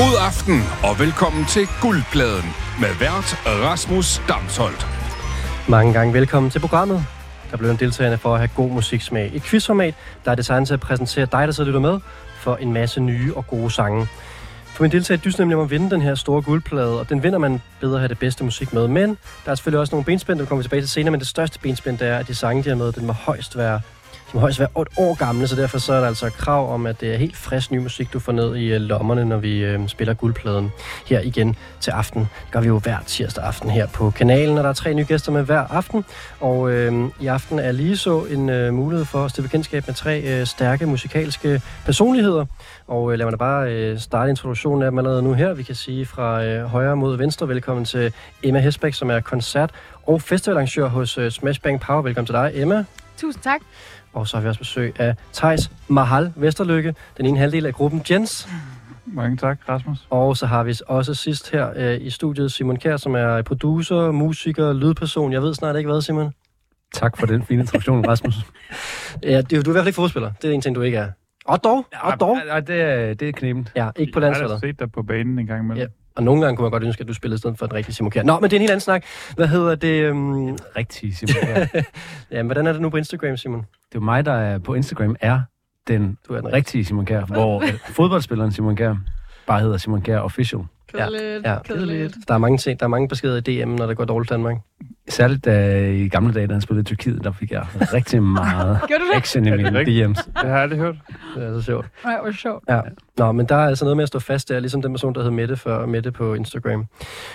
God aften og velkommen til Guldpladen med vært Rasmus Damsholdt. Mange gange velkommen til programmet. Der blev en deltagerne for at have god musiksmag. Et quizformat, der er designet til at præsentere dig, der sidder lytter med, for en masse nye og gode sange. For min deltager dyst nemlig om at vinde den her store guldplade, og den vinder man bedre at have det bedste musik med. Men der er selvfølgelig også nogle benspænd, der kommer vi tilbage til senere, men det største benspænd er, at de sange, de har med, den må højst være de må højst være et år gamle, så derfor så er der altså krav om, at det er helt frisk ny musik, du får ned i øh, lommerne, når vi øh, spiller guldpladen her igen til aften. Det gør vi jo hver tirsdag aften her på kanalen, og der er tre nye gæster med hver aften. Og øh, i aften er lige så en øh, mulighed for at stifte bekendtskab med tre øh, stærke musikalske personligheder. Og øh, lad mig da bare øh, starte introduktionen af dem allerede nu her. Vi kan sige fra øh, højre mod venstre, velkommen til Emma Hesbæk, som er koncert- og festivalarrangør hos øh, Smash Bang Power. Velkommen til dig, Emma. Tusind tak. Og så har vi også besøg af Tejs Mahal Vesterlykke, den ene halvdel af gruppen Jens. Mange tak, Rasmus. Og så har vi også sidst her øh, i studiet Simon Kjær, som er producer, musiker, lydperson. Jeg ved snart ikke hvad, Simon. Tak for den fine introduktion, Rasmus. Ja, det, du er i hvert fald ikke fodspiller. Det er en ting, du ikke er. Og dog, og dog. Ja, det er, det er knebent. Ja, ikke på Jeg har landsholdet. set dig på banen en gang imellem. Ja. Og nogle gange kunne man godt ønske, at du spillede i stedet for en rigtig Simon Kjær. Nå, men det er en helt anden snak. Hvad hedder det? Øhm... Rigtig, Simon. Ja. det Ja, hvordan er det nu på Instagram, Simon? er jo mig, der er på Instagram, er den Du er den rigtige Simon Kjær, hvor fodboldspilleren Simon Kjær bare hedder Simon Kjær Official. Kedeligt. Ja, Kedeligt. Der er mange ting, der er mange beskeder i DM, når det går dårligt i Danmark. Særligt da i gamle dage, da han spillede i Tyrkiet, der fik jeg rigtig meget Gjorde du det? action i Er det mine? DM's. Det har jeg aldrig hørt. Det er så sjovt. Nej, hvor sjovt. Ja. Nå, men der er altså noget med at stå fast der, ligesom den person, der hed Mette før, Mette på Instagram.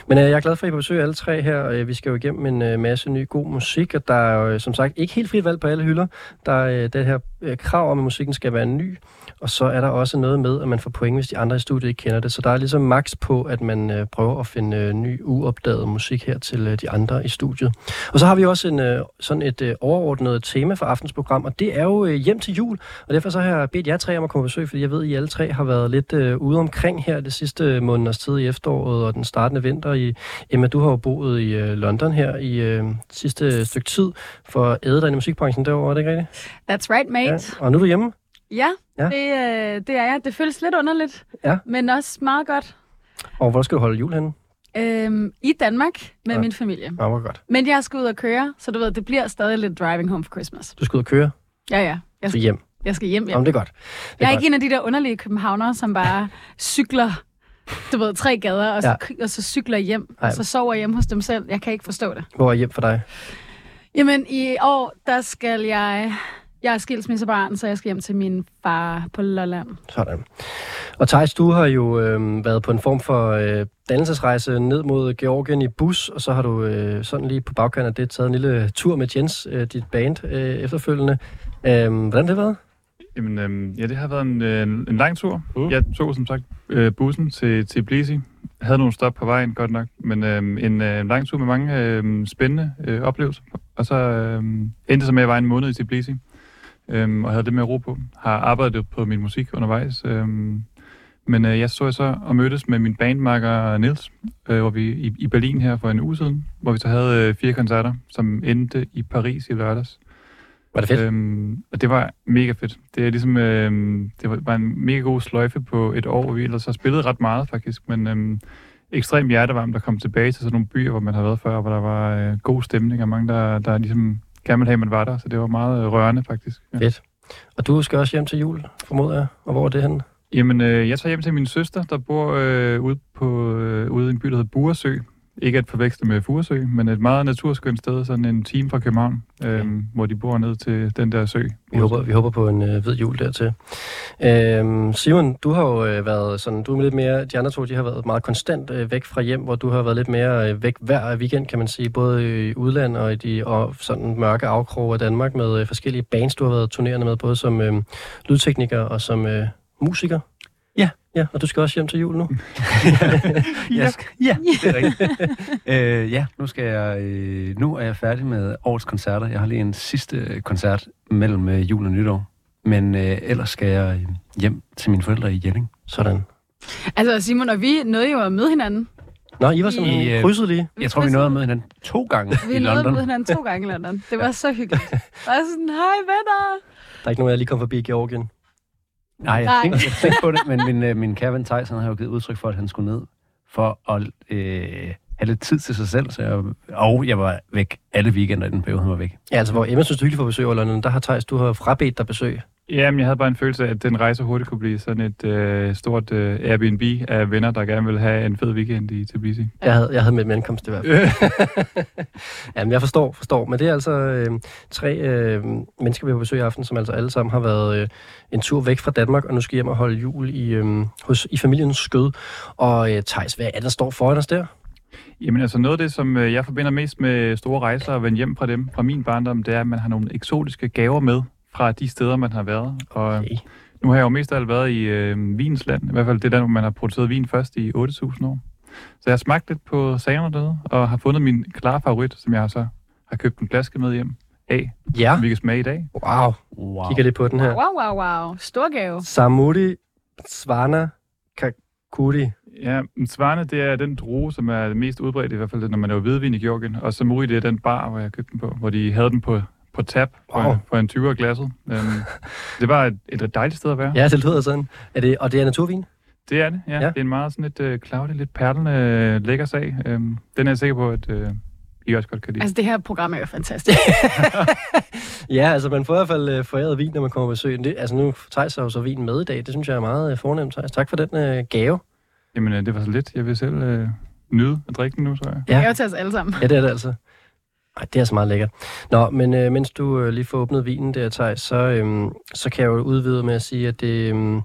Men øh, jeg er glad for, at I er på besøg alle tre her. Øh, vi skal jo igennem en øh, masse ny god musik, og der er jo øh, som sagt ikke helt frit valg på alle hylder. Der er øh, det her øh, krav om, at musikken skal være ny, og så er der også noget med, at man får point, hvis de andre i studiet ikke kender det. Så der er ligesom max på, at man øh, prøver at finde øh, ny, uopdaget musik her til øh, de andre i studiet. Og så har vi også en, øh, sådan et øh, overordnet tema for aftens program, og det er jo øh, hjem til jul. Og derfor så har jeg bedt jer tre om at komme på besøg, fordi jeg ved, at I alle tre har været lidt øh, ude omkring her det sidste måneders tid i efteråret og den startende vinter. I, Emma, du har jo boet i øh, London her i øh, sidste stykke tid for at æde dig i musikbranchen derovre, er det ikke rigtigt? That's right, mate. Ja. Og nu er du hjemme. Ja, Ja. Det, øh, det er jeg. Det føles lidt underligt, Ja. men også meget godt. Og hvor skal du holde jul henne? Øhm, I Danmark med Ja. min familie. Ja, hvor godt. Men jeg skal ud og køre, så du ved, det bliver stadig lidt driving home for Christmas. Du skal ud og køre Ja, ja. Jeg skal, hjem. jeg skal hjem, Ja. ja. Jamen, det er godt. Det er Jeg er godt. ikke en af de der underlige københavnere, som bare cykler, du ved, tre gader, og så, Ja. og så cykler hjem, Ej. og så sover hjemme hos dem selv. Jeg kan ikke forstå det. Hvor er hjem for dig? Jamen, i år, der skal jeg... Jeg er skilsmissebarn, så jeg skal hjem til min far på Lolland. Sådan. Og Thijs, du har jo øh, været på en form for øh, dannelsesrejse ned mod Georgien i bus, og så har du øh, sådan lige på bagkanten af det taget en lille tur med Jens, øh, dit band, øh, efterfølgende. Øh, hvordan har det været? Jamen, øhm, ja, det har været en, øh, en, en lang tur. Mm. Jeg tog som sagt øh, bussen til, til Tbilisi. Havde nogle stop på vejen, godt nok. Men øhm, en øh, lang tur med mange øh, spændende øh, oplevelser. Og så øh, endte så med, at jeg var en måned i Tbilisi. Øh, og havde det med at ro på. Har arbejdet på min musik undervejs. Øh, men øh, jeg så så og mødtes med min bandmakker Nils, øh, hvor vi i, i Berlin her for en uge siden, hvor vi så havde øh, fire koncerter, som endte i Paris i lørdags. Var det fedt? Øhm, og det var mega fedt. Det er ligesom, øhm, det var, var en mega god sløjfe på et år, hvor vi ellers har spillet ret meget faktisk, men øhm, ekstremt hjertevarmt at komme tilbage til sådan nogle byer, hvor man har været før, hvor der var øh, god stemning, og mange, der, der ligesom gerne ville have, at man var der, så det var meget øh, rørende faktisk. Ja. Fedt. Og du skal også hjem til jul, formoder jeg. Og hvor er det henne? Jamen, øh, jeg tager hjem til min søster, der bor øh, ude, på, øh, ude i en by, der hedder Buresø. Ikke at forveksle med Furesø, men et meget naturskønt sted, sådan en time fra København, Okay. hvor de bor ned til den der sø. Vi håber, vi håber på en øh, hvid jul dertil. Øhm, Simon, du har jo øh, været sådan, du er lidt mere, de andre to, de har været meget konstant øh, væk fra hjem, hvor du har været lidt mere øh, væk hver weekend, kan man sige, både i udlandet og i de og sådan mørke afkroge af Danmark med øh, forskellige bands, du har været turnerende med, både som øh, lydtekniker og som øh, musiker. Ja. Ja, og du skal også hjem til jul nu. Jeg skal, ja, det er rigtigt. øh, ja, nu, skal jeg, øh, nu er jeg færdig med årets koncerter. Jeg har lige en sidste koncert mellem øh, jul og nytår. Men øh, ellers skal jeg øh, hjem til mine forældre i Jelling. Sådan. Altså, Simon og vi nåede jo at møde hinanden. Nå, I var simpelthen I, øh, krydset lige. Jeg tror, vi nåede at møde hinanden to gange Vi i nåede at London. møde hinanden to gange i London. Det var så hyggeligt. Og sådan, hej venner. Der er ikke nogen, jeg lige kom forbi Georgien. Nej, jeg tænkte, jeg tænkte på det, men min, øh, min Thijs, han har jo givet udtryk for, at han skulle ned for at øh, have lidt tid til sig selv. Så jeg, og jeg var væk alle weekender i den periode, han var væk. Ja, altså hvor Emma synes, du hyggeligt for besøg over London, der har Thijs, du har frabedt dig besøg. Jamen, jeg havde bare en følelse af, at den rejse hurtigt kunne blive sådan et øh, stort øh, Airbnb af venner, der gerne vil have en fed weekend i Tbilisi. Jeg havde, jeg havde med min ankomst i hvert fald. Jamen, jeg forstår, forstår. Men det er altså øh, tre øh, mennesker, vi har på besøg i aften, som altså alle sammen har været øh, en tur væk fra Danmark, og nu skal hjem og holde jul i, øh, hos, i familiens skød. Og øh, Thijs, hvad er der står foran os der? Jamen altså noget af det, som øh, jeg forbinder mest med store rejser og vende hjem fra dem, fra min barndom, det er, at man har nogle eksotiske gaver med fra de steder, man har været. Og Okay. nu har jeg jo mest af alt været i øh, Vins land, i hvert fald det der, hvor man har produceret vin først i 8.000 år. Så jeg har smagt lidt på sagerne dernede, og har fundet min klare favorit, som jeg så har købt en flaske med hjem af, Ja, som vi kan smage i dag. wow. Wow. Kigger lidt på den her. Wow, wow, wow. Stor gave. Samudi Svana Kakuri. Ja, men Svarne, det er den druge, som er det mest udbredt, i hvert fald når man laver hvidvin i Georgien. Og Samuri, det er den bar, hvor jeg købte den på, hvor de havde den på, på tab for, Wow. for en 20'er glasset. Um, det var et, et dejligt sted at være. Ja, det lyder sådan. Er det, og det er naturvin? Det er det, ja. Ja. ja. Det er en meget sådan et uh, cloudy, lidt perlende uh, lækker sag. Um, den er jeg sikker på, at uh, I også godt kan lide. Altså, det her program er jo fantastisk. Ja, altså man får i hvert fald øh, foræret vin, når man kommer på besøg. Det, altså nu tager sig jo så vin med i dag. Det synes jeg er meget øh, fornemt, Thijs. Tak for den øh, gave. Jamen, uh, det var så lidt. Jeg vil selv uh, nyde at drikke den nu, tror jeg. Det er jo til os alle sammen. Ja, det er det altså. Ej, det er altså meget lækkert. Nå, men øh, mens du øh, lige får åbnet vinen der, Thijs, så, øh, så kan jeg jo udvide med at sige, at det, øh,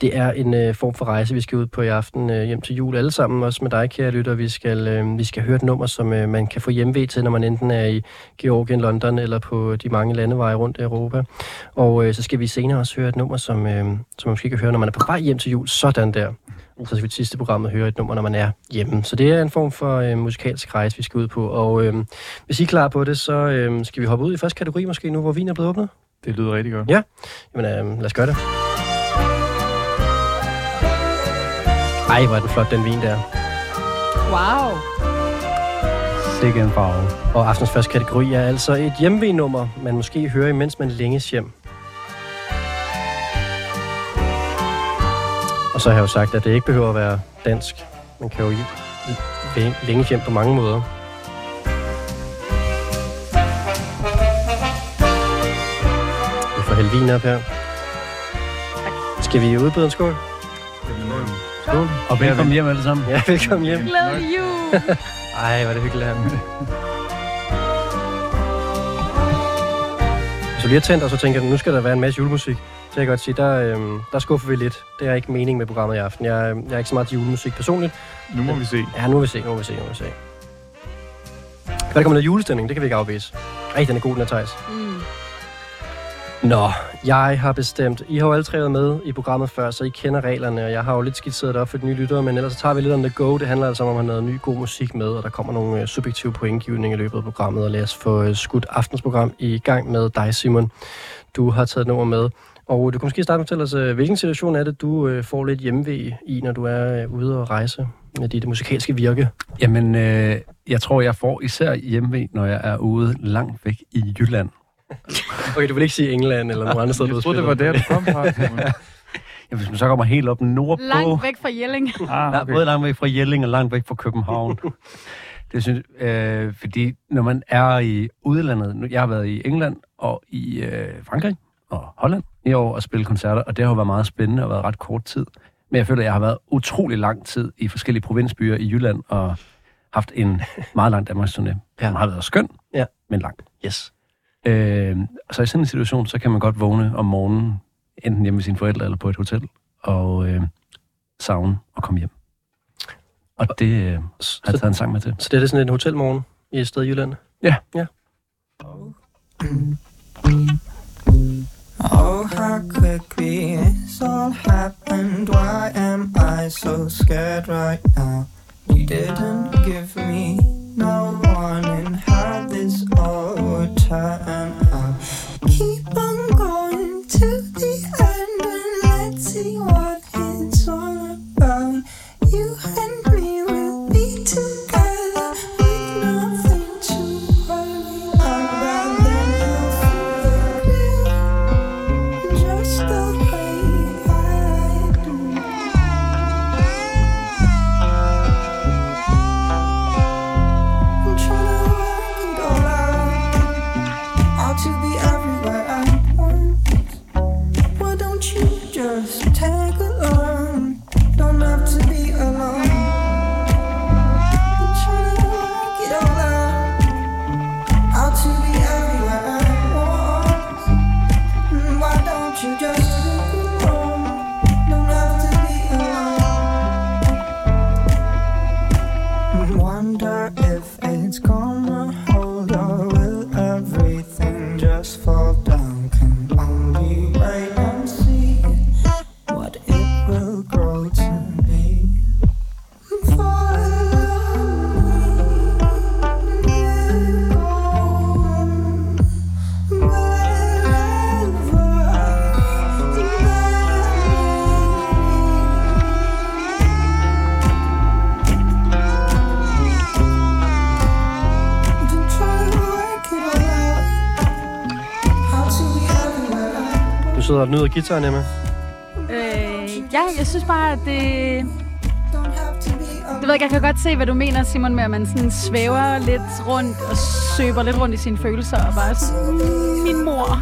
det er en øh, form for rejse, vi skal ud på i aften øh, hjem til jul alle sammen. Også med dig, kære lytter. Vi skal, øh, vi skal høre et nummer, som øh, man kan få hjemvej til, når man enten er i Georgien, London eller på de mange landeveje rundt i Europa. Og øh, så skal vi senere også høre et nummer, som, øh, som man måske kan høre, når man er på vej hjem til jul. Sådan der. Så skal vi til sidste programmet høre et nummer, når man er hjemme. Så det er en form for øh, musikalsk rejse, vi skal ud på. Og øh, hvis I er klar på det, så øh, skal vi hoppe ud i første kategori måske nu, hvor vin er blevet åbnet. Det lyder rigtig godt. Ja. Jamen, øh, lad os gøre det. Ej, hvor er den flot, den vin der. Wow. Sikke en farve. Og aftens første kategori er altså et hjemvenummer, man måske hører, imens man længes hjem. Og så har jeg jo sagt, at det ikke behøver at være dansk. Man kan jo i- læ- længes hjem på mange måder. Vi får hælde vin op her. Skal vi udbyde en skål? Skål. Og velkommen hjem alle sammen. Ja, velkommen hjem. Glædelig jul. Ej, hvor er det hyggeligt her. Hvis du lige har tændt, og så tænker du, nu skal der være en masse julemusik, kan jeg godt sige, der, øhm, der skuffer vi lidt. Det er ikke meningen med programmet i aften. Jeg, øhm, jeg er ikke så meget til julemusik personligt. Nu må vi se. Ja, nu vil vi se, nu vil vi se, nu vil vi se. Hvad der kommer noget julestemning, det kan vi ikke afvise. Ej, den er god, den er Thijs. Mm. Nå, jeg har bestemt. I har jo alle tre været med i programmet før, så I kender reglerne, og jeg har jo lidt skitseret det op for de nye lyttere, men ellers så tager vi lidt om the go. Det handler altså om at have noget ny god musik med, og der kommer nogle øh, subjektive pointgivninger i løbet af programmet, og lad os få øh, skudt aftensprogram i gang med dig, Simon. Du har taget et nummer med, og du kan måske starte med at fortælle os, øh, hvilken situation er det, du øh, får lidt hjemmevæg i, når du er øh, ude og rejse med dit musikalske virke? Jamen, øh, jeg tror, jeg får især hjemme, når jeg er ude langt væk i Jylland. Okay, du vil ikke sige England eller nogen andre steder, du Jeg troede, det var der, du kom fra. Ja, hvis man så kommer helt op nordpå, Langt væk fra Jelling. Ah, okay. okay. både langt væk fra Jelling og langt væk fra København. det synes, øh, fordi når man er i udlandet, nu, jeg har været i England og i øh, Frankrig og Holland i år og spille koncerter, og det har jo været meget spændende og været ret kort tid. Men jeg føler, at jeg har været utrolig lang tid i forskellige provinsbyer i Jylland og haft en meget lang Danmarks turné. Ja. Den har været skøn, Ja. men lang. Yes. Øh, så i sådan en situation, så kan man godt vågne om morgenen, enten hjemme med sine forældre eller på et hotel, og øh, savne og komme hjem. Og det øh, har jeg taget en sang med til. så det er sådan en hotelmorgen i et sted i Jylland? Ja. Ja. Oh, Oh, how quickly this all happened. Why am I so scared right now? You didn't give me no warning how this all would turn out. Keep on going to the end and let's see nyder gitaren, Emma. Øh, ja, jeg synes bare, at det... Det ved jeg, jeg kan godt se, hvad du mener, Simon, med at man sådan svæver lidt rundt og søber lidt rundt i sine følelser og bare sådan, "Mm, min mor.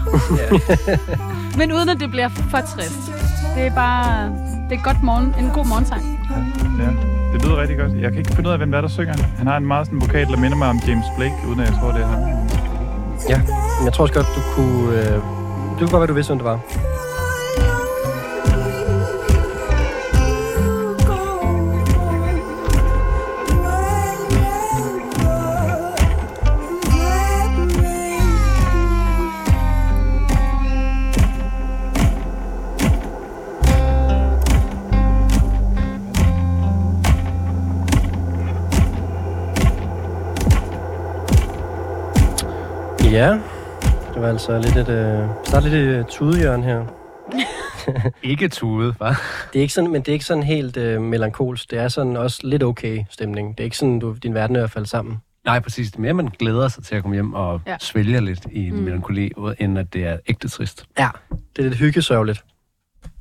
Men uden at det bliver for trist. Det er bare... Det er godt morgen, en god morgensang. Ja, det lyder rigtig godt. Jeg kan ikke finde ud af, hvem der er, der synger. Han har en meget sådan vokal, der minder mig om James Blake, uden at jeg tror, det er ham. Ja, men jeg tror også godt, du kunne... Øh, det kunne godt være, du vidste, hvem det var. Altså lidt et... Øh, start lidt et tudehjørn her. Ikke tude, hva'? Det er ikke sådan, men det er ikke sådan helt øh, melankolsk. Det er sådan også lidt okay stemning. Det er ikke sådan, du, din verden er faldet sammen. Nej, præcis. Det er mere, man glæder sig til at komme hjem og Ja. svælge lidt i en Mm. melankoli, end at det er ægte trist. Ja, det er lidt hyggesørgeligt.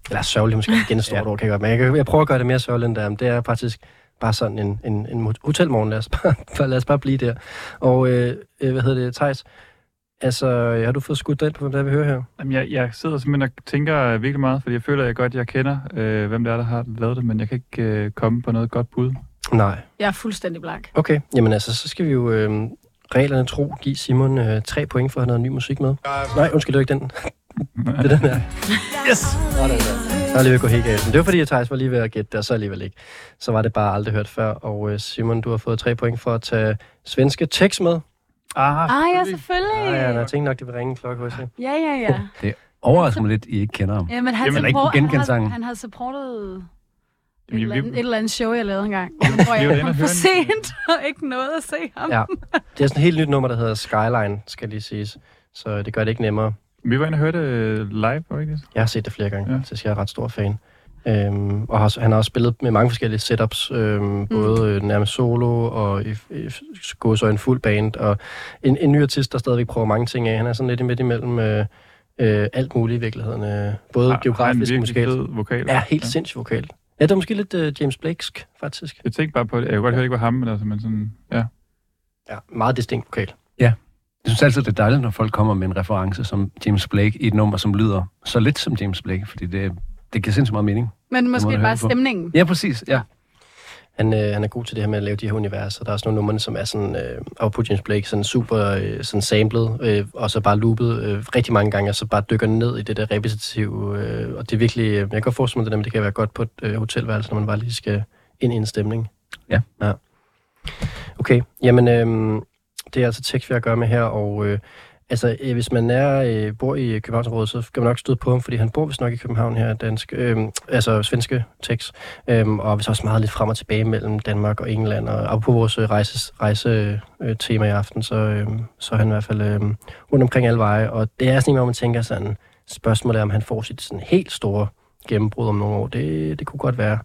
Eller sørgeligt måske igen et stort Ja. ord, kan jeg godt. Men jeg, kan, jeg prøver at gøre det mere sørgeligt end det er. Men det er faktisk bare sådan en, en, en hotelmorgen. Lad os bare, lad os bare blive der. Og øh, øh, hvad hedder det, Thijs? Altså, har du fået skudt den på, hvem der er, vi hører her? Jamen, jeg, jeg sidder simpelthen og tænker virkelig meget, fordi jeg føler, at jeg godt jeg kender, øh, hvem det er, der har lavet det, men jeg kan ikke øh, komme på noget godt bud. Nej. Jeg er fuldstændig blank. Okay, jamen altså, så skal vi jo øh, reglerne tro give Simon øh, tre point for at have noget ny musik med. Nej, undskyld, det ikke den. det er den her. Yes! Sådan der. Så er jeg lige ved at gå helt galt. Men det var fordi, at Thijs var lige ved at gætte det, og så alligevel ikke. Så var det bare aldrig hørt før. Og øh, Simon, du har fået tre point for at tage svenske tekst med. Ah, Ah, ja, selvfølgelig. Ja, ja, jeg tænkte nok, det vil ringe en klokke hos jer. Ja, ja, ja. Overrasker mig lidt, I ikke kender ham. ja men han, Jamen, eller ikke support, han, sangen. han har supportet et, eller vi- andet, et eller andet show, jeg lavede engang. Men hvor jeg kom for sent og ikke nåede at se ham. Ja. Det er sådan et helt nyt nummer, der hedder Skyline, skal lige siges. Så det gør det ikke nemmere. Vi var inde og hørte det live, var ikke det? Jeg har set det flere gange, ja. så jeg er ret stor fan. Øhm, og har, han har også spillet med mange forskellige setups, øhm, mm. både øh, nærmest solo og i, i, gå så en fuld band, og en, en ny artist, der stadigvæk prøver mange ting af. Han er sådan lidt midt imellem øh, øh, alt muligt i virkeligheden, øh, både Har- geografisk og musikalt. vokal. Ja, helt ja. sindssygt vokal. Ja, det er måske lidt øh, James Blakesk, faktisk. Jeg tænkte bare på det. Jeg kunne godt høre, det ikke var ham, men, altså, men sådan, ja. Ja, meget distinkt vokal. Jeg synes altid, det er dejligt, når folk kommer med en reference som James Blake i et nummer, som lyder så lidt som James Blake, fordi det, det giver sindssygt meget mening. Men måske bare stemningen. Ja, præcis. Ja. Han, øh, han er god til det her med at lave de her universer. Der er også nogle numre, som er sådan, øh, og på James Blake, sådan super øh, sådan samlet, øh, og så bare loopet øh, rigtig mange gange, og så bare dykker ned i det der repetitive. Øh, og det er virkelig, øh, jeg kan godt forestille mig, det, der, men det kan være godt på et øh, hotelværelse, når man bare lige skal ind i en stemning. Ja. ja. Okay, jamen, øh, det er altså tekst, vi har at gøre med her, og øh, altså, øh, hvis man er, øh, bor i Københavnsområdet, så kan man nok støde på ham, fordi han bor vist nok i København her, dansk, øh, altså svenske tekst. øh, og vi så også meget lidt frem og tilbage mellem Danmark og England. Og, og på vores øh, rejse, rejse øh, tema i aften, så, øh, så er han i hvert fald øh, rundt omkring alle veje. Og det er sådan en, hvor man tænker sådan, spørgsmålet er, om han får sit sådan helt store gennembrud om nogle år. Det, det kunne godt være.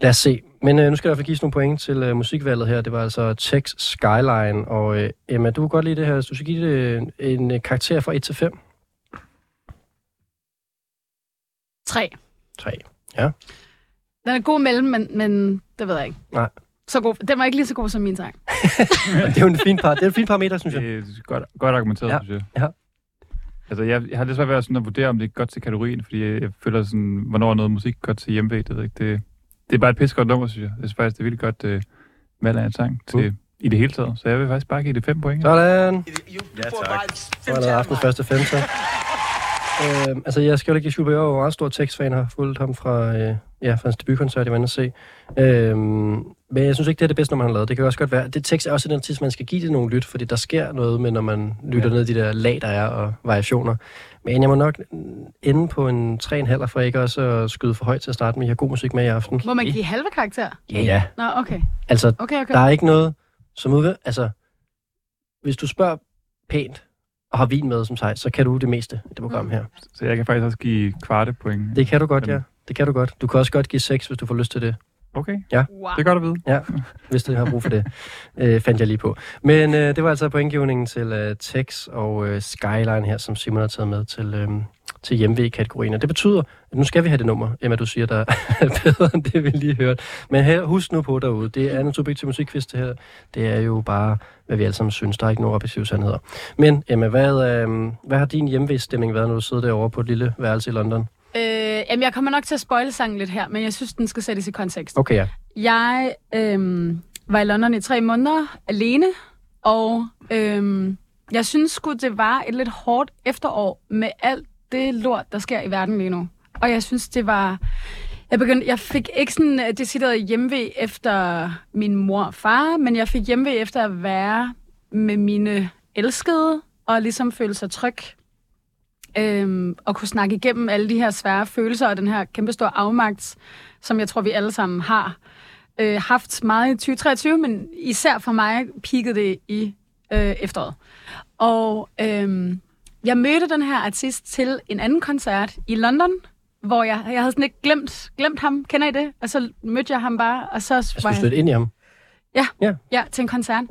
Lad os se. Men øh, nu skal der i hvert fald gives nogle point til øh, musikvalget her. Det var altså Tex Skyline. Og øh, Emma, du kunne godt lide det her. Du skal give det øh, en øh, karakter fra 1 til 5. Tre. 3. Den er god mellem, men, men det ved jeg ikke. Nej. Så god. Den var ikke lige så god som min sang. det er jo en fin, par, det er en fin parameter, synes jeg. Det er godt, godt argumenteret, Ja. synes jeg. Altså, jeg, jeg har lidt svært ved at, sådan at vurdere, om det er godt til kategorien, fordi jeg, jeg føler sådan, hvornår er noget musik godt til hjemmevæg, det ved jeg ikke. Det, det er bare et pisse godt nummer, synes jeg. Jeg synes faktisk, det er virkelig godt øh, valg af en sang til, Mm. i det hele taget. Så jeg vil faktisk bare give det fem point. Sådan. Ja, tak. Så er der aftens første femte. Øh, altså, jeg skal jo ikke give at jeg var meget stor tekstfan, har fulgt ham fra, øh, ja, fra hans debutkoncert, jeg var inde at se. Øh, men jeg synes ikke, det er det bedste, når man har lavet. Det kan også godt være. Det tekst er også den tid, man skal give det nogle lyt, fordi der sker noget med, når man lytter ja. ned i de der lag, der er, og variationer. Men jeg må nok ende på en 3,5 for ikke også at skyde for højt til at starte med. Jeg har god musik med i aften. Må man give halve karakter? Ja, ja. Nå, okay. Altså, Okay, okay. der er ikke noget som udgør... Altså, hvis du spørger pænt og har vin med som sig, så kan du det meste i det program Mm. her. Så jeg kan faktisk også give kvarte point. Det kan du godt, ja. Det kan du godt. Du kan også godt give 6, hvis du får lyst til det. Okay, Wow. det er godt at vide. Ja, hvis du har brug for det. øh, fandt jeg lige på. Men øh, det var altså pointgivningen til øh, Tex og øh, Skyline her, som Simon har taget med til, øh, til hjemve-kategorien. Og det betyder, at nu skal vi have det nummer, Emma, du siger, der er bedre end det, vi lige hørte. Men her, husk nu på derude, det er en subjektiv musikquiz, det her. Det er jo bare, hvad vi alle sammen synes. Der er ikke nogen objektive sandheder. Men Emma, hvad, øh, hvad har din hjemve-stemning været, når du sidder derovre på et lille værelse i London? Øh, jamen, jeg kommer nok til at spoile sangen lidt her, men jeg synes, den skal sættes i kontekst. Okay, ja. Jeg øhm, var i London i tre måneder alene, og øhm, jeg synes sgu, det var et lidt hårdt efterår med alt det lort, der sker i verden lige nu. Og jeg synes, det var... Jeg, begyndte, jeg fik ikke sådan øh, decideret hjemve efter min mor og far, men jeg fik hjemve efter at være med mine elskede, og ligesom føle sig tryg. Øhm, og kunne snakke igennem alle de her svære følelser og den her kæmpestore afmagt, som jeg tror, vi alle sammen har øh, haft meget i 2023, men især for mig peakede det i øh, efteråret. Og øh, jeg mødte den her artist til en anden koncert i London, hvor jeg, jeg havde sådan ikke glemt, glemt ham. Kender I det? Og så mødte jeg ham bare, og så jeg... stødte ind i ham. Ja, til en koncert.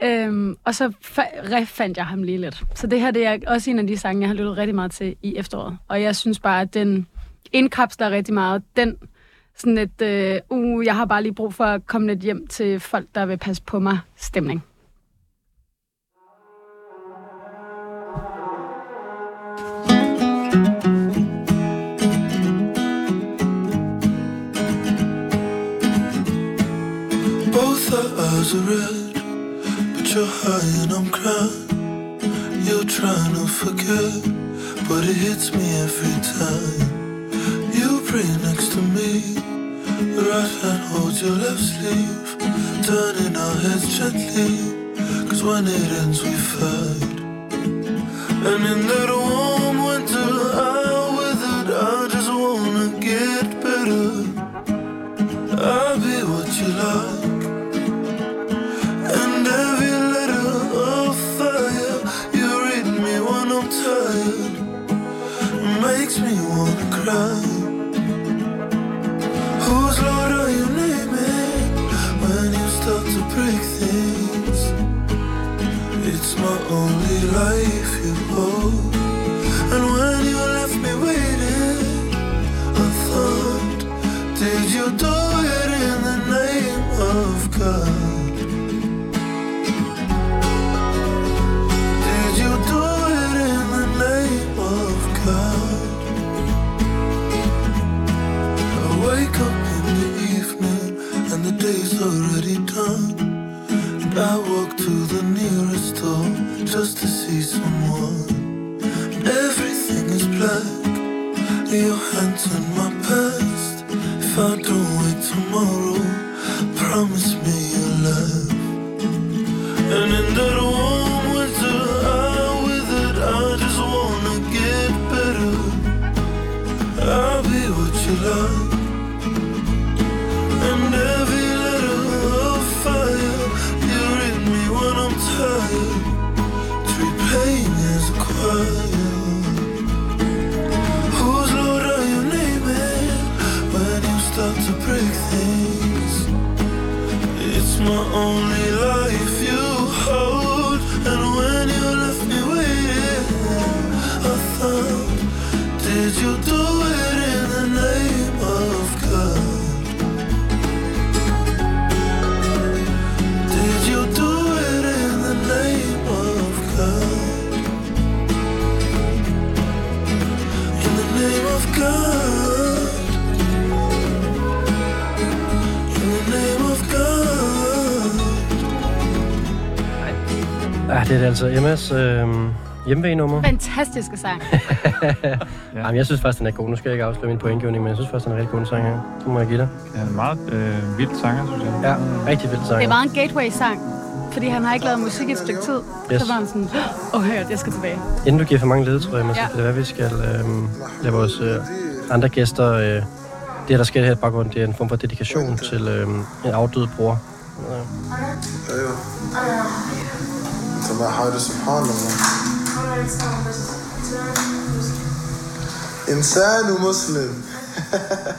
Ja. Øhm, og så fa- refandt jeg ham lige lidt. Så det her det er også en af de sange, jeg har lyttet rigtig meget til i efteråret. Og jeg synes bare, at den indkapsler rigtig meget. Den sådan et, øh, uh, jeg har bare lige brug for at komme lidt hjem til folk, der vil passe på mig stemning. Eyes are red, but you're high and I'm crying. You're trying to forget, but it hits me every time. You pray next to me, right hand holds your left sleeve, turning our heads gently. Cause when it ends, we fight. And in that warm winter, I withered. I just wanna get better. I'll be what you like. Me wanna cry. Whose Lord are you naming when you start to break things? It's my only life you hold. And when you left me waiting, I thought, did you do it in the name of God? I walk to the nearest door just to see someone. Everything is black. Your hands in my past. If I don't wait tomorrow, promise me you'll laugh. And in that warm winter, I withered. I just wanna get better. I'll be what you like. Break things? It's my only life Det er altså Emmas øh, hjemmevægenummer. Fantastiske sang. Jamen, jeg synes faktisk, den er god. Nu skal jeg ikke afsløre min pointgivning, men jeg synes faktisk, den er en rigtig god sang her. Det må jeg give dig. Ja, en meget øh, vild sanger, synes jeg. Ja, rigtig vild sang. Det var en gateway-sang, fordi han har ikke lavet musik i et stykke tid. Yes. Så var han sådan, åh, hør, jeg skal tilbage. Inden du giver for mange ledetråde, Emma, så Ja. kan det være, vi skal øh, lade vores øh, andre gæster... Øh, det, der sker her i baggrunden, det er en form for dedikation til øh, en afdød bror. Øh, der har det subhanallah. Insanu muslim.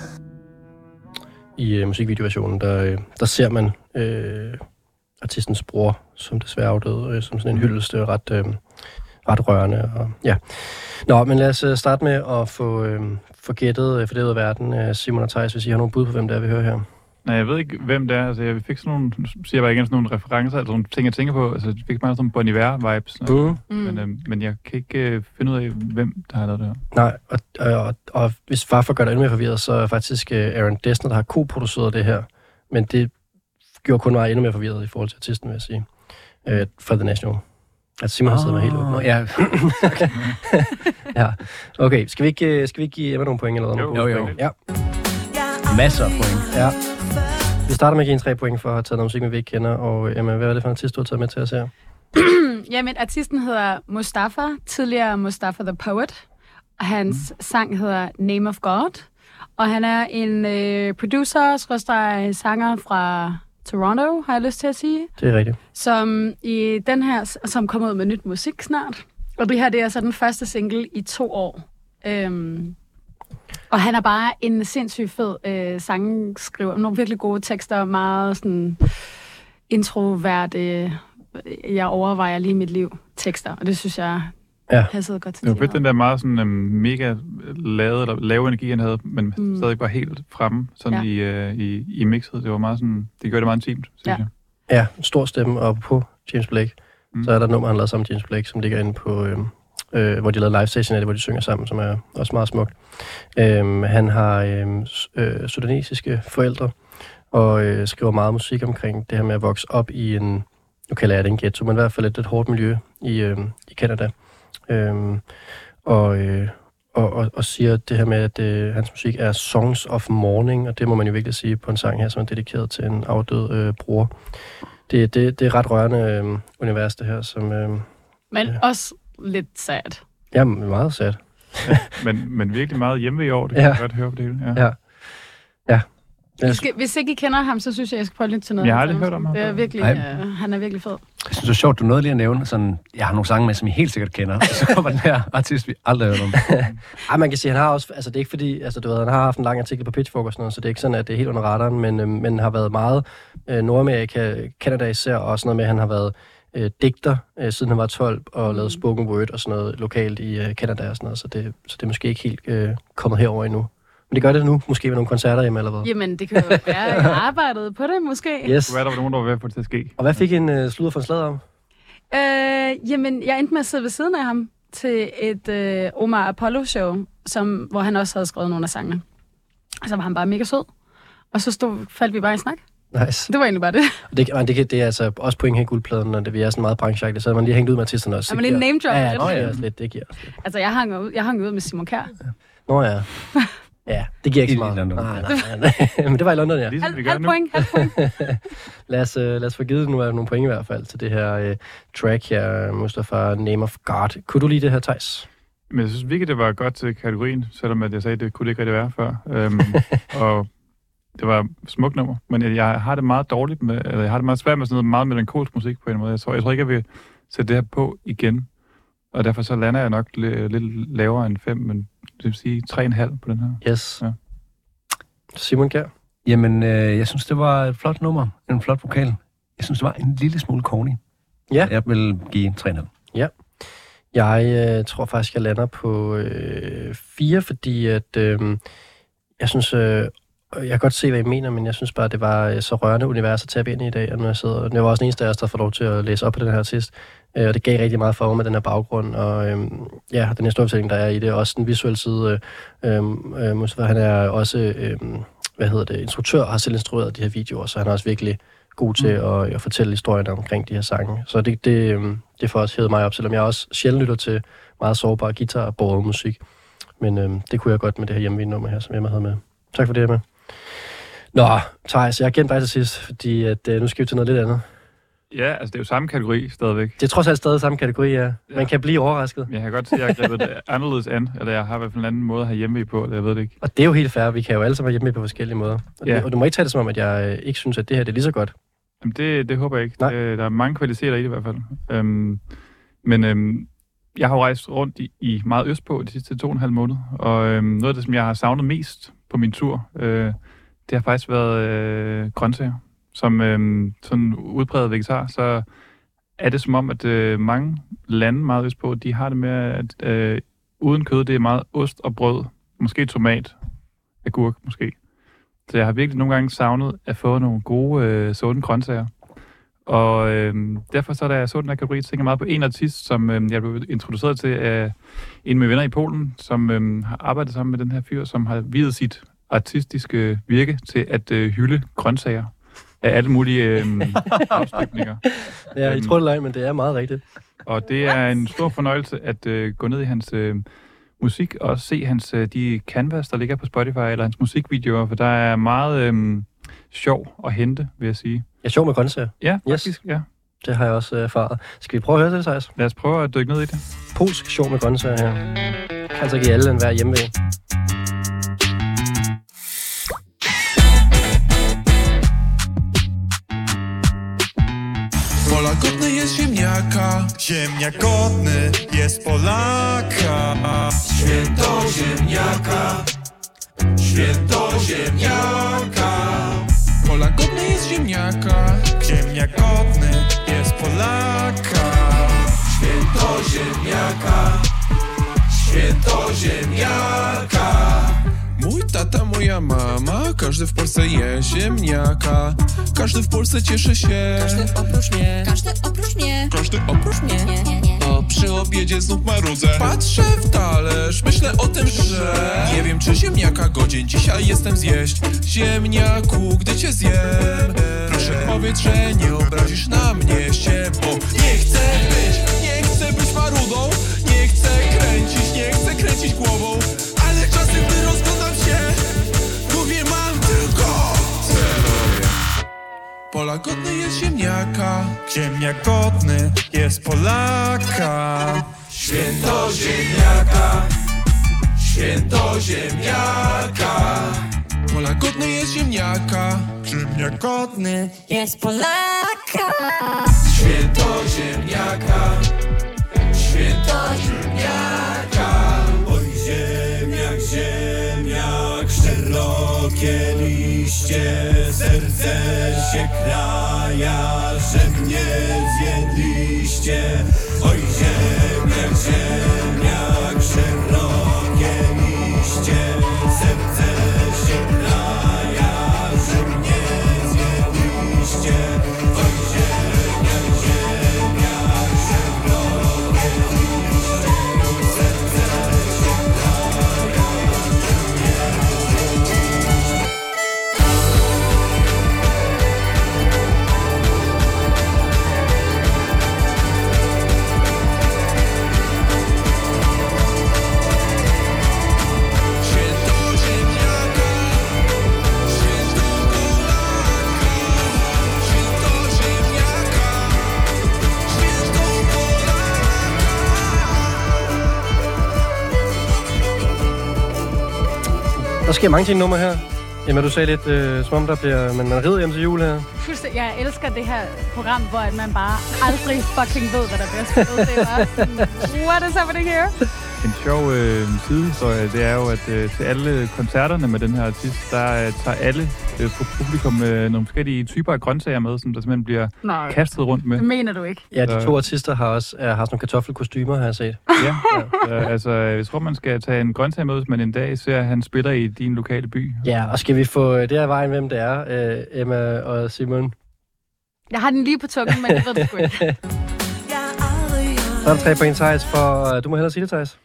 I øh, musikvideoversionen, der, øh, der ser man øh, artistens bror, som desværre afdøde, øh, som sådan en hyldeste øh, ret, øh, ret rørende. Og, ja. Nå, men lad os øh, starte med at få, øh, få gættet øh, for det ud af verden. Simon og Thijs, hvis I har nogle bud på, hvem det er, vi hører her. Nej, jeg ved ikke, hvem det er. Altså, jeg fik sådan nogle, siger jeg bare igen, sådan nogle referencer, altså nogle ting, jeg tænker på. Altså, jeg fik meget sådan Bon Iver-vibes. Mm. Mm. Men, øh, men jeg kan ikke øh, finde ud af, hvem der har lavet det her. Nej, og, og, og, og hvis far får gøre det endnu mere forvirret, så er faktisk øh, Aaron Dessner, der har koproduceret det her. Men det gjorde kun mig endnu mere forvirret i forhold til artisten, vil jeg sige. Øh, for The National. At Simon har siddet med helt åben. Ja, Ja. Okay, skal vi ikke, øh, skal vi ikke give Emma nogle point eller Jo, noget? jo, jo. Ja. masser af point. ja. Vi starter med at give en tre point for at have taget noget musik, vi ikke kender. Og øh, Emma, hvad er det for en artist, du har taget med til os her? Jamen, artisten hedder Mustafa, tidligere Mustafa the Poet. Og hans mm. sang hedder Name of God. Og han er en øh, producer, skråstreg sanger fra Toronto, har jeg lyst til at sige. Det er rigtigt. Som i den her, som kommer ud med nyt musik snart. Og det her, det er så den første single i to år. Øhm, og han er bare en sindssygt fed øh, sangskriver. Nogle virkelig gode tekster, meget sådan introvert. Øh, jeg overvejer lige mit liv tekster, og det synes jeg Ja. passede godt til Det var fedt, den der meget sådan um, mega lave, eller lave energi, han havde, men Mm. stadig var helt fremme sådan Ja. i, uh, i, i mixet. Det var meget sådan, det gør det meget intimt, synes Ja. jeg. Ja, stor stemme, og på James Blake, mm. Så er der nummer, han lavede sammen med James Blake, som ligger inde på, øh, øh, hvor de lavede live station af det, hvor de synger sammen, som er også meget smukt. Øh, han har øh, s- øh, sudanesiske forældre, og øh, skriver meget musik omkring det her med at vokse op i en, nu kalder jeg det en ghetto, men i hvert fald et lidt hårdt miljø i, øh, i Canada. Øh, og, øh, og, og, og siger det her med, at øh, hans musik er songs of mourning, og det må man jo virkelig sige på en sang her, som er dedikeret til en afdød øh, bror. Det, det, det er ret rørende øh, univers, det her, som øh, Men Ja. også lidt sad. jeg er meget sat. Men, men virkelig meget hjemme i år, det Ja. kan jeg godt høre på det hele. Ja. Ja. Ja. I skal, hvis ikke I kender ham, så synes jeg, jeg skal prøve lidt til noget. Jeg har aldrig hørt om ham Det er virkelig, Nej. øh, han er virkelig fed. Jeg synes, det er sjovt, du nåede lige at nævne, sådan, jeg har nogle sange med, som I helt sikkert kender, og så kommer den her artist, vi aldrig har hørt om. Ej, man kan sige, han har også, altså det er ikke fordi, altså du ved, han har haft en lang artikel på Pitchfork og sådan noget, så det er ikke sådan, at det er helt under radaren, men, øh, men har været meget øh, Nordamerika, Canada især, og sådan noget med, at han har været øh, digter, øh, siden han var 12, og lavet spoken word og sådan noget lokalt i øh, Canada og sådan noget, så det, så det er måske ikke helt øh, kommet herover endnu. Men det gør det nu, måske med nogle koncerter hjemme eller hvad. Jamen, det kan jo være, at jeg arbejdede på det, måske. Yes. Hvad er der var nogen, der var ved at få det til at ske? Og hvad fik en øh, sludder for en slader om? Øh, jamen, jeg endte med at sidde ved siden af ham til et øh, Omar Apollo-show, som, hvor han også havde skrevet nogle af sangene. Og så var han bare mega sød. Og så stod, faldt vi bare i snak. Nice. Det var egentlig bare det. Og Det, man, det, kan- det er altså også point her i guldpladen, når det, vi er sådan meget brancheagtigt, så er man lige hængt ud med artisterne også. Er man Det lige name drop Ja, ja, lidt? det giver også lidt. Det giver også lidt. Altså, jeg hang ud, jeg hang ud med Simon Kjær. Nå ja. Ja, det giver ikke I så meget. London. Nej, nej, nej. Men det var i London, ja. Ligesom vi Halv, gør halv point, halv point. Lad os, uh, lad os få givet nu nogle point i hvert fald til det her uh, track her, Mustafa Name of God. Kunne du lide det her, Thijs? Men jeg synes virkelig, det var godt til kategorien, selvom at jeg sagde, at det kunne det ikke rigtig være før. Øhm, og det var et smukt nummer. Men jeg, jeg har det meget dårligt med, eller jeg har det meget svært med sådan noget meget melankolsk musik på en måde. Jeg tror, jeg tror ikke, jeg vil sætte det her på igen. Og derfor så lander jeg nok lidt, lidt lavere end 5, men det vil sige 3,5 på den her. Yes. Ja. Simon Kjær? Jamen, øh, jeg synes, det var et flot nummer. En flot vokal. Jeg synes, det var en lille smule corny. Ja. Jeg vil give 3,5. Jeg øh, tror faktisk, jeg lander på øh, fire, fordi at, øh, jeg synes, øh, jeg kan godt se, hvad I mener, men jeg synes bare, det var øh, så rørende univers at tabe ind i i dag, og når jeg sidder, jeg var også den eneste af os, der får lov til at læse op på den her artist, øh, og det gav rigtig meget for mig med den her baggrund, og øh, ja, den her storytelling, der er i det, også den visuelle side, øh, øh, Mustafa, han er også, øh, hvad hedder det, instruktør, og har selv instrueret de her videoer, så han er også virkelig god til at, at fortælle historierne omkring de her sange. Så det, det, øh, det får også hævet mig op, selvom jeg også sjældent lytter til meget sårbar guitar og borget musik. Men øhm, det kunne jeg godt med det her hjemmevindnummer her, som Emma havde med. Tak for det, Emma. Nå, Thijs, jeg gemt dig til sidst, fordi at, øh, nu skal vi til noget lidt andet. Ja, altså det er jo samme kategori stadigvæk. Det er trods alt stadig samme kategori, ja. Man Ja. kan blive overrasket. Jeg kan godt se, at jeg har grebet det anderledes an, eller jeg har i hvert fald en anden måde at have hjemme på, eller jeg ved det ikke. Og det er jo helt fair. Vi kan jo alle sammen være hjemme på forskellige måder. Og, Ja. det, og du må ikke tage det som om, at jeg øh, ikke synes, at det her det er lige så godt. Jamen det, det håber jeg ikke. Nej. Det, der er mange kvaliteter i det i hvert fald. Øhm, men øhm, jeg har jo rejst rundt i, i meget østpå de sidste to og en halv måned, og øhm, noget af det, som jeg har savnet mest på min tur, øh, det har faktisk været øh, grøntsager. Som øh, sådan udpræget vegetar, så er det som om, at øh, mange lande meget østpå, de har det med, at øh, uden kød, det er meget ost og brød, måske tomat, agurk måske. Så jeg har virkelig nogle gange savnet at få nogle gode, øh, sunde grøntsager. Og øh, derfor så, da jeg så den her kategori, tænker jeg meget på en artist, som øh, jeg blev introduceret til af en af mine venner i Polen, som øh, har arbejdet sammen med den her fyr, som har videt sit artistiske virke til at øh, hylde grøntsager af alle mulige øh, afstykninger. Ja, I Øhm. tror det ej, men det er meget rigtigt. Og det er en stor fornøjelse at øh, gå ned i hans øh, musik og se hans øh, de canvas, der ligger på Spotify, eller hans musikvideoer, for der er meget øh, sjov at hente, vil jeg sige. Jeg er sjov med grøntsager. Ja, Yes. faktisk, ja. Det har jeg også øh, erfaret. Skal vi prøve at høre det, Thijs? Lad os prøve at dykke ned i det. Polsk sjov med grøntsager her. Kan altså give alle en hver hjemme ziemniaka Ziemniak godny jest Polaka. Święto ziemniaka. Święto ziemniaka. Pola godny jest ziemniaka. Ziemniak godny jest Polaka. Święto ziemniaka. Święto ziemniaka Mój tata, moja mama, każdy w Polsce je ziemniaka Każdy w Polsce cieszy się Każdy oprócz mnie. Każdy oprócz mnie. Każdy oprócz Nie, nie, nie, nie. A przy obiedzie znów marudzę Patrzę w talerz, myślę o tym, że Nie wiem czy ziemniaka godzien dzisiaj jestem zjeść Ziemniaku, gdy cię zjem Proszę powiedz, że nie obrazisz na mnie się Bo nie chcę być, nie chcę być marudą Nie chcę kręcić, nie chcę kręcić głową Ale czasem gdy rozglądam Pola godny jest ziemniaka Ziemniak godny jest Polaka Święto ziemniaka, święto ziemniaka. Pola godny jest ziemniaka, Ziemniak godny Jest Polaka. święto ziemniaka, święto ziemniaka. Oj ziemniak, ziemniak, szerokie liście, serce się kraja, że mnie zjedliście. Oj ziemniak, ziemniak, szerokie liście, serce się kraja, że mnie zjedliście. Oj ziemniak, Der sker mange ting nummer her. Jamen, du sagde lidt, øh, som om der bliver, man, man rider hjem til jul her. Fuldstændig. Jeg elsker det her program, hvor at man bare aldrig fucking ved, hvad der bliver spillet. Det er bare sådan, what is happening here? En sjov øh, sidehistorie, det er jo, at øh, til alle koncerterne med den her artist, der øh, tager alle øh, på publikum øh, nogle forskellige typer af grøntsager med, som der simpelthen bliver Nej, kastet rundt med. det mener du ikke. Ja, de Så- to artister har også er, har sådan nogle kartoffelkostymer, har jeg set. Ja, ja. Øh, altså, jeg tror, man skal tage en grøntsag med, hvis man en dag ser, at han spiller i din lokale by. Ja, og skal vi få øh, det her vejen, hvem det er, øh, Emma og Simon? Jeg har den lige på tungen, men jeg ved det sgu ikke. Så er der tre point, Thijs, for... Øh, du må hellere sige det, Thijs.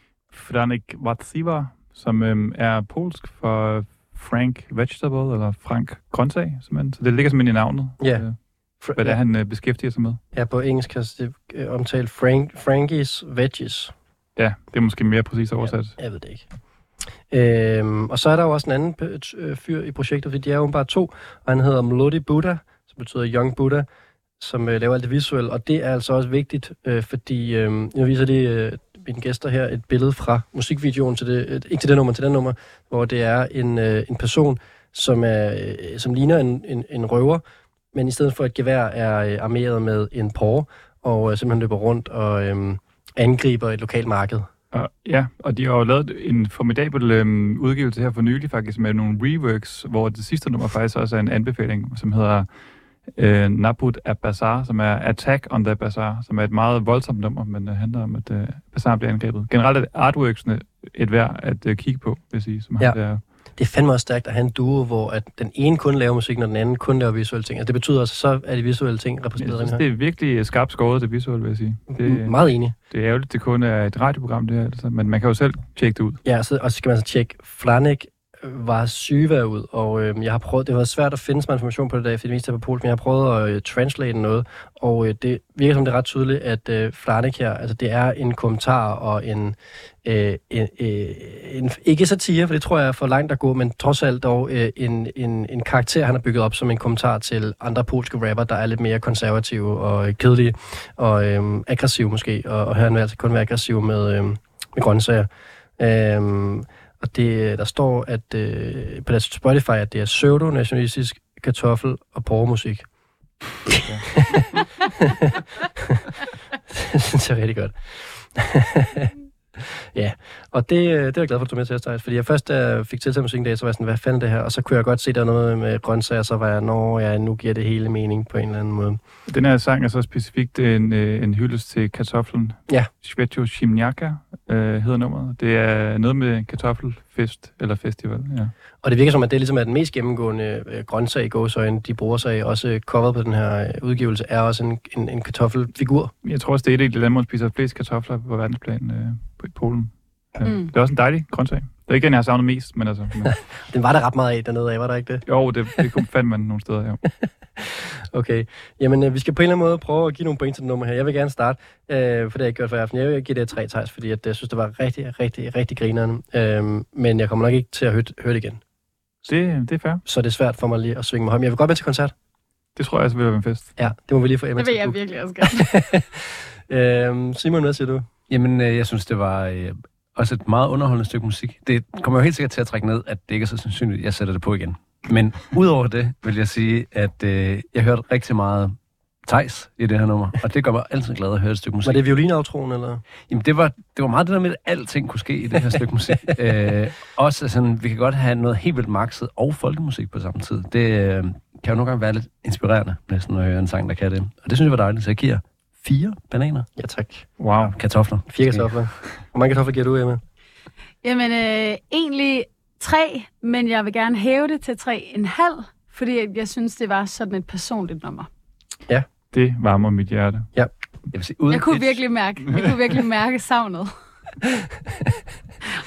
Franek Watsiva, som øhm, er polsk for Frank Vegetable, eller Frank Grøntsag, simpelthen. Så det ligger simpelthen i navnet. Ja. Øh, Fra- hvad det er, han øh, beskæftiger sig med. Ja, på engelsk kan det øh, omtale Frank, Frankies Veggies. Ja, det er måske mere præcis oversat. Jeg ved det ikke. Øhm, og så er der jo også en anden p- øh, fyr i projektet, fordi de er jo bare to, og han hedder Melody Buddha, som betyder Young Buddha, som øh, laver alt det visuelle, og det er altså også vigtigt, øh, fordi øh, nu viser de øh, mine gæster her et billede fra musikvideoen til det, ikke til det nummer, til det nummer, hvor det er en, øh, en person, som, er, øh, som ligner en, en, en røver, men i stedet for et gevær er øh, armeret med en porre, og øh, simpelthen løber rundt og øh, angriber et lokalt marked. Og, ja, og de har jo lavet en formidabel øhm, udgivelse her for nylig faktisk med nogle reworks, hvor det sidste nummer faktisk også er en anbefaling, som hedder øh, Nabut af Bazaar, som er Attack on the Bazaar, som er et meget voldsomt nummer, men øh, handler om, at øh, Bazaar bliver angrebet. Generelt er artworksene et værd at øh, kigge på, vil jeg sige. Som Ja. Der, det er fandme også stærkt at have en duo, hvor at den ene kun laver musik, og den anden kun laver visuelle ting. Altså, det betyder også, så er de visuelle ting jeg repræsenteret synes, her. det er virkelig skarpt skåret, det visuelle, vil jeg sige. Det... Det, Meget enig. det er ærgerligt, det kun er et radioprogram, det her, altså, men man kan jo selv tjekke det ud. Ja, så, og så skal man så tjekke, Flanek var syvær ud, og øh, jeg har prøvet, det var svært at finde så meget information på det der, fordi det mest er på polsk, men jeg har prøvet at øh, translate noget, og øh, det virker som det er ret tydeligt, at øh, Flanek her, altså det er en kommentar og en, øh, en, øh, en, ikke satire, for det tror jeg er for langt at gå, men trods alt dog øh, en, en, en karakter, han har bygget op som en kommentar til andre polske rapper, der er lidt mere konservative og øh, kedelige og øh, aggressive måske, og, og her vil altså kun være aggressiv med, øh, med grøntsager. Øh, og det, der står at øh, på deres Spotify, at det er pseudo-nationalistisk kartoffel og porremusik. det synes jeg er rigtig godt. ja, og det, øh, det er jeg glad for, at du er med til at starte, fordi jeg først, da jeg fik tiltaget musikken dag, så var jeg sådan, hvad fanden det her? Og så kunne jeg godt se, der er noget med grøntsager, så var jeg, når ja, nu giver det hele mening på en eller anden måde. Den her sang er så specifikt en, øh, en hyldest til kartoflen. Ja. Svetjo Shimniaka øh, hedder nummeret. Det er noget med kartoffelfest eller festival. Ja. Og det virker som, at det ligesom er den mest gennemgående øh, grøntsag i gåsøjne, de bruger sig i. Også coveret på den her øh, udgivelse er også en, en, en kartoffelfigur. Jeg tror også, det er et af de lande, hvor man spiser flest kartofler på verdensplan øh, på i Polen. Ja. Mm. Det er også en dejlig grøntsag. Det er ikke den, jeg har savnet mest, men altså... Men, Den var der ret meget af dernede af, var der ikke det? jo, det, det kunne fandt man nogle steder, jo. Okay. Jamen, øh, vi skal på en eller anden måde prøve at give nogle point til det nummer her. Jeg vil gerne starte, øh, for det har jeg ikke gjort for aften. Jeg vil give det tre tejs, fordi at, jeg synes, det var rigtig, rigtig, rigtig grineren. Øh, men jeg kommer nok ikke til at høre, høre det igen. Det, det er fair. Så det er svært for mig lige at svinge mig højt. Men jeg vil godt med til koncert. Det tror jeg også vil være en fest. Ja, det må vi lige få Emma Det vil jeg virkelig også gerne. øh, Simon, hvad siger du? Jamen, øh, jeg synes, det var øh, også et meget underholdende stykke musik. Det kommer jo helt sikkert til at trække ned, at det ikke er så sandsynligt, at jeg sætter det på igen. Men udover det, vil jeg sige, at øh, jeg hørte rigtig meget Tejs i det her nummer, og det gør mig altid glad at høre et stykke musik. Var det violinaftroen, eller? Jamen, det var, det var meget det der med, at alting kunne ske i det her stykke musik. øh, også sådan, vi kan godt have noget helt vildt makset og folkemusik på samme tid. Det øh, kan jo nogle gange være lidt inspirerende, næsten, når jeg hører en sang, der kan det. Og det synes jeg var dejligt, så jeg giver fire bananer. Ja, tak. Wow. Kartofler. Fire kartofler. Hvor mange kartofler giver du, Emma? Jamen, øh, egentlig tre, men jeg vil gerne hæve det til tre en halv, fordi jeg synes, det var sådan et personligt nummer. Det varmer mit hjerte. Jeg vil sige, uden Jeg kunne virkelig mærke, jeg kunne virkelig mærke savnet.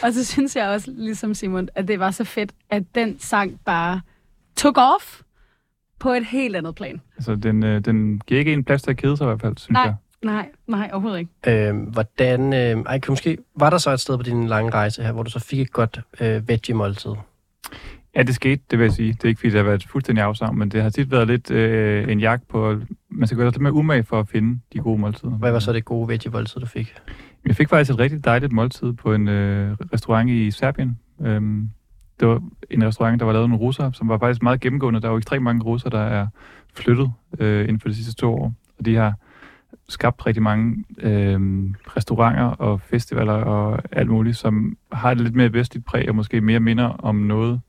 og så synes jeg også, ligesom Simon, at det var så fedt, at den sang bare took off på et helt andet plan. Altså, den, øh, den giver ikke en plads til at kede sig i hvert fald, synes Nej. jeg. Nej, nej, overhovedet ikke. Øh, hvordan, øh, ej, kan måske, var der så et sted på din lange rejse her, hvor du så fik et godt øh, veggie-måltid? Ja, det skete, det vil jeg sige. Det er ikke, fordi det har været fuldstændig afsavn, men det har tit været lidt øh, en jagt på... Man skal gøre lidt mere umage for at finde de gode måltider. Hvad var så det gode veggie-måltid, du fik? Jeg fik faktisk et rigtig dejligt måltid på en øh, restaurant i Serbien. Øhm, det var en restaurant, der var lavet nogle russer, som var faktisk meget gennemgående. Der er jo ekstremt mange russer, der er flyttet øh, inden for de sidste to år. Og de har skabt rigtig mange øh, restauranter og festivaler og alt muligt, som har et lidt mere vestligt præg og måske mere minder om noget,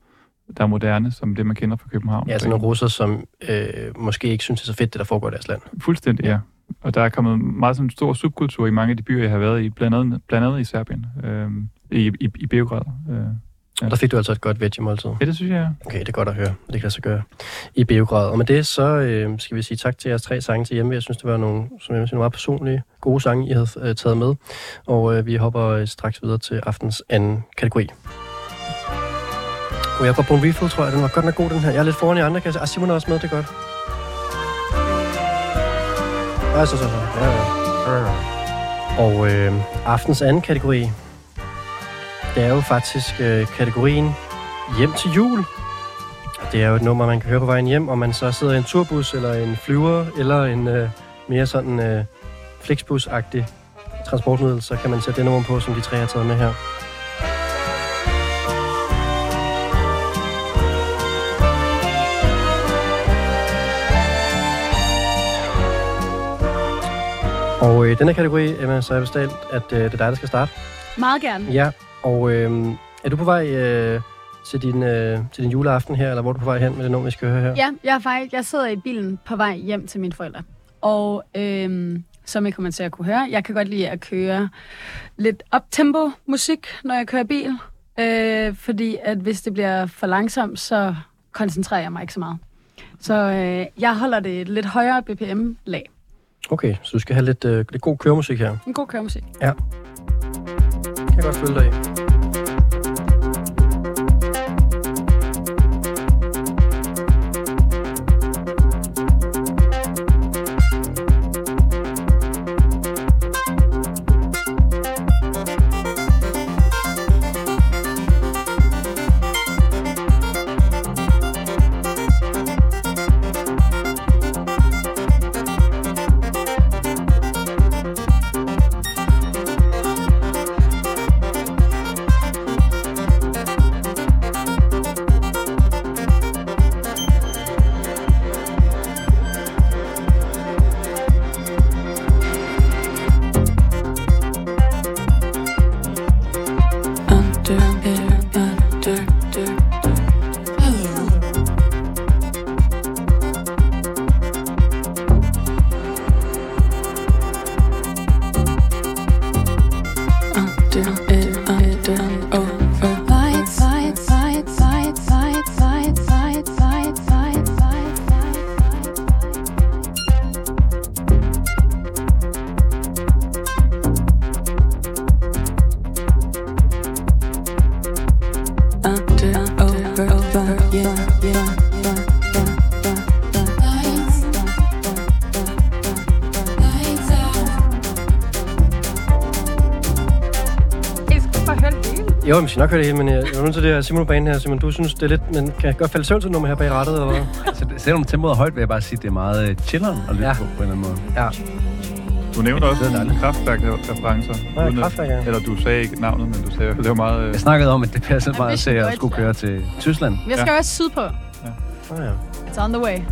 der er moderne, som det, man kender fra København. Ja, sådan nogle russer, som øh, måske ikke synes, det er så fedt, det der foregår i deres land. Fuldstændig, ja. Og der er kommet meget sådan en stor subkultur i mange af de byer, jeg har været i, blandt andet, blandt andet i Serbien, øh, i, i, i Beograd. Øh. Og der fik du altså et godt veggie-måltid. Ja, det synes jeg. Okay, det er godt at høre. Det kan lade sig gøre i Beograd. Og med det, så øh, skal vi sige tak til jeres tre sange til hjemme. Jeg synes, det var nogle, som jeg synes, meget personlige, gode sange, I havde øh, taget med. Og øh, vi hopper øh, straks videre til aftens anden kategori. Og jeg går på en refill, tror jeg. Den var godt nok god, den her. Jeg er lidt foran i andre kasser. Ah, Simon er også med, det er godt. Ja, så, så, så. Ja, ja. Og øh, aftens anden kategori, det er jo faktisk øh, kategorien Hjem til jul. Det er jo et nummer, man kan høre på vejen hjem, om man så sidder i en turbus, eller en flyver, eller en øh, mere sådan øh, flixbus-agtig transportmiddel, så kan man sætte det nummer på, som de tre har taget med her. Og i denne kategori, Emma, så har jeg bestemt, at øh, det er dig, der skal starte. Meget gerne. Ja, og øh, er du på vej øh, til, din, øh, til din juleaften her, eller hvor er du på vej hen med det nummer, vi skal høre her? Ja, jeg, er faktisk, jeg sidder i bilen på vej hjem til mine forældre. Og øhm, som I kommer til at kunne høre, jeg kan godt lide at køre lidt up-tempo musik, når jeg kører bil. Øh, fordi at hvis det bliver for langsomt, så koncentrerer jeg mig ikke så meget. Så øh, jeg holder det et lidt højere BPM-lag. Okay, så du skal have lidt, øh, lidt god køremusik her. En god køremusik. Ja. Kan jeg godt følge dig i. skal nok høre det hele, men jeg jeg er nødt til det her Simon banen her. Simon, du synes, det er lidt... Men kan jeg godt falde i søvn til nummer her bag rettet, eller hvad? Altså, selvom tempoet er højt, vil jeg bare sige, at det er meget øh, chilleren at lytte Ja. ja. på, på en eller anden måde. Ja. Du nævnte også kraftværk-referencer. Nej, at- Kraftwerk, ja. Eller du sagde ikke navnet, men du sagde, det var meget... Øh, Jeg snakkede om, at det passer Ja, meget til at er skulle køre til Tyskland. Jeg skal også sydpå. Oh, ja. It's on the way. nu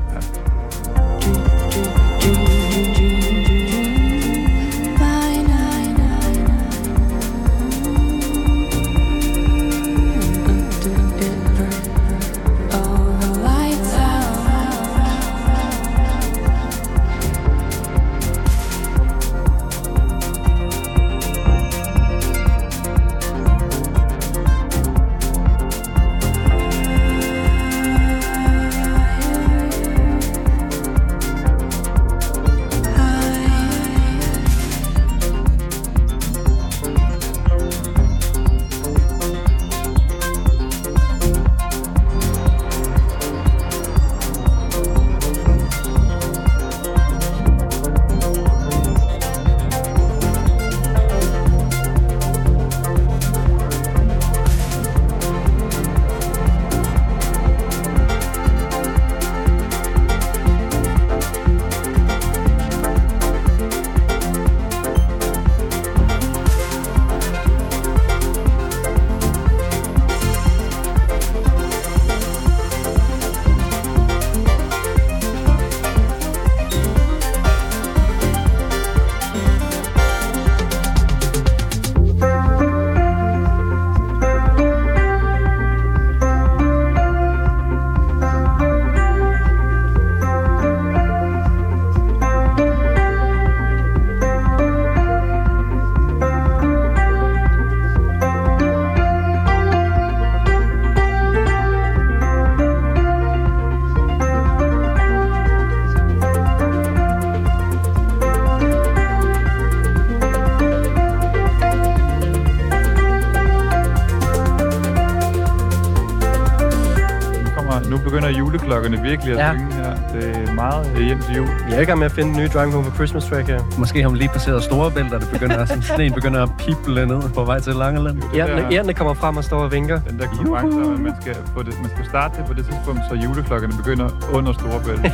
juleklokkerne virkelig at Ja. synge her. Det er meget øh, hjem til jul. Vi er i gang med at finde en ny Driving Home for Christmas track her. Måske har man lige passeret Storebælt, og det begynder, sådan, sneen begynder at pible ned på vej til Langeland. Ærerne kommer frem og står og vinker. Den der konkurrence, om, at man skal, få det, man skal starte det på det tidspunkt, så juleklokkerne begynder under Storebælt. Jeg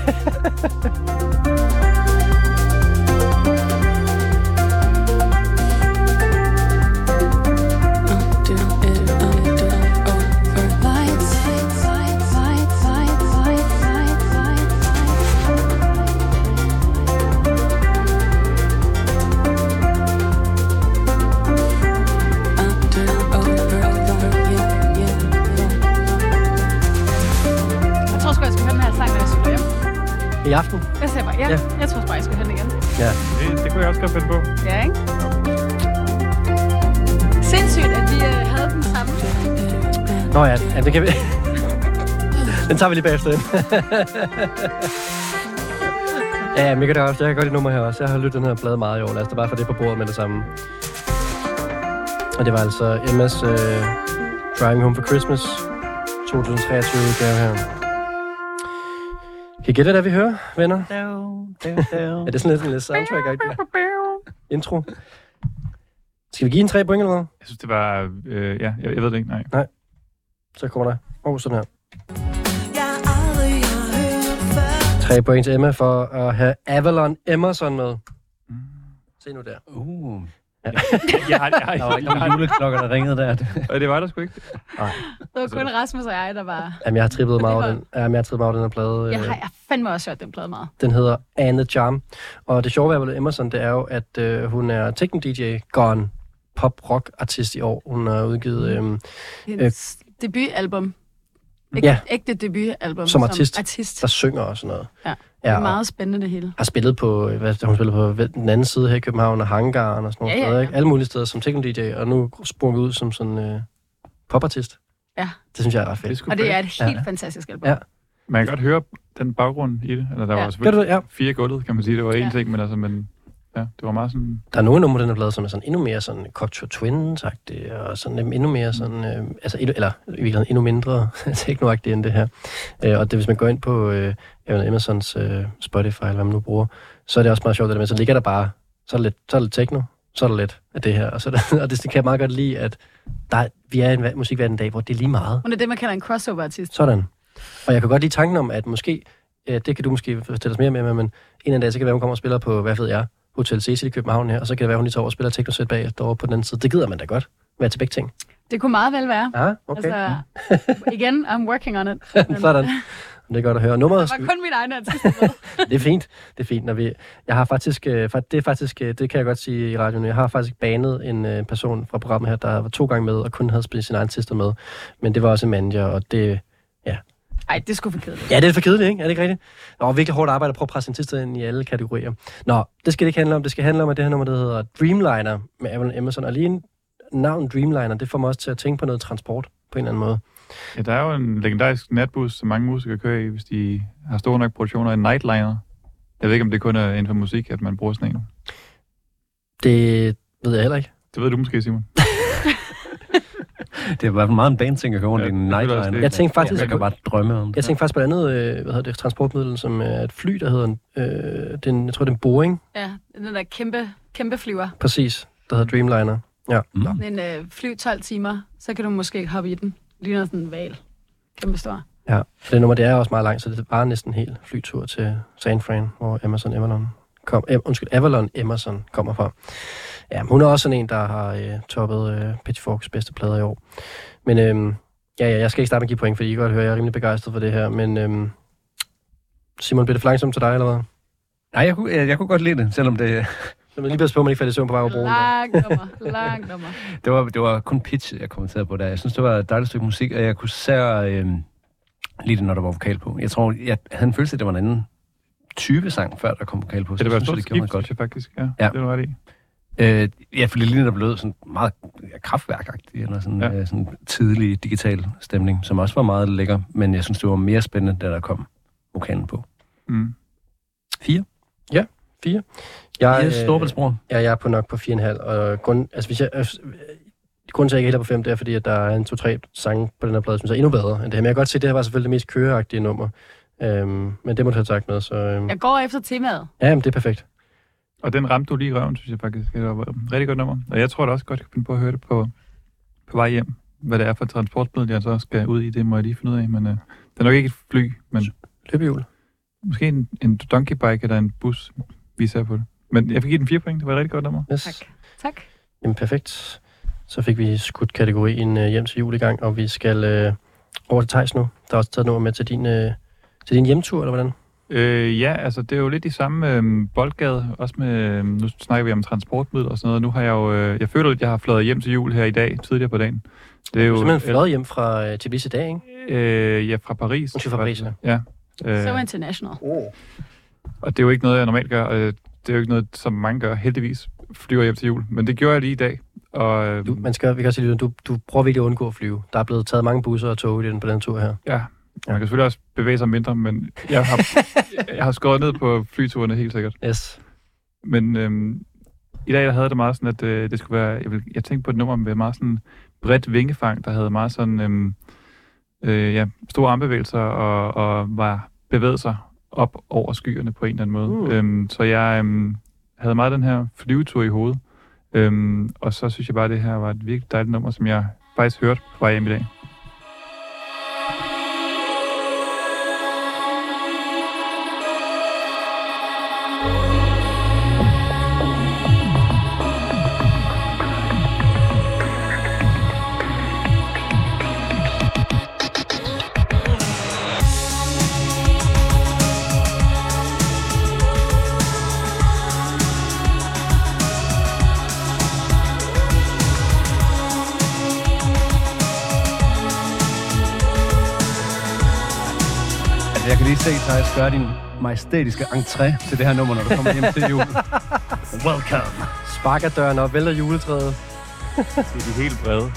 godt finde på. Ja, ikke? Sindssygt, at vi øh, havde den samme. Nå ja, ja det kan vi... Den tager vi lige bagefter. ja, det også. Jeg kan godt lide nummer her også. Jeg har lyttet den her plade meget i år. Lad os da bare få det på bordet med det samme. Og det var altså Emmas uh, Driving Home for Christmas 2023 udgave her. Kan I gætte, hvad vi hører, venner? Er det sådan lidt en lidt soundtrack intro? Skal vi give en tre point eller hvad? Jeg synes, det var... Øh, ja, jeg, jeg ved det ikke, nej. Så kommer der. Åh, oh, sådan her. Tre point til Emma for at have Avalon Emerson med. Se nu der. Uh. Jeg har, jeg har, der var ikke nogen juleklokker, der ringede der. Og det var der sgu ikke. Det var kun Rasmus og jeg, der var... Jamen, jeg har trippet meget over den. Jamen, jeg har trippet meget over den her plade. Jeg Øh, har jeg fandme også hørt den plade meget. Den hedder Anne Jam. Og det sjove ved Emerson, det er jo, at øh, hun er techno-DJ, gone pop-rock-artist i år. Hun har udgivet... Øh, Hendes debutalbum. Ægte, Ja. ægte debutalbum. Som artist. artist. der synger og sådan noget. Ja. Det Ja, er meget spændende det hele. har spillet på, hvad, hun spillet på den anden side her i København, og Hangaren og sådan noget. Ja, ja, ja. Ikke? Alle mulige steder som techno-DJ, og nu sprunget ud som sådan øh, popartist. Ja. Det synes jeg er ret Det fedt. sgu Og det er et helt Ja. fantastisk album. Ja. Man kan godt høre den baggrund i det. Eller der Ja. var selvfølgelig det? Ja. fire gulvet, kan man sige. Det var én Ja. ting, men altså, men, ja, det var meget sådan... Der er nogle numre, den er plade, som er sådan endnu mere sådan Cocteau twins og sådan endnu mere sådan, øh, altså endnu, eller i virkeligheden endnu mindre techno end det her. Øh, og det, hvis man går ind på øh, Emersons øh, Spotify, eller hvad man nu bruger, så er det også meget sjovt, der med, så ligger der bare, så er der lidt, så er der lidt techno, så er der lidt af det her, og, så er der, og det, det kan jeg meget godt lide, at der, er- vi er i en musikverden i dag, hvor det er lige meget. Hun er det, man kalder en crossover-artist. Sådan. Og jeg kan godt lide tanken om, at måske, øh, det kan du måske fortælle os mere med, men en anden dag, så kan være, hun kommer og spiller på, hvad ved jeg, Hotel Cecil i København her, og så kan det være, hun lige tager over og spiller techno-sæt bag derovre på den anden side. Det gider man da godt. Være til begge ting. Det kunne meget vel være. Ja, okay. Altså, igen, I'm working on it. Sådan. Det er godt at høre. Nummeret, Det var kun min egen artist. med. det er fint. Det er fint, når vi... Jeg har faktisk... øh, Det er faktisk... øh, Det kan jeg godt sige i radioen. Jeg har faktisk banet en øh, person fra programmet her, der var to gange med, og kun havde spillet sin egen artister med. Men det var også en manager, og det... Ej, det er sgu for kedeligt. Ja, det er for kedeligt, ikke? Er det ikke rigtigt? Nå, virkelig hårdt arbejde at prøve at presse en artister ind i alle kategorier. Nå, det skal det ikke handle om. Det skal handle om, at det her nummer, der hedder Dreamliner med Avalon Emerson. Og lige navn Dreamliner, det får mig også til at tænke på noget transport på en eller anden måde. Ja, der er jo en legendarisk natbus, som mange musikere kører i, hvis de har store nok produktioner. En nightliner. Jeg ved ikke, om det kun er inden for musik, at man bruger sådan en. Det ved jeg heller ikke. Det ved du måske, Simon. Det er fald meget en bandting at køre rundt Ja, i en er nightliner. Jeg tænkte faktisk, Jeg kan bare drømme om det. Jeg tænkte faktisk på et andet øh, hvad hedder det, transportmiddel, som er et fly, der hedder, en, øh, den, jeg tror, det er en Boeing, Ja, den der kæmpe, kæmpe flyver. præcis, der hedder Dreamliner. Ja. Mm. En øh, fly 12 timer, så kan du måske hoppe i den. Ligner sådan en val. Kæmpe stor. ja. Det nummer, det er også meget langt, så det var næsten en hel flytur til San Fran, hvor Emerson Avalon kom, eh, undskyld, Avalon Emerson kommer fra. Ja, hun er også sådan en, der har øh, toppet øh, Pitchforks bedste plader i år. Men øh, ja, ja, jeg skal ikke starte med at give point, fordi I kan godt høre, at jeg er rimelig begejstret for det her. Men øh, Simon, bliver det for langsomt til dig, eller hvad? Nej, jeg kunne, jeg, jeg kunne godt lide det, selvom det, Så man lige passe på, at man ikke falder i søvn på vej over broen. Langt nummer, langt nummer. det, var, det var kun pitch, jeg kommenterede på der. Jeg synes, det var et dejligt stykke musik, og jeg kunne især øh, lide det, når der var vokal på. Jeg tror, jeg havde en følelse, at det var en anden type sang, før der kom vokal på. Så det var et stort det skift, mig godt. faktisk. Ja, Ja. det ret i. Øh, ja, for det lignede, der blev sådan meget ja, kraftværkagtigt, eller sådan, ja. Ja. øh, sådan tidlig digital stemning, som også var meget lækker, men jeg synes, det var mere spændende, da der kom vokalen på. Mm. Fire? Jeg, Jeg er øh, Storbæltsbror. Ja, jeg er på nok på 4,5. Og grund, altså hvis jeg, øh, grunden til, at jeg ikke hælder på fem, det er, fordi at der er en to-tre sange på den her plade, som er endnu bedre end det her. Men jeg kan godt se, at det her var selvfølgelig det mest køreagtige nummer. Øhm, men det må du have sagt med, så... Øhm, Jeg går efter temaet. ja, men det er perfekt. Og den ramte du lige i røven, synes jeg faktisk. Det var et rigtig godt nummer. Og jeg tror da også godt, jeg kan finde på at høre det på, på vej hjem. Hvad det er for et transportmiddel, jeg så skal ud i, det må jeg lige finde ud af. Men øh, det er nok ikke et fly, men Løbehjul. måske en, en donkey bike eller en bus, vi ser på det. Men jeg fik give den fire point. Det var et rigtig godt nummer. Yes. Tak. Tak. Jamen, perfekt. Så fik vi skudt kategorien øh, hjem til jul i gang, og vi skal øh, over til Thijs nu. Der er også taget nummer med til din, øh, til din hjemtur, eller hvordan? Øh, ja, altså det er jo lidt i samme øh, boldgade, også med, øh, nu snakker vi om transportmiddel og sådan noget. Nu har jeg jo, øh, jeg føler, at jeg har fløjet hjem til jul her i dag, tidligere på dagen. Det er Du jo er simpelthen fløjet hjem fra øh, Tbilisi i dag, ikke? Øh, ja, fra Paris. Undskyld, fra Paris, ja. Ja. Øh, So international. og det er jo ikke noget, jeg normalt gør. Øh, det er jo ikke noget, som mange gør, heldigvis, flyver hjem til jul. Men det gjorde jeg lige i dag. Og, øh, Du, man skal, vi kan også sige, du, du prøver virkelig at undgå at flyve. Der er blevet taget mange busser og tog i den, på den tur her. ja, man kan selvfølgelig også bevæge sig mindre, men jeg har, jeg har skåret ned på flyturene helt sikkert. Yes. Men øhm, i dag der havde det meget sådan, at øh, det skulle være... Jeg, vil, jeg tænkte på et nummer med meget sådan bredt vingefang, der havde meget sådan... Øhm, øh, ja, store armbevægelser og, og var bevæget sig op over skyerne på en eller anden måde. Uh. Øhm, så jeg øhm, havde meget den her flyvetur i hovedet. Øhm, og så synes jeg bare, at det her var et virkelig dejligt nummer, som jeg faktisk hørte på vej hjem i dag. Se, Thijs, gøre din majestætiske entré til det her nummer, når du kommer hjem til jul. Welcome. Sparker døren op, vælter juletræet. Det er de helt brede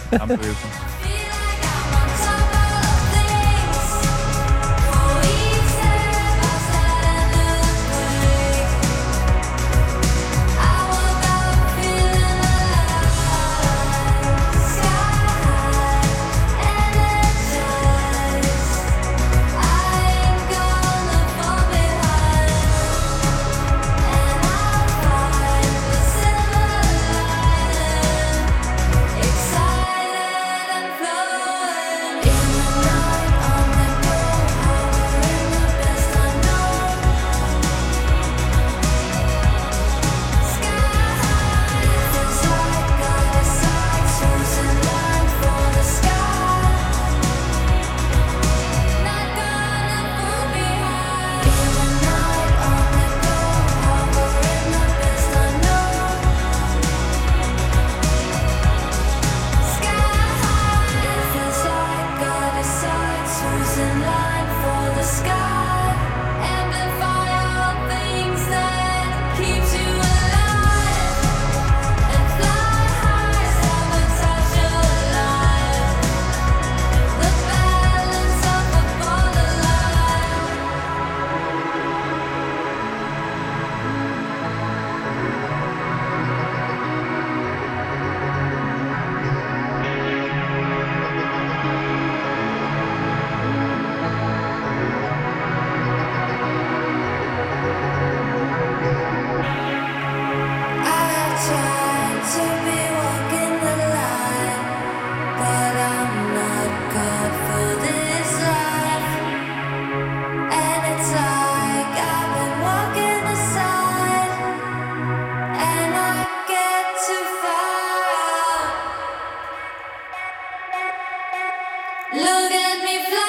armbevægelser. Look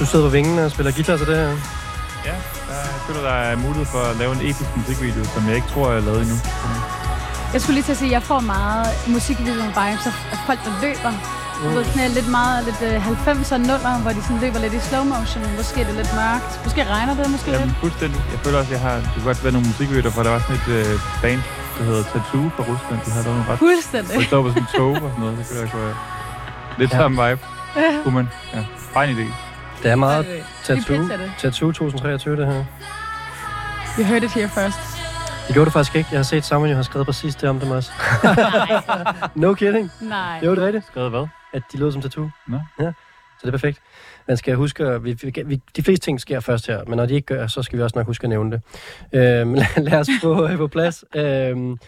du sidder på vingen og spiller guitar til det her. Ja, der, jeg føler, der er mulighed for at lave en episk musikvideo, som jeg ikke tror, jeg har lavet endnu. Jeg skulle lige til at sige, at jeg får meget musikvideo vibes af folk, der løber. Du ved, sådan øh, lidt meget lidt øh, 90'er og 0'er, hvor de sådan løber lidt i slow motion. Måske er det lidt mørkt. Måske regner det måske Jamen, lidt. fuldstændig. Jeg føler også, jeg har... Det godt være nogle musikvideoer, for der var sådan et øh, band, der hedder Tattoo fra Rusland. De havde lavet nogle ret... Fuldstændig. Hvor de står på sådan en tog og sådan noget. Det kunne jeg kunne Lidt Ja. samme vibe. Kunne man? Ja. Bare en idé. Det er meget tattoo, det. tattoo 2023, det her. You heard it here first. Det gjorde du faktisk ikke. Jeg har set Samuel, har skrevet præcis det om dem også. no kidding. Nej. Jo, det er rigtigt. Skrevet hvad? At de lød som tattoo. Nå. Ja, så det er perfekt. Man skal huske, at vi, vi, vi, de fleste ting sker først her, men når de ikke gør, så skal vi også nok huske at nævne det. Øhm, lad, lad os få øh, på plads. Øhm,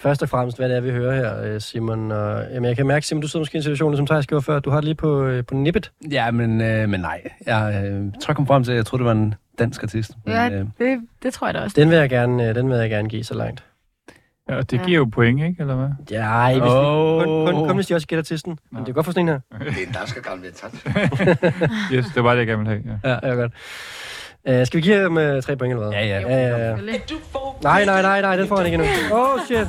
først og fremmest, hvad det er, vi hører her, øh, Simon. Og, jamen, jeg kan mærke, Simon, du sidder måske i en situation, som Thijs gjorde før. Du har det lige på, øh, på nippet. Ja, men, øh, men nej. Jeg øh, tror, jeg kom frem til, at jeg troede, det var en dansk artist. Men, Ja, øh, det, det tror jeg da også. Den vil jeg gerne, øh, den vil jeg gerne give så langt. Ja, og det Ja. giver jo point, ikke? Eller hvad? Ja, ej, hvis Åh. vi, kun, kun, kun, hvis de også gætter artisten. Men det er godt for sådan en her. Det er en dansk gammel. Yes, det var det, jeg gerne ville have. Ja. Ja, ja, godt. Uh, skal vi give ham uh, tre point, eller hvad? Ja, ja. ja, ja, ja. Nej, nej, nej, nej, den får han ikke endnu. Oh, shit.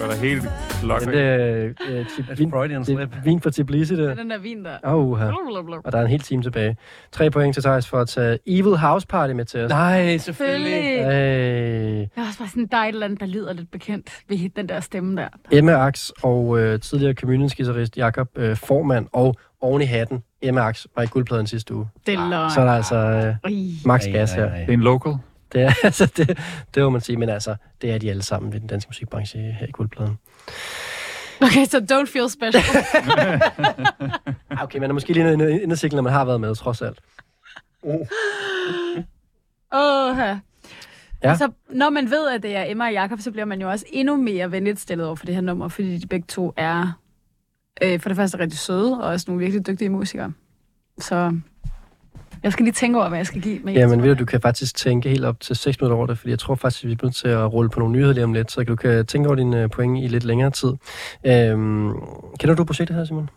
Det var da helt lok. Det er uh, uh, vin, Freudian det er vin for Tbilisi, Det er det. den der vin der. Åh, uh, Blablabla. og der er en hel time tilbage. Tre point til Thijs for at tage Evil House Party med til os. Nej, Selvfølgelig. Hey. Jeg har også bare sådan, der er et eller andet, der lyder lidt bekendt ved den der stemme der. Emma Ax og øh, tidligere community-guitarist Jakob øh, Formand og oven i hatten, Emma Ax var i guldpladen sidste uge. Det er løgn. Så er der altså øh, max gas her. Det er en local. Det er, altså, det, det må man sige, men altså, det er de alle sammen i den danske musikbranche her i guldpladen. Okay, så don't feel special. Ah, Okay, man er måske lige inde inde når man har været med, trods alt. Åh, ja. Ja. Altså, når man ved, at det er Emma og Jakob, så bliver man jo også endnu mere venligt stillet over for det her nummer, fordi de begge to er øh, for det første rigtig søde, og også nogle virkelig dygtige musikere. Så jeg skal lige tænke over, hvad jeg skal give. Jeg Ja, men ved du, du kan faktisk tænke helt op til 6 minutter over det, fordi jeg tror faktisk, at vi er nødt til at rulle på nogle nyheder lige om lidt, så du kan tænke over dine øh, point i lidt længere tid. Øhm, kender du projektet her, Simon?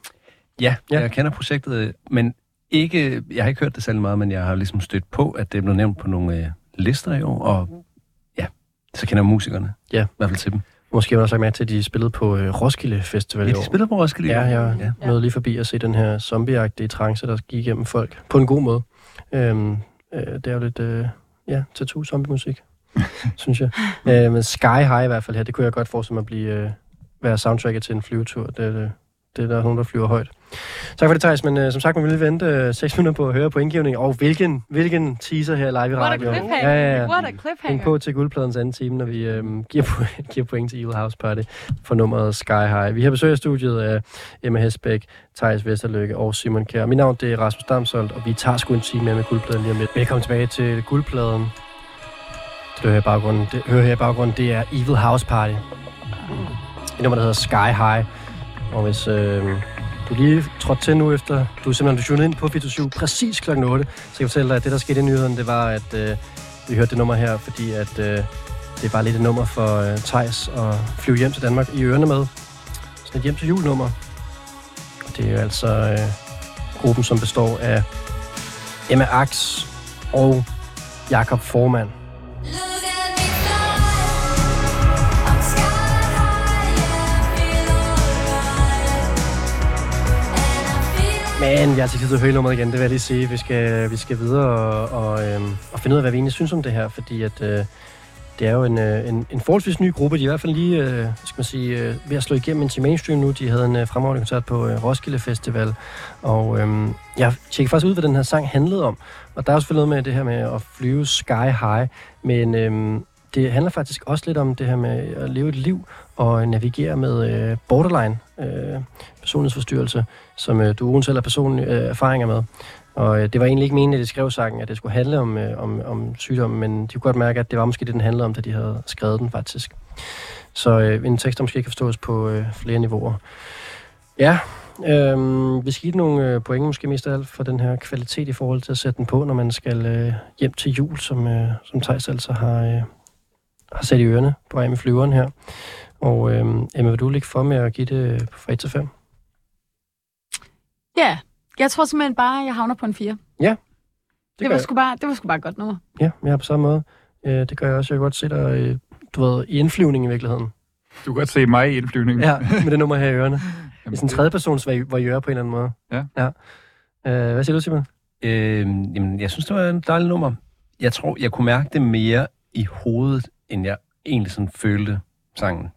Ja, Ja. ja, jeg kender projektet, men ikke, jeg har ikke hørt det særlig meget, men jeg har ligesom stødt på, at det er blevet nævnt på nogle øh, lister i år, og ja, så kender jeg musikerne. Ja. I hvert fald til dem. Måske har du også lagt mærke til, at de spillede på øh, Roskilde Festival Ja, de år. spiller på Roskilde. Ja, jeg ja. nåede lige forbi at se den her zombieagtige trance, der gik igennem folk. På en god måde. Øhm, øh, det er jo lidt, øh, ja, tattoo-zombie-musik, synes jeg. Øh, men Sky High i hvert fald her, det kunne jeg godt forestille mig at blive, øh, være soundtracket til en flyvetur. Det, det, det er der nogen, der flyver højt. Tak for det, Thijs, men øh, som sagt, man vil vente øh, 6 minutter på at høre på indgivningen. Og hvilken, hvilken teaser her live i What a radioen. Ja, ja, ja. What a Hæng cliffhanger. på til guldpladens anden time, når vi øhm, giver, point, giver point til Evil House Party for nummeret Sky High. Vi har besøg af studiet af Emma Hesbæk, Thijs Vesterlykke og Simon Kjær. Mit navn det er Rasmus Damsolt, og vi tager sgu en time mere med guldpladen lige om lidt. Velkommen tilbage til guldpladen. Det, du hører, i baggrunden, det, hører her i baggrunden, det er Evil House Party. Et nummer, der hedder Sky High. Og hvis øh, du lige trådte til nu efter, du er simpelthen tunet ind på 24 præcis kl. 8, så kan jeg fortælle dig, at det, der skete i nyheden, det var, at øh, vi hørte det nummer her, fordi at øh, det er bare lidt et nummer for øh, Thijs at flyve hjem til Danmark i ørerne med. Sådan et hjem til julenummer. Og det er jo altså øh, gruppen, som består af Emma Ax og Jakob Formand. Look Men jeg har til tid til høre nummeret igen, det vil jeg lige sige. Vi skal, vi skal videre og, og, øhm, og finde ud af, hvad vi egentlig synes om det her, fordi at, øh, det er jo en, øh, en, en forholdsvis ny gruppe. De er i hvert fald lige øh, skal man sige, øh, ved at slå igennem til mainstream nu. De havde en øh, fremragende koncert på øh, Roskilde Festival, og øh, jeg tjekkede faktisk ud, hvad den her sang handlede om. Og der er jo selvfølgelig noget med det her med at flyve sky high, men øh, det handler faktisk også lidt om det her med at leve et liv og navigere med øh, borderline øh, personlighedsforstyrrelse, som øh, du uden selv har personlige øh, erfaringer med. Og øh, det var egentlig ikke meningen, at de skrev sangen, at det skulle handle om, øh, om, om sygdommen, men de kunne godt mærke, at det var måske det, den handlede om, da de havde skrevet den faktisk. Så øh, en tekst, der måske kan forstås på øh, flere niveauer. Ja, øh, vi skal give nogle øh, pointe måske mest af alt for den her kvalitet i forhold til at sætte den på, når man skal øh, hjem til jul, som, øh, som Thijs altså har, øh, har sat i ørerne på vej med flyveren her. Og øh, Emma, vil du ligge for med at give det øh, fra 1 til 5? Ja, jeg tror simpelthen bare, jeg havner på en 4. Det, gør var jeg. sgu bare, det var sgu bare et godt nummer. Ja, jeg er på samme måde. Øh, det gør jeg også. Jeg kan godt se dig, øh, du ved, i indflyvning i virkeligheden. Du kan godt se mig i indflyvningen. Ja, med det nummer her i ørerne. Jamen, I sådan en tredjepersons voyeur på en eller anden måde. Ja. ja. Øh, hvad siger du, Simon? Øh, jamen, jeg synes, det var en dejlig nummer. Jeg tror, jeg kunne mærke det mere i hovedet, end jeg egentlig sådan følte sangen.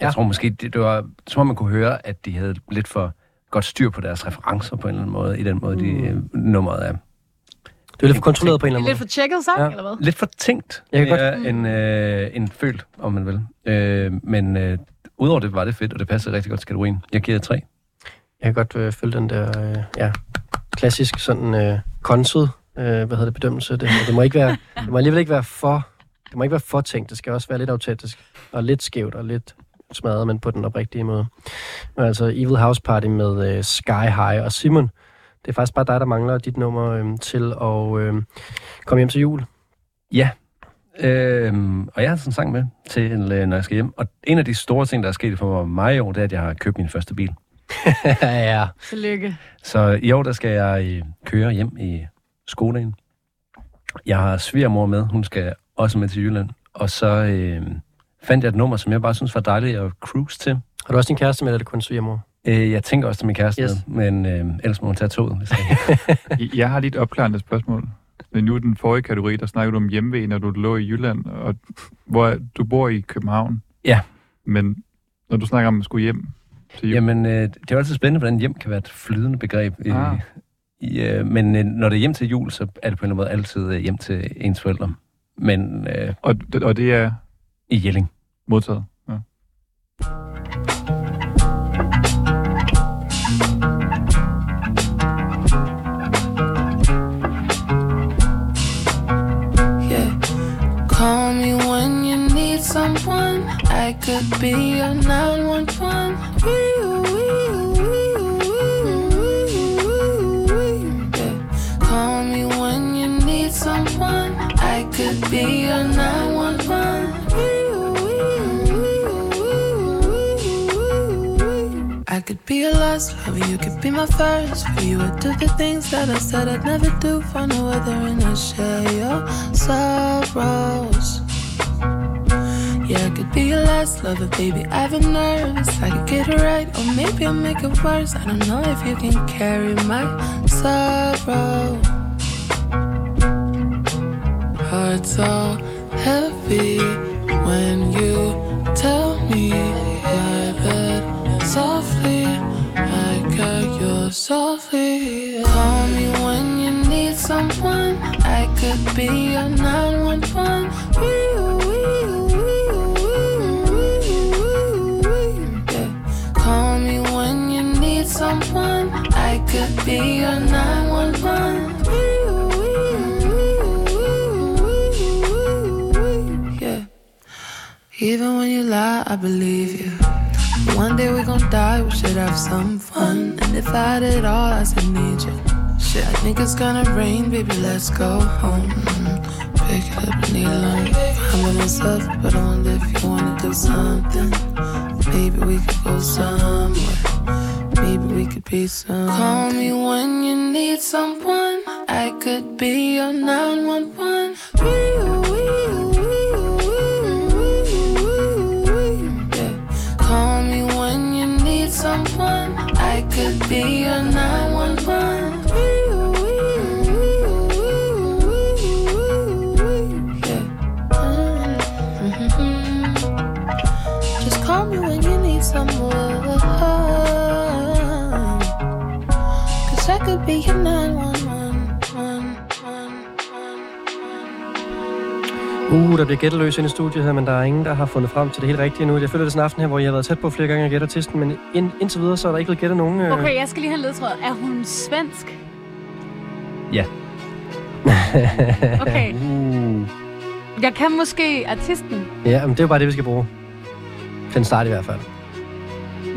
Jeg tror måske, det, det var, som om man kunne høre, at de havde lidt for godt styr på deres referencer på en eller anden måde, i den måde, de øh, nummeret er. Det er lidt for kontrolleret på en eller er anden lidt for tjekket sang, Ja. eller hvad? Lidt for tænkt, Jeg kan mere end, øh, end følt, om man vil. Øh, men øh, udover det var det fedt, og det passede rigtig godt til kategorien. Jeg giver tre. Jeg kan godt øh, følge den der, øh, ja, klassisk sådan øh, konset, øh, hvad hedder det, bedømmelse. Det, det, må ikke være, det må alligevel ikke være for, det må ikke være for tænkt. Det skal også være lidt autentisk, og lidt skævt, og lidt smadret, men på den oprigtige måde. Men altså Evil House Party med øh, Sky High og Simon. Det er faktisk bare dig, der mangler dit nummer øh, til at øh, komme hjem til jul. Ja. Øhm, og jeg har sådan en sang med til, øh, når jeg skal hjem. Og en af de store ting, der er sket for mig i år, det er, at jeg har købt min første bil. ja. Tillykke. Så i år, der skal jeg øh, køre hjem i skolen. Jeg har svigermor med. Hun skal også med til Jylland. Og så øh, fandt jeg et nummer, som jeg bare synes var dejligt at cruise til. Har du også din kæreste med, eller er det kun svigermor? Øh, jeg tænker også til min kæreste, Yes. med, men øh, ellers må hun tage toget. Hvis jeg... Jeg har lige et opklarende spørgsmål. Men nu i den forrige kategori, der snakker du om hjemmevæg, når du lå i Jylland, og hvor du bor i København. Ja. Men når du snakker om at skulle hjem til jul, Jamen, øh, det er jo altid spændende, hvordan hjem kan være et flydende begreb. I, Ah. i, øh, men øh, når det er hjem til jul, så er det på en eller anden måde altid øh, hjem til ens forældre. Men øh, og, og det er i Jelling. Modtaget. Ja. Call me when you need someone. I could be your 911. Could be your last lover, you could be my first. For you, I do the things that I said I'd never do. For no other, and I share your sorrows. Yeah, I could be your last lover, baby. I've been nervous. I could get it right, or maybe I'll make it worse. I don't know if you can carry my sorrow. Heart's so heavy when you tell me my bed softly. Softly. Call me when you need someone. I could be your 911. Wee-oo, wee-oo, wee-oo, wee-oo, wee-oo, wee-oo. Yeah. Call me when you need someone. I could be your 911. Wee-oo, wee-oo, wee-oo, wee-oo, wee-oo, Yeah. Even when you lie, I believe you. One day we gon' die, we should have some fun. And if I had it all, I still need you. Shit, I think it's gonna rain, baby, let's go home. Pick it up and need alone. I'm by myself, but wonder if you wanna do something. Maybe we could go somewhere. Maybe we could be some. Call me when you need someone. I could be your 911. der bliver gætteløs inde i studiet her, men der er ingen, der har fundet frem til det helt rigtige nu. Jeg føler det sådan en aften her, hvor jeg har været tæt på flere gange at gætte artisten, men ind, indtil videre, så er der ikke blevet gættet nogen. øh. Okay, jeg skal lige have ledtråd. Er hun svensk? Ja. Okay. uh. Jeg kan måske artisten. Ja, men det er jo bare det, vi skal bruge. Den start i hvert fald.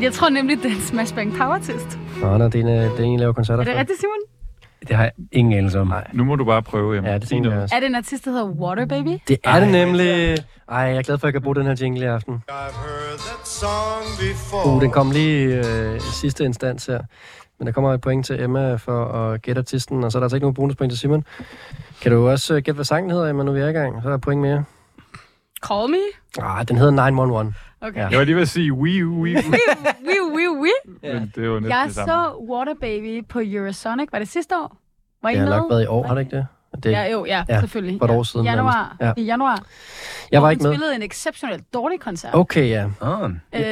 Jeg tror nemlig, det er en Smash Bang Power Test. Nå, når det er en, øh, det er en, I laver koncerter Er det rigtigt, Simon? Det har jeg ingen anelse om. Nej. Nu må du bare prøve. Jamen. Ja, det tænker jeg også. Er det en artist, der hedder Water Baby? Det er det nemlig. Ej, jeg er glad for, at jeg kan bruge den her jingle i aften. Uh, den kom lige i øh, sidste instans her. Men der kommer et point til Emma for at gætte artisten, og så er der altså ikke nogen bonuspoint til Simon. Kan du også øh, gætte, hvad sangen hedder, Emma, nu vi er i gang? Så er der et point mere. Call me? Ah, den hedder 911. Okay. Ja. Jeg var lige ved at sige wii u, wii u. Wii, wii, wii. Men det var næsten Jeg det samme. så Water Baby på Eurosonic. Var det sidste år? Var I Det har med? nok været i år, har det ikke det? Det Ja, jo, ja, ja, selvfølgelig. for et ja. år siden Januar. nærmest. I januar. Jeg var ikke hun med. spillede en exceptionelt dårlig koncert. Okay, ja. Ah,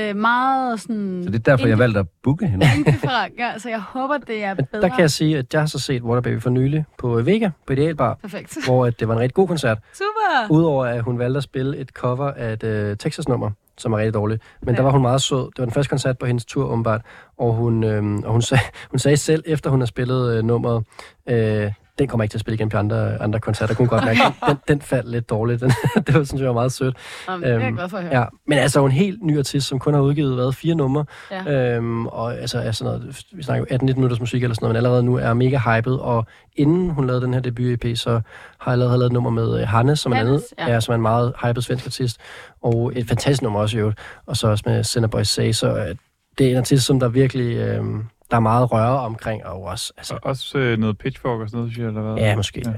Øh, meget sådan... så det er derfor, jeg valgte at booke hende. Ja, så jeg håber, det er Men bedre. der kan jeg sige, at jeg har så set Water Baby for nylig på Vega, på Idealbar, Perfekt. hvor at det var en rigtig god koncert. Super! Udover at hun valgte at spille et cover af et uh, Texas-nummer, som er rigtig dårligt. Men Ja. der var hun meget sød. Det var den første koncert på hendes tur, åbenbart. Og hun, øhm, og hun, sag, hun sagde selv, efter hun har spillet øh, nummeret, øh, den kommer ikke til at spille igen på andre, andre koncerter. Kunne godt mærke, den, den faldt lidt dårligt. Den, det var, synes jeg, var meget sødt. Jamen, det er jeg Øhm, glad for at høre. Ja, men altså er en helt ny artist, som kun har udgivet hvad, fire numre. Ja. Øhm, og altså er sådan noget, vi snakker jo 18-19 minutters musik eller sådan noget, men allerede nu er mega hyped. Og inden hun lavede den her debut-EP, så har jeg allerede lavet et nummer med øh, Hanne, som er, en Hannes, anden, ja. ja. som er en meget hyped svensk artist. Og et fantastisk nummer også i øvrigt. Og så også med Sender Boy Say, så øh, det er en artist, som der virkelig... Øh, der er meget røre omkring, og også... Altså, Og også øh, noget pitchfork og sådan noget, synes jeg, eller hvad? ja, måske. Ja.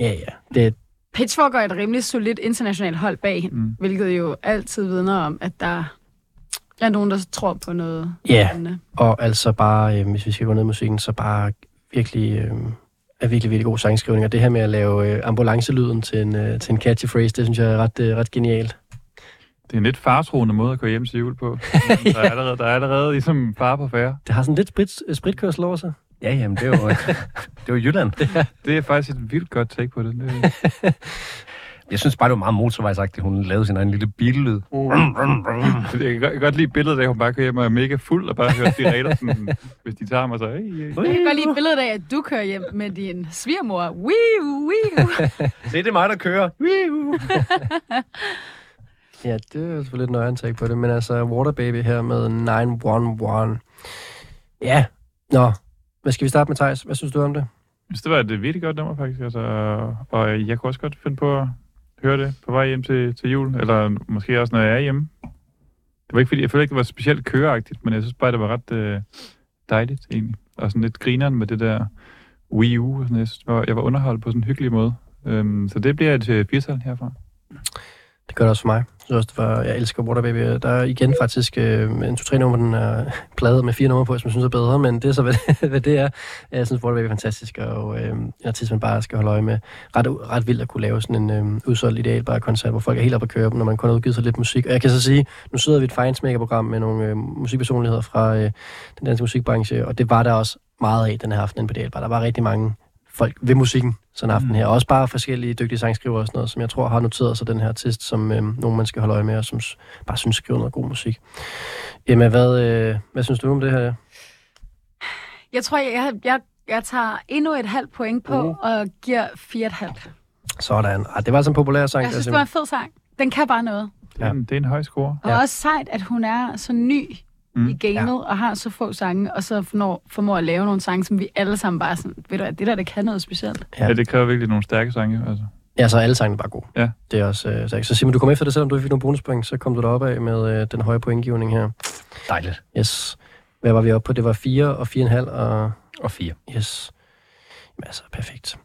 Ja, ja. ja. Det, er- Pitchfork er et rimelig solidt internationalt hold bag hende, Mm. hvilket jo altid vidner om, at der er nogen, der tror på noget Ja. spændende. Og altså bare, øh, hvis vi skal gå ned i musikken, så bare virkelig, øh, er virkelig, virkelig god sangskrivning. Og det her med at lave øh, ambulancelyden til en, øh, til en catchy phrase, det synes jeg er ret, øh, ret genialt. Det er en lidt fartroende måde at gå hjem til jul på. der, er allerede, der er allerede ligesom far på færre. Det har sådan lidt sprit, øh, spritkørsel over sig. Ja, jamen, det er jo, det er jo Jylland. Det er faktisk et vildt godt take på det. det Jeg synes bare, det var meget motorvejsagtigt, hun lavede sin egen lille billyd. Jeg, kan, godt- lide billedet af, at hun bare kører hjem og er mega fuld og bare hører de regler, sådan, hvis de tager mig så. Hey, hey. Jeg kan godt lide billedet af, at du kører hjem med din svigermor. Wii, wii. Det er mig, der kører. Ja, det er selvfølgelig et nøje take på det, men altså Waterbaby her med 911. Ja, nå. Hvad skal vi starte med, Thijs? Hvad synes du om det? Så det var et virkelig godt nummer, faktisk. Altså, og jeg kunne også godt finde på at høre det på vej hjem til, til jul. Eller måske også, når jeg er hjemme. Det var ikke fordi, jeg følte ikke, det var specielt køreagtigt, men jeg synes bare, det var ret øh, dejligt, egentlig. Og sådan lidt grineren med det der Wii U. Og sådan. Jeg, synes, det var, jeg var underholdt på sådan en hyggelig måde. Øhm, så det bliver et øh, firtal herfra. Det gør det også for mig. Jeg, synes også, det var, jeg elsker Water Baby. Der er igen faktisk øh, en to-tre nummer, den er pladet med fire numre på, som jeg synes er bedre, men det er så, hvad, hvad det er. Jeg synes, Water Baby er fantastisk, og øh, en artist, man bare skal holde øje med. Ret, ret vildt at kunne lave sådan en øh, udsolgt ideal bare koncert, hvor folk er helt oppe at køre, når man kun har udgivet sig lidt musik. Og jeg kan så sige, nu sidder vi i et Feinsmaker-program med nogle øh, musikpersonligheder fra øh, den danske musikbranche, og det var der også meget af den her aften på Idealbar. Der var rigtig mange folk ved musikken sådan en aften her. Også bare forskellige dygtige sangskrivere og sådan noget, som jeg tror har noteret sig den her artist, som øh, nogen man skal holde øje med, og som bare synes skriver noget god musik. Emma, hvad, øh, hvad synes du om det her? Jeg tror, jeg, jeg, jeg, tager endnu et halvt point på Uh. og giver fire et halvt. Sådan. Ah, det var altså en populær sang. Jeg synes, der, det var en fed sang. Den kan bare noget. Det er, en, det er en høj score. Og Ja. også sejt, at hun er så ny Mm. i gamet, ja. og har så få sange, og så formår, formår at lave nogle sange, som vi alle sammen bare sådan, ved du hvad, det der, det kan noget specielt. Ja. Ja. det kræver virkelig nogle stærke sange. Altså. Ja, så er alle sangene bare gode. Ja. Det er også øh, så, så Simon, du kom efter det, selvom du ikke fik nogle bonuspoint, så kom du deroppe af med øh, den høje pointgivning her. Dejligt. Yes. Hvad var vi oppe på? Det var 4 og 4,5 og... Og fire. Yes. Jamen altså, perfekt.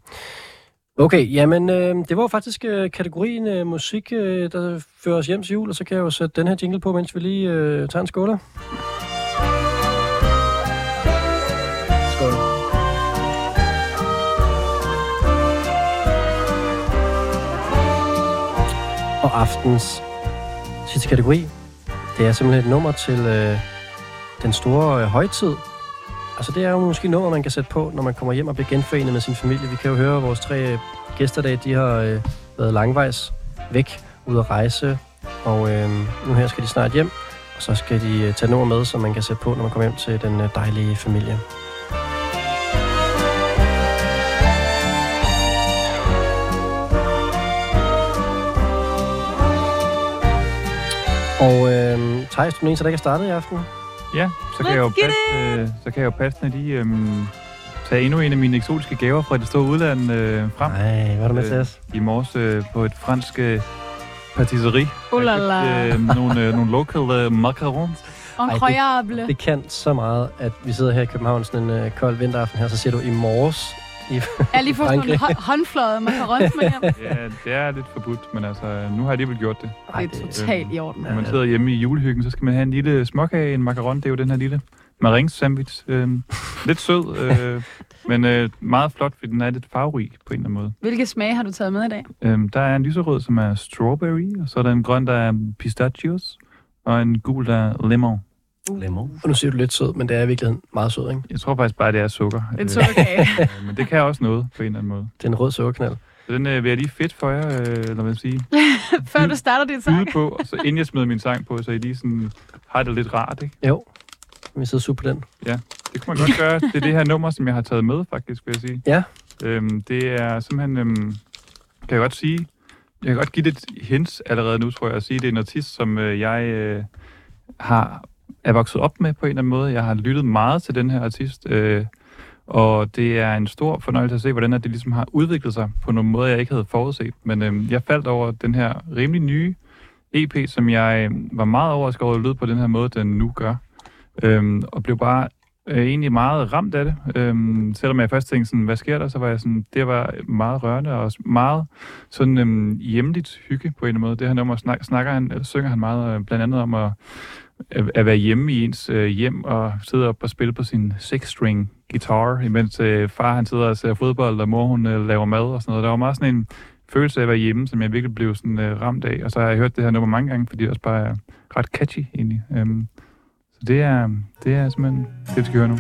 Okay, jamen øh, det var faktisk øh, kategorien øh, musik, øh, der fører os hjem til jul, og så kan jeg jo sætte den her jingle på, mens vi lige øh, tager en skåler. Skål. Og aftens sidste kategori, det er simpelthen et nummer til øh, den store øh, højtid, Altså, det er jo måske noget, man kan sætte på, når man kommer hjem og bliver genforenet med sin familie. Vi kan jo høre, at vores tre øh, gæster i dag, de har øh, været langvejs væk, ude at rejse. Og øh, nu her skal de snart hjem, og så skal de øh, tage noget med, som man kan sætte på, når man kommer hjem til den øh, dejlige familie. Og øh, Thijs, du er den eneste, der ikke er startet i aften. Ja, så kan, jeg jo Let's get passe, øh, så kan jeg jo passende lige øhm, tage endnu en af mine eksotiske gaver fra det store udland øh, frem. Nej, hvad er du med Øh, til os? I morges øh, på et fransk øh, patisserie. Uh la la. Øh, nogle, øh, nogle local øh, macarons. Incroyable. Det kan så meget, at vi sidder her i København sådan en øh, kold vinteraften her, så siger du i morges i Jeg har lige fået sådan nogle hå- håndfløjet macarons med hjem. Ja, det er lidt forbudt, men altså, nu har jeg alligevel gjort det. Det er totalt i orden. Når man sidder hjemme i julehyggen, så skal man have en lille småkage, en macaron. Det er jo den her lille marings sandwich. Øh, lidt sød, øh, men øh, meget flot, fordi den er lidt farverig på en eller anden måde. Hvilke smage har du taget med i dag? Øhm, der er en lyserød, som er strawberry, og så er der en grøn, der er pistachios, og en gul, der er lemon. Lemon. Og nu siger du lidt sød, men det er i virkeligheden meget sød, ikke? Jeg tror faktisk bare, det er sukker. Det er en sukkerkage. men det kan også noget på en eller anden måde. Det er en rød sukkerknald. Så den øh, vil jeg lige fedt for jer, øh, eller hvad jeg sige, Før du starter din sang. på, og så inden jeg smider min sang på, så I lige sådan har det lidt rart, ikke? Jo, vi sidder super på den. Ja, det kunne man godt gøre. Det er det her nummer, som jeg har taget med, faktisk, vil jeg sige. Ja. Øhm, det er simpelthen, øhm, kan jeg godt sige, jeg kan godt give det et hints allerede nu, tror jeg, at sige, det er en artist, som øh, jeg øh, har, er vokset op med på en eller anden måde. Jeg har lyttet meget til den her artist, øh, og det er en stor fornøjelse at se, hvordan at det ligesom har udviklet sig på nogle måder, jeg ikke havde forudset. Men øh, jeg faldt over den her rimelig nye EP, som jeg øh, var meget overrasket over at lyde på den her måde, den nu gør. Øh, og blev bare øh, egentlig meget ramt af det. Øh, selvom jeg først tænkte sådan, hvad sker der, så var jeg sådan, det var meget rørende og meget sådan øh, hjemligt hygge på en eller anden måde. Det her nummer snak, snakker han, eller synger han meget øh, blandt andet om at, at, at være hjemme i ens øh, hjem og sidde op og spille på sin six-string guitar, imens øh, far han sidder og ser fodbold, og mor hun øh, laver mad og sådan noget. Der var meget sådan en følelse af at være hjemme, som jeg virkelig blev sådan øh, ramt af. Og så har jeg hørt det her nummer mange gange, fordi det også bare er ret catchy egentlig. Øhm, så det er, det er simpelthen det, vi skal høre nu.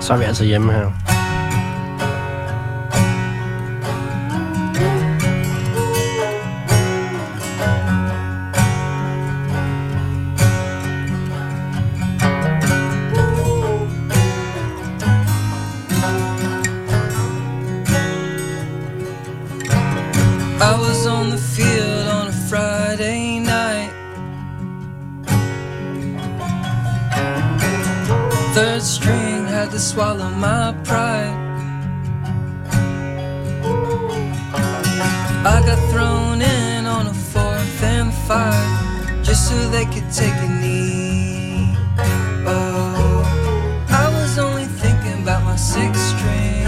Så er vi altså hjemme her. Third string had to swallow my pride. I got thrown in on a fourth and five just so they could take a knee. Oh, I was only thinking about my sixth string.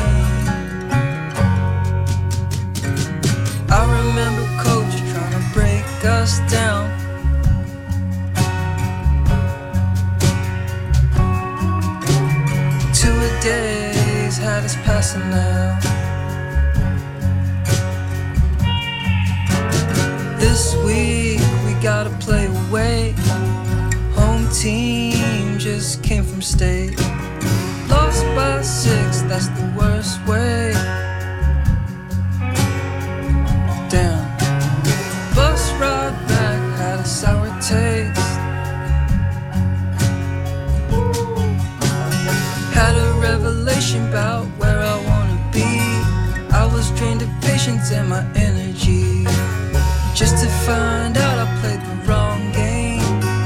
I remember coach trying to break us down. Had passing now. This week we gotta play away. Home team just came from state. Lost by six, that's the worst way. Down. Bus ride back had a sour taste. About where I wanna be. I was drained of patience and my energy. Just to find out I played the wrong game.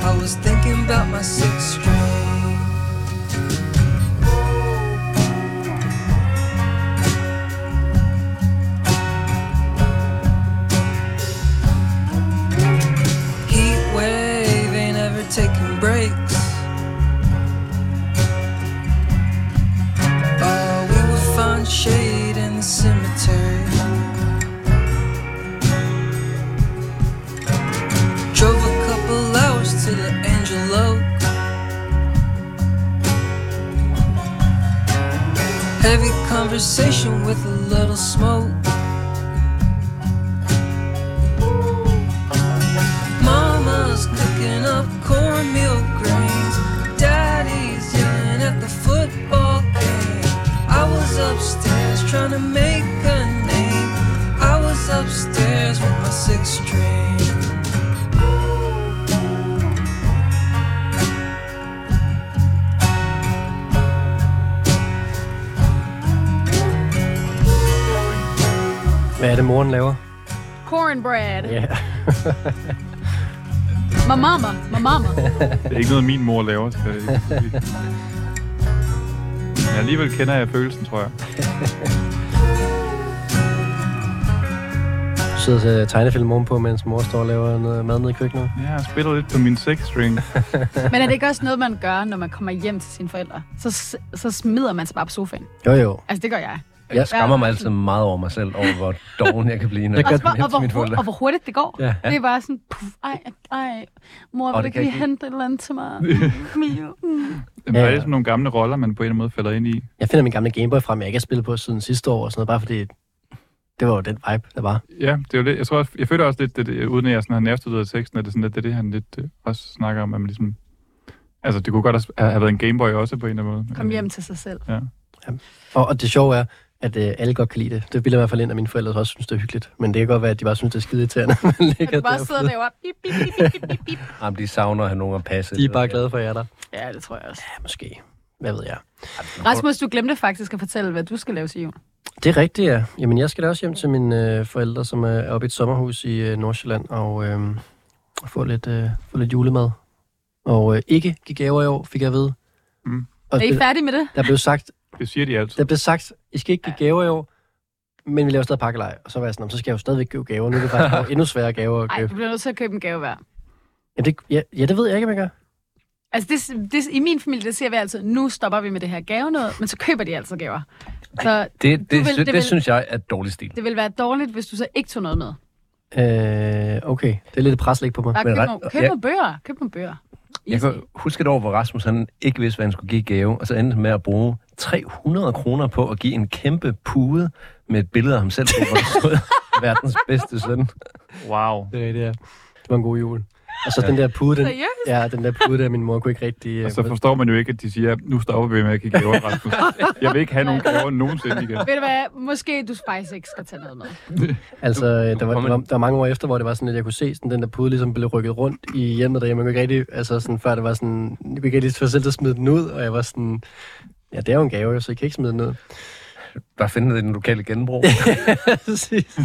I was thinking about my sixth string. Conversation with a little smoke. Moren laver? Cornbread. Ja. My mama. My mama. Det er ikke noget, min mor laver, skal jeg ikke sige. Men alligevel kender jeg følelsen, tror jeg. sidder og ser tegnefilm ovenpå, mens mor står og laver noget mad nede i køkkenet. Ja, jeg spiller lidt på min six string. Men er det ikke også noget, man gør, når man kommer hjem til sine forældre? Så, så smider man sig bare på sofaen. Jo, jo. Altså, det gør jeg. Jeg skammer mig altid meget over mig selv, over hvor doven jeg kan blive, når jeg Og, kommer og, hjem og, til mine hvor, og hvor hurtigt det går. Ja. Det er bare sådan, puff, ej, ej, mor, vil du det ikke kan lige hente et eller andet til mig? Mio. Mm. Ja, ja, ja. er det sådan nogle gamle roller, man på en eller anden måde falder ind i? Jeg finder min gamle Gameboy frem, jeg ikke har spillet på siden sidste år og sådan noget, bare fordi det var jo den vibe, der var. Ja, det er jo lidt, jeg tror også, jeg føler også lidt, det, det, uden at jeg sådan har nærstuderet teksten, at det, er sådan, at det er det, han lidt øh, også snakker om, at man ligesom, altså det kunne godt have have været en Gameboy også på en eller anden måde. Kom hjem til sig selv. Ja. Og, og det sjove er, at øh, alle godt kan lide det. Det vil i hvert fald ind, at mine forældre også synes, det er hyggeligt. Men det kan godt være, at de bare synes, det er skide irriterende. at man At ligger du bare der. sidder deroppe. Bip, bip, bip, bip, bip, bip. Jamen, de savner at have nogen at passe. De er bare glade for jer der. Ja, det tror jeg også. Ja, måske. Hvad ved jeg. Rasmus, du glemte faktisk at fortælle, hvad du skal lave til jul. Det er rigtigt, ja. Jamen, jeg skal da også hjem til mine øh, forældre, som er oppe i et sommerhus i øh, Nordsjælland, og øh, få, lidt, øh, få lidt julemad. Og øh, ikke give gaver i år, fik jeg at vide. Mm. Og Er I færdige med det? der blev sagt, Det siger de altid. der blev sagt, I skal ikke give gaver i år, men vi laver stadig pakkelej. Og så var jeg sådan, "Nå, så skal jeg jo stadigvæk købe gaver. Nu er det faktisk endnu sværere gaver at Nej, købe. du bliver nødt til at købe en gave hver. Ja, det, ja, ja, det ved jeg ikke, om jeg gør. Altså, det, det, i min familie, der siger vi altid, nu stopper vi med det her gave noget, men så køber de altid gaver. Så Det, det, vil- det, det vil- det synes jeg er dårlig stil. det vil være dårligt, hvis du så ikke tog noget med. Øh, okay, det er lidt pres læg på mig. Bare Men køb, nogle, køb ja. nogle bøger. Køb nogle bøger. Jeg Easy. kan huske et år, hvor Rasmus han ikke vidste, hvad han skulle give gave, og så endte han med at bruge 300 kroner på at give en kæmpe pude med et billede af ham selv på, hvor der stod verdens bedste søn. Wow. Det er rigtigt, ja. Det var en god jul. Og så den der pude, den, ja, den der pude der, min mor kunne ikke rigtig... øh, Og så forstår man jo ikke, at de siger, nu stopper vi med at give gaver, Rasmus. Jeg vil ikke have nogen gaver nogensinde igen. Ved du hvad? Måske du faktisk ikke skal tage noget med. Altså, øh, der var, der, var, der var mange år efter, hvor det var sådan, at jeg kunne se, sådan, den der pude ligesom blev rykket rundt i hjemmet derhjemme. Man kunne ikke rigtig, altså sådan, før det var sådan, jeg kunne ikke rigtig få selv til at smide den ud, og jeg var sådan, ja, det er jo en gave, så I kan ikke smide den ud. Bare finde det i den lokale genbrug. Præcis.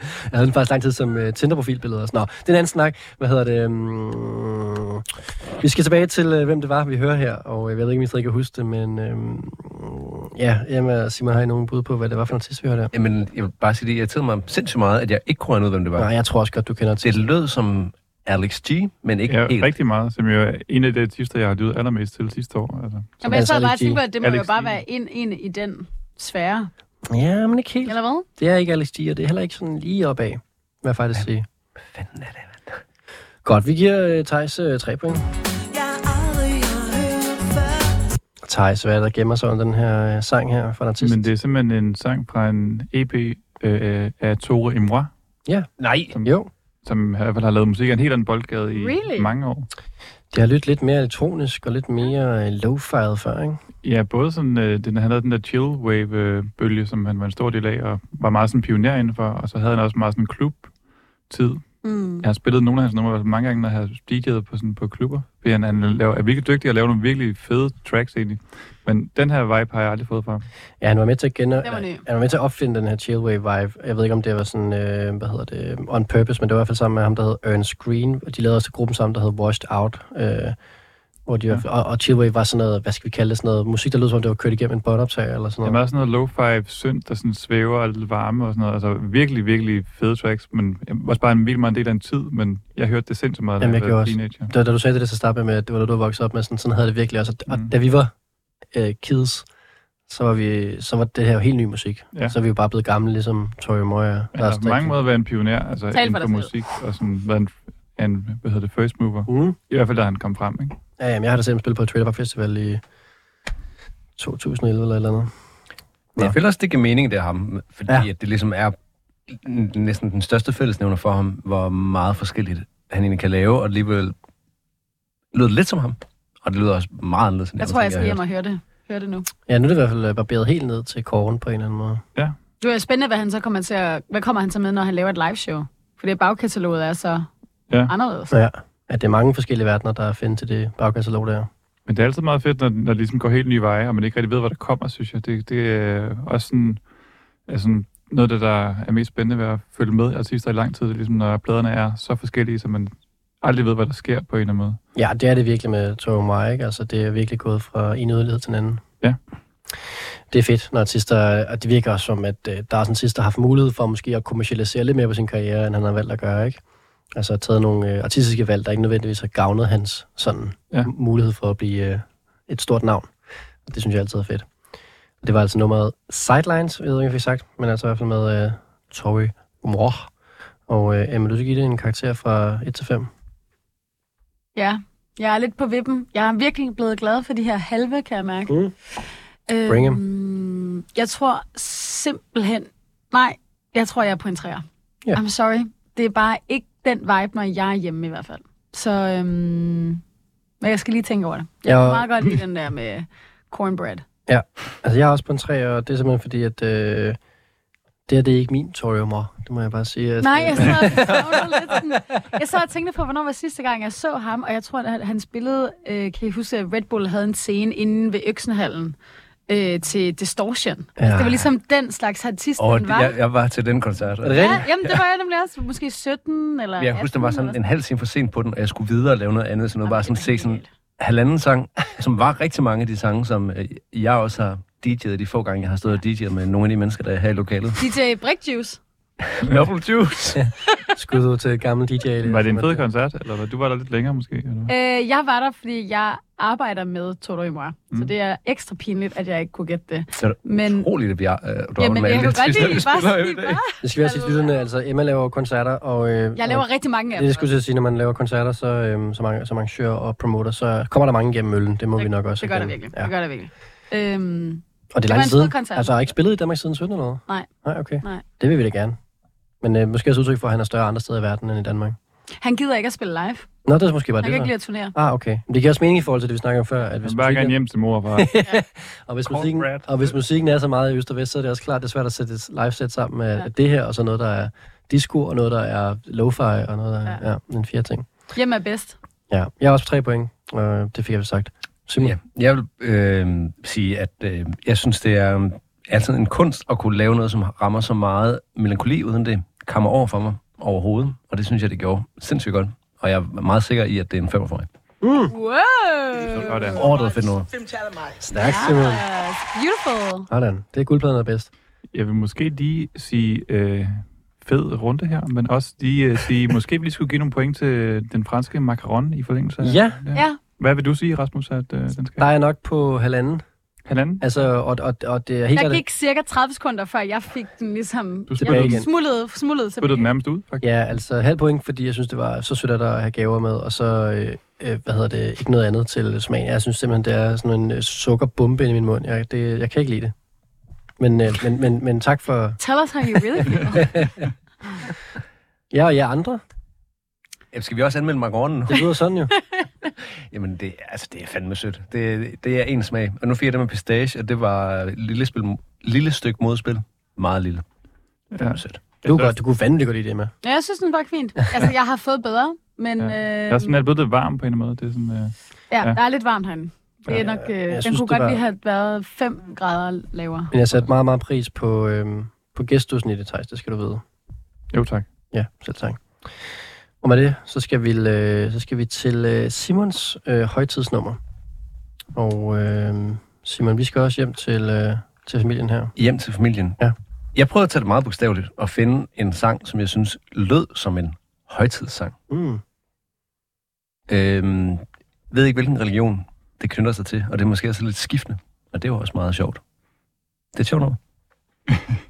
Jeg havde den faktisk lang tid som uh, Tinder-profilbillede og sådan noget. Det er en anden snak. Hvad hedder det? Um, vi skal tilbage til, uh, hvem det var, vi hører her. Og jeg ved ikke, om I stadig kan huske det, men um, ja, Emma Simon, har I nogen bud på, hvad det var for noget sidst, vi hørte her? Jamen, jeg vil bare sige, det irriterede mig sindssygt meget, at jeg ikke kunne regne ud, hvem det var. Nej, jeg tror også godt, du kender til. Det lød som Alex G, men ikke Ja, helt. rigtig meget, som jo er en af de artister, jeg har lyttet allermest til sidste år. Altså. Jamen, jeg sad bare tænkte på, at det må jo Alex bare G. være en, en i den sfære. Ja, men ikke helt. Eller hvad? Det er ikke Alex G, og det er heller ikke sådan lige opad, vil jeg faktisk sige. fanden er det? Godt, vi giver uh, Thijs uh, tre point. Thijs, hvad er der gemmer sig under den her uh, sang her fra en artist? Men det er simpelthen en sang fra en EP øh, af Tore Imrois, Nej. som, Jo, som i hvert fald har lavet musik af en helt anden boldgade i Really? mange år. det har lyttet lidt mere elektronisk og lidt mere uh, low-fi'et før, ikke? Ja, både sådan, øh, den, han havde den der chill wave-bølge, som han var en stor del af, og var meget sådan pioner indenfor, og så havde han også meget sådan klub-tid. Mm. Jeg har spillet nogle af hans numre mange gange, når jeg har DJ'et på, sådan, på klubber. Fordi han, han laver, er virkelig dygtig at lave nogle virkelig fede tracks egentlig. Men den her vibe har jeg aldrig fået fra. Ja, han var med til at, var ny. han var med til at opfinde den her chillwave vibe. Jeg ved ikke, om det var sådan, øh, hvad hedder det, on purpose, men det var i hvert fald sammen med ham, der hed Ernst Green. Og de lavede også gruppen sammen, der hed Washed Out. Øh, hvor de, ja. og, og chillwave var sådan noget, hvad skal vi kalde det, sådan noget musik, der lød som om det var kørt igennem en båndoptager eller sådan Det noget. meget sådan noget lo-fi synt, der sådan svæver og lidt varme og sådan noget. Altså virkelig, virkelig fede tracks, men også bare en virkelig meget en del af en tid, men jeg hørte det sindssygt meget, da Jamen, jeg jeg gjorde var også. teenager. Da, da du sagde det til at starte med, at det var noget, du voksede op med, sådan, sådan havde det virkelig også. Og Mm. da vi var øh, kids, så var, vi, så var det her jo helt ny musik. Ja. Ja. Så er vi jo bare blevet gamle, ligesom Tori Moya. Jeg har på mange måder været en pioner, altså Tal inden for musik, og sådan været en, en, hvad hedder det, first mover. Mm. I hvert fald, da han kom frem, ikke? Ja, jamen, jeg har da selv spillet på Trailer Park Festival i 2011 eller et eller andet. Men jeg føler også, det giver mening, det er ham, fordi Ja. ja. at det ligesom er næsten den største fællesnævner for ham, hvor meget forskelligt han egentlig kan lave, og alligevel lyder det lidt som ham. Og det lyder også meget anderledes, end Jeg tror, jeg skal hjem og høre det. Høre det nu. Ja, nu er det i hvert fald øh, barberet helt ned til koren på en eller anden måde. Det er spændende, hvad han så kommer til at... Hvad kommer han så med, når han laver et live show? Fordi bagkataloget er så Ja. anderledes. Så ja, at det er mange forskellige verdener, der er findes til det bagkatalog der. Men det er altid meget fedt, når, når det ligesom går helt nye veje, og man ikke rigtig ved, hvad der kommer, synes jeg. Det, det er også sådan, er sådan noget af det, der er mest spændende ved at følge med artister i lang tid. Det er ligesom, når pladerne er så forskellige, så man aldrig ved, hvad der sker på en eller anden måde. Ja, det er det virkelig med Toro Moy, ikke? Altså, det er virkelig gået fra en yderlighed til en anden. Ja. det er fedt, når artister, og det virker også som, at øh, der er sådan artister, der har haft mulighed for måske at kommercialisere lidt mere på sin karriere, end han har valgt at gøre, ikke? Altså taget nogle øh, artistiske valg, der ikke nødvendigvis har gavnet hans sådan Ja. mulighed for at blive øh, et stort navn. Og det synes jeg altid er fedt. Det var altså nummeret Sidelines, jeg ved ikke, om jeg fik sagt, men altså i hvert fald med øh, Tori Moore. Og øh, Emma, du skal give det en karakter fra 1 til 5. Ja, jeg er lidt på vippen. Jeg er virkelig blevet glad for de her halve, kan jeg mærke. Mm. Bring 'em. Øhm, jeg tror simpelthen... Nej, jeg tror, jeg er på en træer. Ja. I'm sorry. Det er bare ikke den vibe, når jeg er hjemme i hvert fald. Så øhm, men jeg skal lige tænke over det. Jeg Ja, kan og- meget godt lide den der med cornbread. Ja, altså jeg er også på en 3, og det er simpelthen fordi, at øh, det her det er ikke min Tori Moore. Det må jeg bare sige. At, Nej, jeg sad, og lidt sådan, jeg sad og tænkte på, hvornår var sidste gang, jeg så ham, og jeg tror, at han spillede, øh, kan I huske, at Red Bull havde en scene inde ved Øksenhallen øh, til Distortion. Ja. Altså, det var ligesom den slags artist, Og han var. jeg, jeg var til den koncert. Er det Ja, jamen, det var jeg nemlig også. Måske 17 eller Jeg husker, den var 18 sådan en halv time for sent på den, og jeg skulle videre og lave noget andet, så noget Jamen, bare det sådan se sådan halvanden sang, som var rigtig mange af de sange, som øh, jeg også har DJ'et de få gange, jeg har stået og DJ'et med nogle af de mennesker, der er her i lokalet. DJ Brickjuice. Apple Juice. Skud ud til gammel DJ. Var det en fed koncert, eller hvad? Du var der lidt længere måske? Eller? Øh, jeg var der, fordi jeg arbejder med Toto i. Mm. Så det er ekstra pinligt, at jeg ikke kunne gætte det. Så er det Men utroligt, at vi har, øh, du jamen, jeg kan godt lide bare bare. Det skal vi også sige lytterne, altså Emma laver koncerter, og... Øh, Jeg laver og, rigtig mange af det, dem. det skulle jeg sige, når man laver koncerter, så, øh, som, arr- som arrangør og promoter, så kommer der mange gennem møllen. Det må Det- vi nok også Det gør der virkelig. Ja. Det gør der virkelig. Øhm, Og det er lang tid. koncert. Altså, har ikke spillet i Danmark siden 17 eller noget? Nej. Nej, okay. Nej. Det vil vi da gerne. Men øh, måske også udtryk for, at han er større andre steder i verden end i Danmark. han gider ikke at spille live. Nå, det er måske bare Han kan det. ikke så. lide at turnere. Ah, okay. Men det giver også mening i forhold til det, vi snakker om før. At hvis bare musikken, gerne hjem til mor og far. og, hvis musikken, og hvis musikken er så meget i øst og vest, så er det også klart, det er svært at sætte et live-set sammen med Ja. det her, og så noget, der er disco, og noget, der er lo-fi, og noget, der er Ja. en fire ting. Hjem er bedst. Ja, jeg har også på tre point, og det fik jeg vel sagt. Simon? Ja, jeg vil øh, sige, at øh, jeg synes, det er øh, altid en kunst at kunne lave noget, som rammer så meget melankoli, uden det kommer over for mig overhovedet. Og det synes jeg, det gjorde sindssygt godt. Og jeg er meget sikker i, at det er en femmer for mig. Mm. Wow! Ja. Det var fedt nummer. Stærkt, Simon. Yes, beautiful. Sådan. Det er guldpladen, der er bedst. Jeg vil måske lige sige øh, fed runde her, men også lige øh, sige, måske vi lige skulle give nogle point til den franske macaron i forlængelse af Ja. det. Ja, Hvad vil du sige, Rasmus, at øh, den skal? Der er jeg nok på halvanden. Halvanden? Altså, og, og, og det er helt der klart- gik cirka 30 sekunder, før jeg fik den ligesom... Du Tilbage jeg igen. smuldede, smuldede spyttede den tilbage. nærmest ud, faktisk. Ja, altså halv point, fordi jeg synes, det var så sødt at have gaver med, og så, øh, øh, hvad hedder det, ikke noget andet til smagen. Jeg synes simpelthen, det er sådan en øh, sukkerbombe ind i min mund. Jeg, det, jeg kan ikke lide det. Men, øh, men, men, men tak for... Tell us how you really feel. Ja, og jer andre. Ja, skal vi også anmelde macaronen nu? Det lyder sådan jo. Jamen, det, altså, det er fandme sødt. Det, det er en smag. Og nu fik jeg det med pistache, og det var et lille, spil, lille stykke modspil. Meget lille. Fandme Ja. sødt. Du, godt, du kunne fandme godt lide det med. ja, jeg synes, den var fint. Altså, jeg har fået bedre, men... Ja. Øh, Jeg er sådan lidt blevet lidt varm på en eller anden måde. Det er sådan, øh, ja, ja. der er lidt varmt herinde. Det er Ja, nok... Øh, jeg den synes, kunne det godt var- lige have været 5 grader lavere. Men jeg satte meget, meget pris på, øh, på gæstdusen i det, Thijs, det skal du vide. jo tak. Ja, selv tak. Og med det, så skal vi, øh, så skal vi til øh, Simons øh, højtidsnummer. Og øh, Simon, vi skal også hjem til, øh, til familien her. Hjem til familien. Ja. Jeg prøvede at tage det meget bogstaveligt og finde en sang, som jeg synes lød som en højtidssang. Mm. Øhm, ved ikke, hvilken religion det knytter sig til, og det er måske også lidt skiftende. Og det var også meget sjovt. Det er sjovt nummer.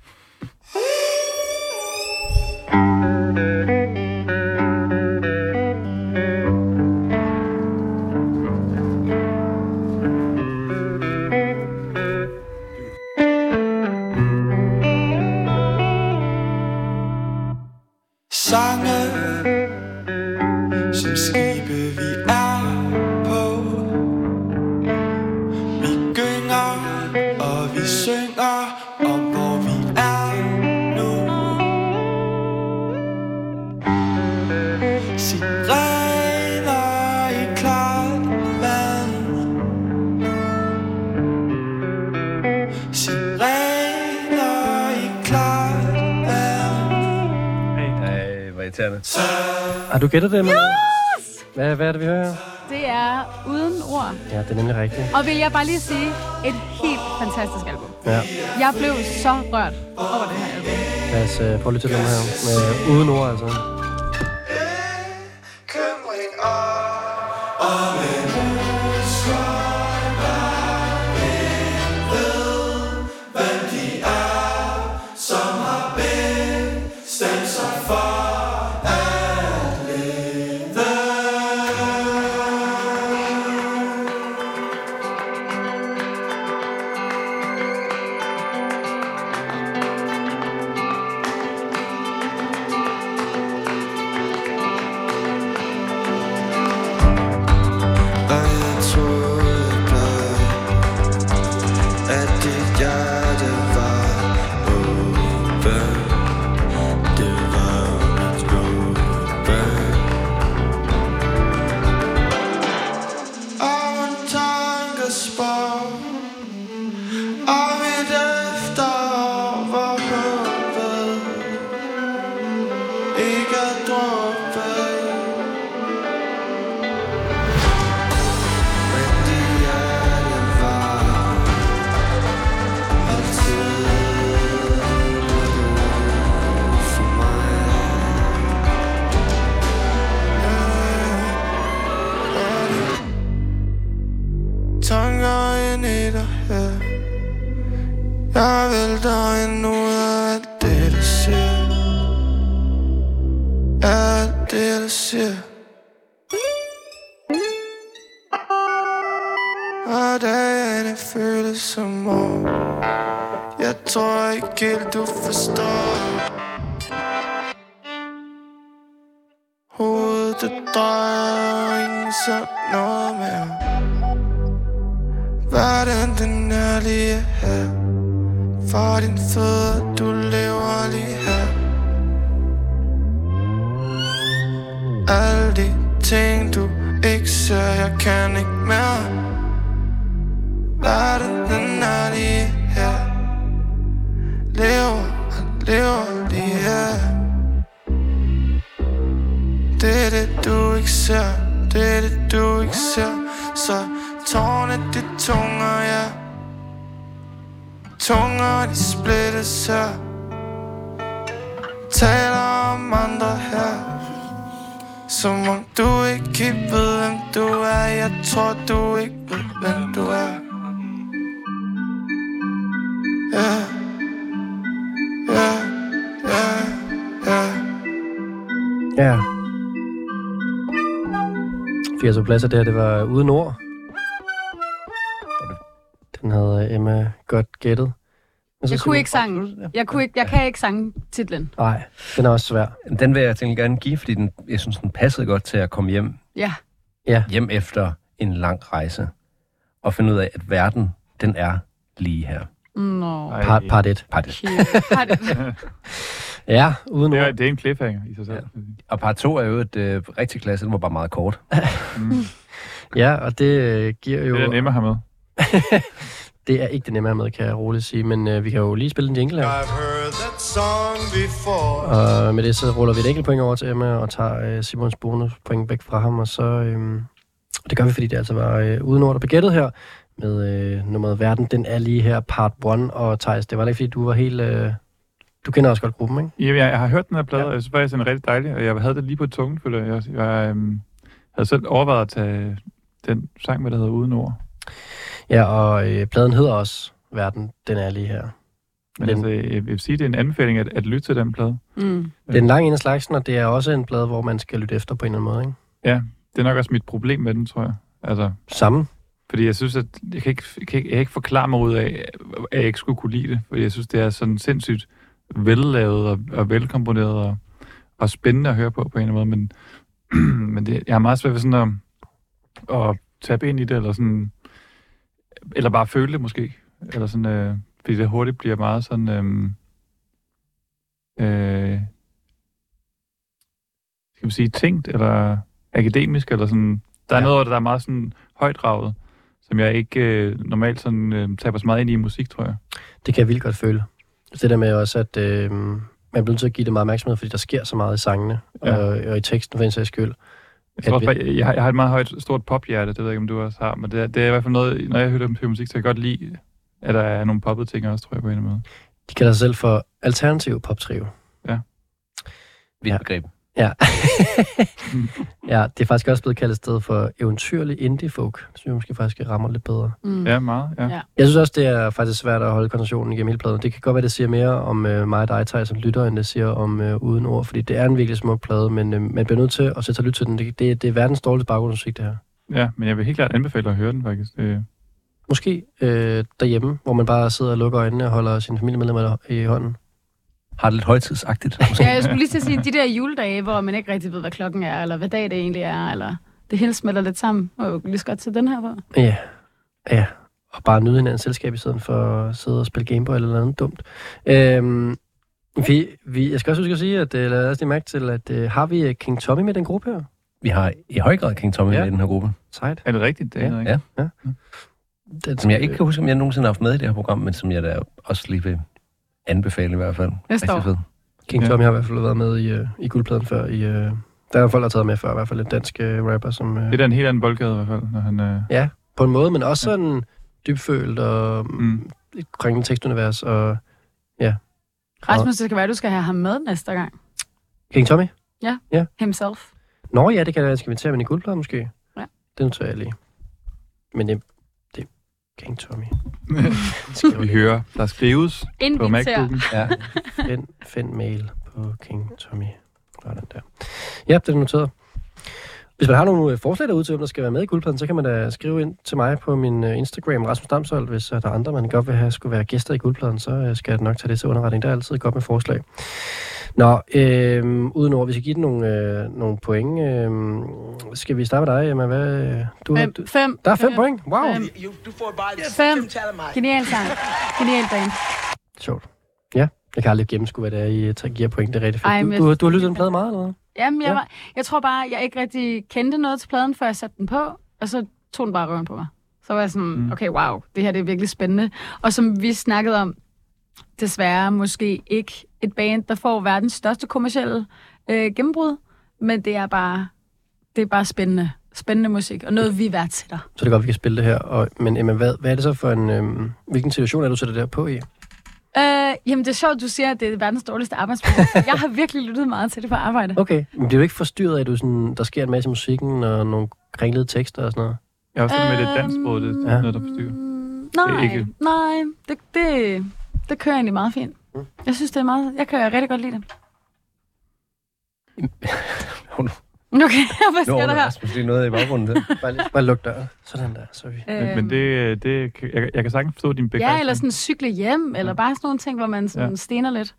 Gættet det? Yes! Hvad, hvad er det, vi hører? Det er uden ord. Ja, det er nemlig rigtigt. Og vil jeg bare lige sige et helt fantastisk album. Ja. Jeg blev så rørt over det her album. Lad os øh, prøve lidt til den her. Med, uden ord, altså. Ikke Jeg kan ikke mere. Verden den er lige her. Lever og lever lige her. Det er det du ikke ser. Det er det du ikke ser. Så tårne de tunger ja. Tunger de splittes her. Taler om andre her. Som om du ikke ved hvem du er Jeg tror du ikke ved hvem du er Ja Ja Ja Ja Ja. 80 pladser der, det var uden ord. Den havde Emma godt gættet. Så Jeg kunne ikke sangen. Jeg, kunne ikke, jeg kan ikke sange titlen. Nej, den er også svær. Den vil jeg tænke gerne give, fordi den, jeg synes, den passede godt til at komme hjem. Ja. Ja. Hjem efter en lang rejse. Og finde ud af, at verden, den er lige her. Nå. Ej, Part, part 1. Part 1. Har det- Ja, uden det, er, det er en cliffhanger i sig selv. Og part 2 er jo et øh, rigtig klasse, den var bare meget kort. Ja, og det øh, giver jo... Det er nemmere her med. det er ikke det nemmere med, kan jeg roligt sige. Men øh, vi kan jo lige spille en jingle her. I've heard that song before Og med det så ruller vi et enkelt point over til Emma og tager øh, Simons bonuspoint væk fra ham. Og så øh, og det gør vi, fordi det altså var øh, uden ord, der blev gættet her med øh, nummeret Verden. Den er lige her, part 1. Og Thijs, det var da ikke, fordi du var helt... Øh, du kender også godt gruppen, ikke? Ja, jeg, jeg har hørt den her plade, ja. og jeg synes faktisk, den er rigtig dejlig, og jeg havde det lige på tungen, føler jeg. Jeg, jeg øhm, havde selv overvejet at tage den sang med, der hedder Uden Ord. Ja, og øh, pladen hedder også Verden. Den er lige her. Men Den- altså, jeg, jeg vil sige, det er en anbefaling at, at lytte til den plade. Mm. Det er en lang en af slagsen, og det er også en plade, hvor man skal lytte efter på en eller anden måde, ikke? Ja, det er nok også mit problem med den, tror jeg. Altså, Samme. fordi jeg synes, at jeg kan ikke, jeg kan ikke, jeg kan ikke forklare mig ud af, at jeg ikke skulle kunne lide det. Fordi jeg synes, det er sådan sindssygt vellavet og, og velkomponeret og, og spændende at høre på på en eller anden måde. Men, men det, jeg har meget svært ved sådan at, at tabe ind i det, eller sådan, eller bare føle det måske. Eller sådan, øh, fordi det hurtigt bliver meget sådan, øh, øh, skal man sige, tænkt, eller akademisk, eller sådan. Der er Ja. noget, der er meget sådan højdraget, som jeg ikke øh, normalt sådan øh, taber så meget ind i musik, tror jeg. Det kan jeg vildt godt føle. Det der med også, at øh, man bliver nødt til at give det meget opmærksomhed, fordi der sker så meget i sangene. Ja. og, og i teksten for en sags skyld. Jeg, tror også, At bare, jeg, har, jeg har et meget højt, stort pophjerte, det ved jeg ikke, om du også har, men det er, det er i hvert fald noget, når jeg hører, musik, så kan jeg godt lide at der er nogle poppede ting også, tror jeg, på en eller anden måde. De kalder sig selv for alternativ poptrio. Vidt Ja. begreb. Ja. ja, det er faktisk også blevet kaldt et sted for eventyrlig indie folk. Det synes jeg måske faktisk rammer lidt bedre. Mm. Ja, meget, ja. Jeg synes også, det er faktisk svært at holde koncentrationen igennem hele pladen. Det kan godt være, det siger mere om øh, mig og dig, Thaj, som lytter, end det siger om øh, uden ord. Fordi det er en virkelig smuk plade, men øh, man bliver nødt til at sætte sig og lytte til den. Det, det, det er verdens dårligste baggrundsmusik, det her. ja, men jeg vil helt klart anbefale at høre den, faktisk. Øh, Måske øh, derhjemme, hvor man bare sidder og lukker øjnene og holder sine familiemedlemmer i hånden. Har det lidt højtidsagtigt? Måske? Ja, jeg skulle lige til at sige, de der juledage, hvor man ikke rigtig ved, hvad klokken er, eller hvad dag det egentlig er, eller det hele smelter lidt sammen, og jo lige så godt til den her på. Ja, ja. Og bare nyde hinandens selskab i stedet for at sidde og spille Gameboy eller noget andet dumt. Øhm, vi, vi, jeg skal også huske at sige, at øh, lad os lige mærke til, at øh, har vi øh, King Tommy med i den gruppe her? Vi har i høj grad King Tommy Ja. ja. med i den her gruppe. Sejt. er det rigtigt? Det er Ja, noget, ikke? Ja. Den, Som jeg ikke kan huske, om jeg nogensinde har haft med i det her program, men som jeg da også lige vil anbefale i hvert fald. Næste år. Rigtig fed. King Ja. Tommy har i hvert fald været med i, øh, i guldpladen før. I, øh, der er folk, der har taget med før, i hvert fald en dansk øh, rapper, som... Det er da en helt anden boldgade i hvert fald, når han... Øh, på en måde, men også sådan dybfølt og mm. et kringende tekstunivers. Og Rasmus, det skal være, at du skal have ham med næste gang. King Tommy? Himself. Nå ja, det kan jeg. Skal vi tage med i guldpladen måske? Ja. Det noterer jeg lige. Men det, King Tommy. vi hører, der skrives på Inviter. MacBook'en. Ja. Find, find mail på King Tommy. Sådan der. Ja, det er noteret. Hvis man har nogle øh, forslag derude til, hvem der skal være med i guldpladen, så kan man da skrive ind til mig på min øh, Instagram, Rasmus Damshold. Hvis øh, der er andre, man godt vil have, skulle være gæster i guldpladen, så skal jeg nok tage det til underretning. Der er altid godt med forslag. Nå, øh, uden ord, vi skal give den nogle, øh, nogle point. Øh, skal vi starte med dig, Emma? Hvad, du, har- Fem. du, Fem. der er fem point. Wow. Fem. Fem. Genial sang. Genial band. Sjovt. Ja, jeg kan aldrig gennemskue, hvad det er, I giver point. Det er rigtig Ej, fedt. men Du, du, du har lyttet den plade meget, eller hvad? Jamen, jeg, Ja. var, jeg tror bare, jeg ikke rigtig kendte noget til pladen, før jeg satte den på, og så tog den bare røven på mig. Så var jeg sådan, Mm. okay, wow, det her det er virkelig spændende. Og som vi snakkede om, desværre måske ikke et band, der får verdens største kommercielle øh, gennembrud, men det er bare, det er bare spændende. Spændende musik, og noget vi værdsætter. Så det er godt, vi kan spille det her. Og, men Emma, hvad, hvad er det så for en... Øhm, hvilken situation er du sætter det der på i? Øh, jamen, det er sjovt, du siger, at det er verdens dårligste arbejdsplads. jeg har virkelig lyttet meget til det på arbejde. Okay, men bliver du ikke forstyrret af, at du sådan, der sker en masse i musikken og nogle kringlede tekster og sådan noget? Jeg er også lidt med det dansksprog, det Ja. er noget, der forstyrrer. Mm, Det er Nej, ikke- nej, det, det, det kører egentlig meget fint. Mm. Jeg synes, det er meget... Jeg kan rigtig godt lide det. Okay, hvad Nu sker er der her? Rasmus lige noget i baggrunden der. Bare, lige, bare luk døren. Sådan der, sorry. Men, men det, det, kan- jeg, jeg kan sagtens forstå din begejstring. Øhm. Ja, eller sådan cykle hjem, eller bare sådan nogle ting, hvor man sådan Ja. stener lidt.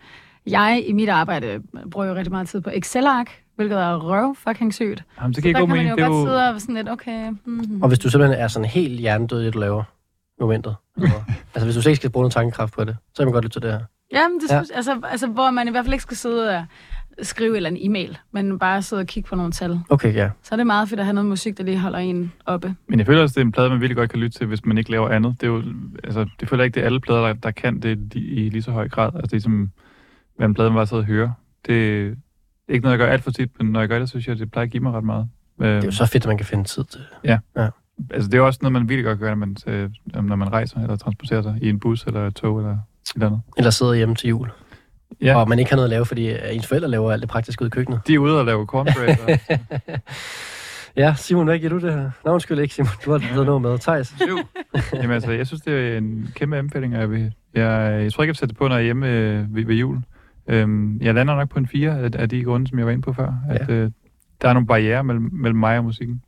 Jeg i mit arbejde bruger jo rigtig meget tid på Excel-ark, hvilket er røv fucking sygt. Jamen, det Så giver der kan man jo Det er godt jo, sidde og sådan lidt, okay... Mm-hmm. Og hvis du simpelthen er sådan helt hjernedød i det, du laver momentet. altså, hvis du slet ikke skal bruge noget tankekraft på det, så kan man godt lytte til det her. Jamen, det Ja. synes, altså, altså, hvor man i hvert fald ikke skal sidde og skrive eller en e-mail, men bare sidde og kigge på nogle tal. Okay, ja. Så er det meget fedt at have noget musik, der lige holder en oppe. men jeg føler også, det er en plade, man virkelig godt kan lytte til, hvis man ikke laver andet. Det er jo, altså, det føler jeg ikke, det er alle plader, der, der kan det i, lige så høj grad. Altså, det er som, hvad en plade, man bare sidder og hører. Det er ikke noget, jeg gør alt for tit, men når jeg gør det, så synes jeg, det plejer at give mig ret meget. Det er jo så fedt, at man kan finde tid til det. altså, det er også noget, man virkelig godt gør, når man, øh, når man rejser eller transporterer sig i en bus eller et tog eller et eller andet. Eller sidder hjemme til jul. Ja. Og man ikke har noget at lave, fordi øh, ens forældre laver alt det praktiske ud i køkkenet. De er ude og lave cornbread. og, Ja, Simon, hvad giver du det her? Nå, undskyld ikke, Simon. Du har taget noget med. Thijs. Jamen altså, jeg synes, det er en kæmpe anbefaling, og jeg, vil, jeg, jeg tror ikke, jeg vil sætte det på, når jeg er hjemme øh, ved, ved jul. Øhm, jeg lander nok på en 4 af, af de grunde, som jeg var inde på før. At, øh, der er nogle barriere mellem, mellem mig og musikken.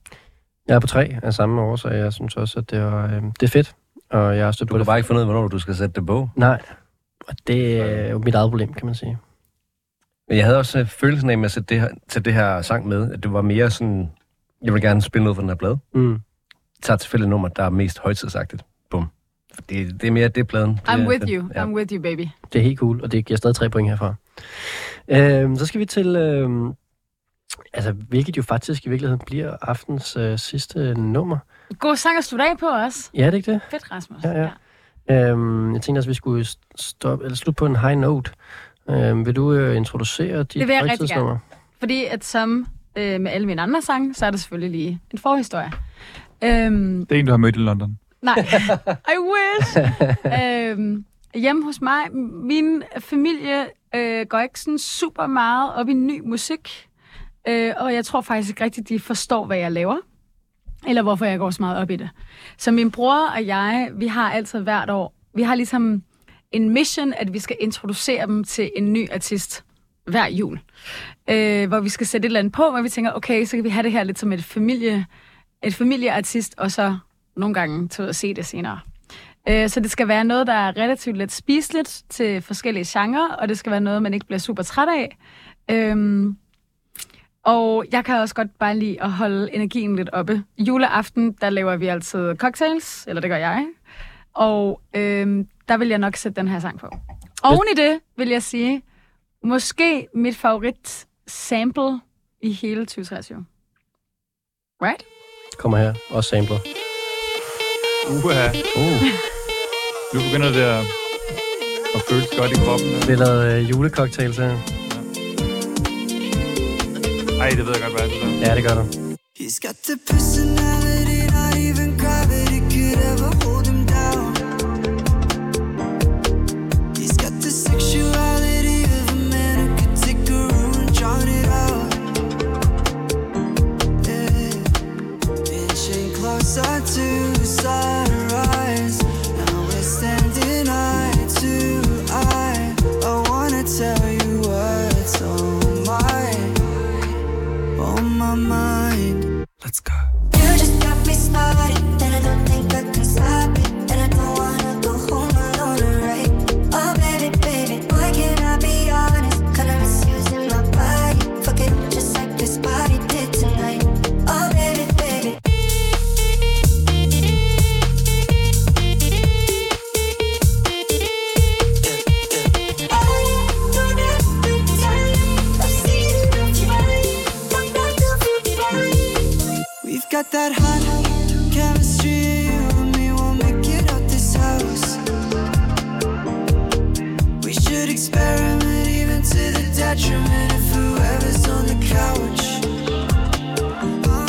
Jeg er på tre af samme årsag. Jeg synes også, at det er, øh, det er fedt. Og jeg har stødt Du kan det. bare ikke finde ud af, hvornår du skal sætte det på. Nej. Og det er jo mit eget problem, kan man sige. Men jeg havde også øh, følelsen af med at sætte det her, til det her sang med, at det var mere sådan, jeg vil gerne spille noget fra den her plade. Mm. tager tilfældigt nummer, der er mest højtidsagtigt. Bum. For Det, det er mere det pladen. Det I'm er with den. you. Ja. I'm with you, baby. Det er helt cool, og det giver stadig tre point herfra. Øhm, så skal vi til, øhm, altså, hvilket jo faktisk i virkeligheden bliver aftens øh, sidste nummer. God sang at slutte af på os. Ja, er det ikke det? Fedt, Rasmus. Ja, ja. Øhm, jeg tænkte også, at vi skulle stoppe, eller slutte på en high note. Øhm, vil du øh, introducere dit Det vil jeg rigtig højtidsnummer? Fordi at som øh, med alle mine andre sange, så er der selvfølgelig lige en forhistorie. Øhm, Det er en, du har mødt i London. Nej, I wish. øhm, hjemme hos mig, min familie øh, går ikke sådan super meget op i ny musik. Øh, og jeg tror faktisk ikke rigtigt, de forstår, hvad jeg laver. Eller hvorfor jeg går så meget op i det. Så min bror og jeg, vi har altid hvert år, vi har ligesom en mission, at vi skal introducere dem til en ny artist hver jul. Øh, hvor vi skal sætte et eller andet på, hvor vi tænker, okay, så kan vi have det her lidt som et familie, et familieartist, og så nogle gange til at se det senere. Øh, så det skal være noget, der er relativt let spiseligt til forskellige genrer, og det skal være noget, man ikke bliver super træt af. Øhm, og jeg kan også godt bare lide at holde energien lidt oppe. Juleaften, der laver vi altid cocktails, eller det gør jeg. Og øhm, der vil jeg nok sætte den her sang på. Oven i det vil jeg sige, måske mit favorit sample i hele 2023. Right? Kommer her, og sampler. Uha. Uh. Nu begynder det at, at føles godt i kroppen. Vi har lavet øh, julecocktails her. Ej, det ved jeg godt, hvad det er. Ja, det gør du. He's got the personality, not even gravity could ever hold him down. He's got the sexuality of a man who could take a room and drown it out. Yeah. Inching closer to sunrise. Mind. Let's go. Got that hot chemistry, you and me will make it out this house. We should experiment even to the detriment of whoever's on the couch. Oh,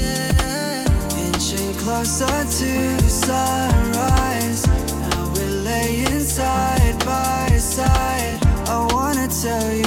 yeah. Inching closer to sunrise. Now we're laying side by side. I wanna tell you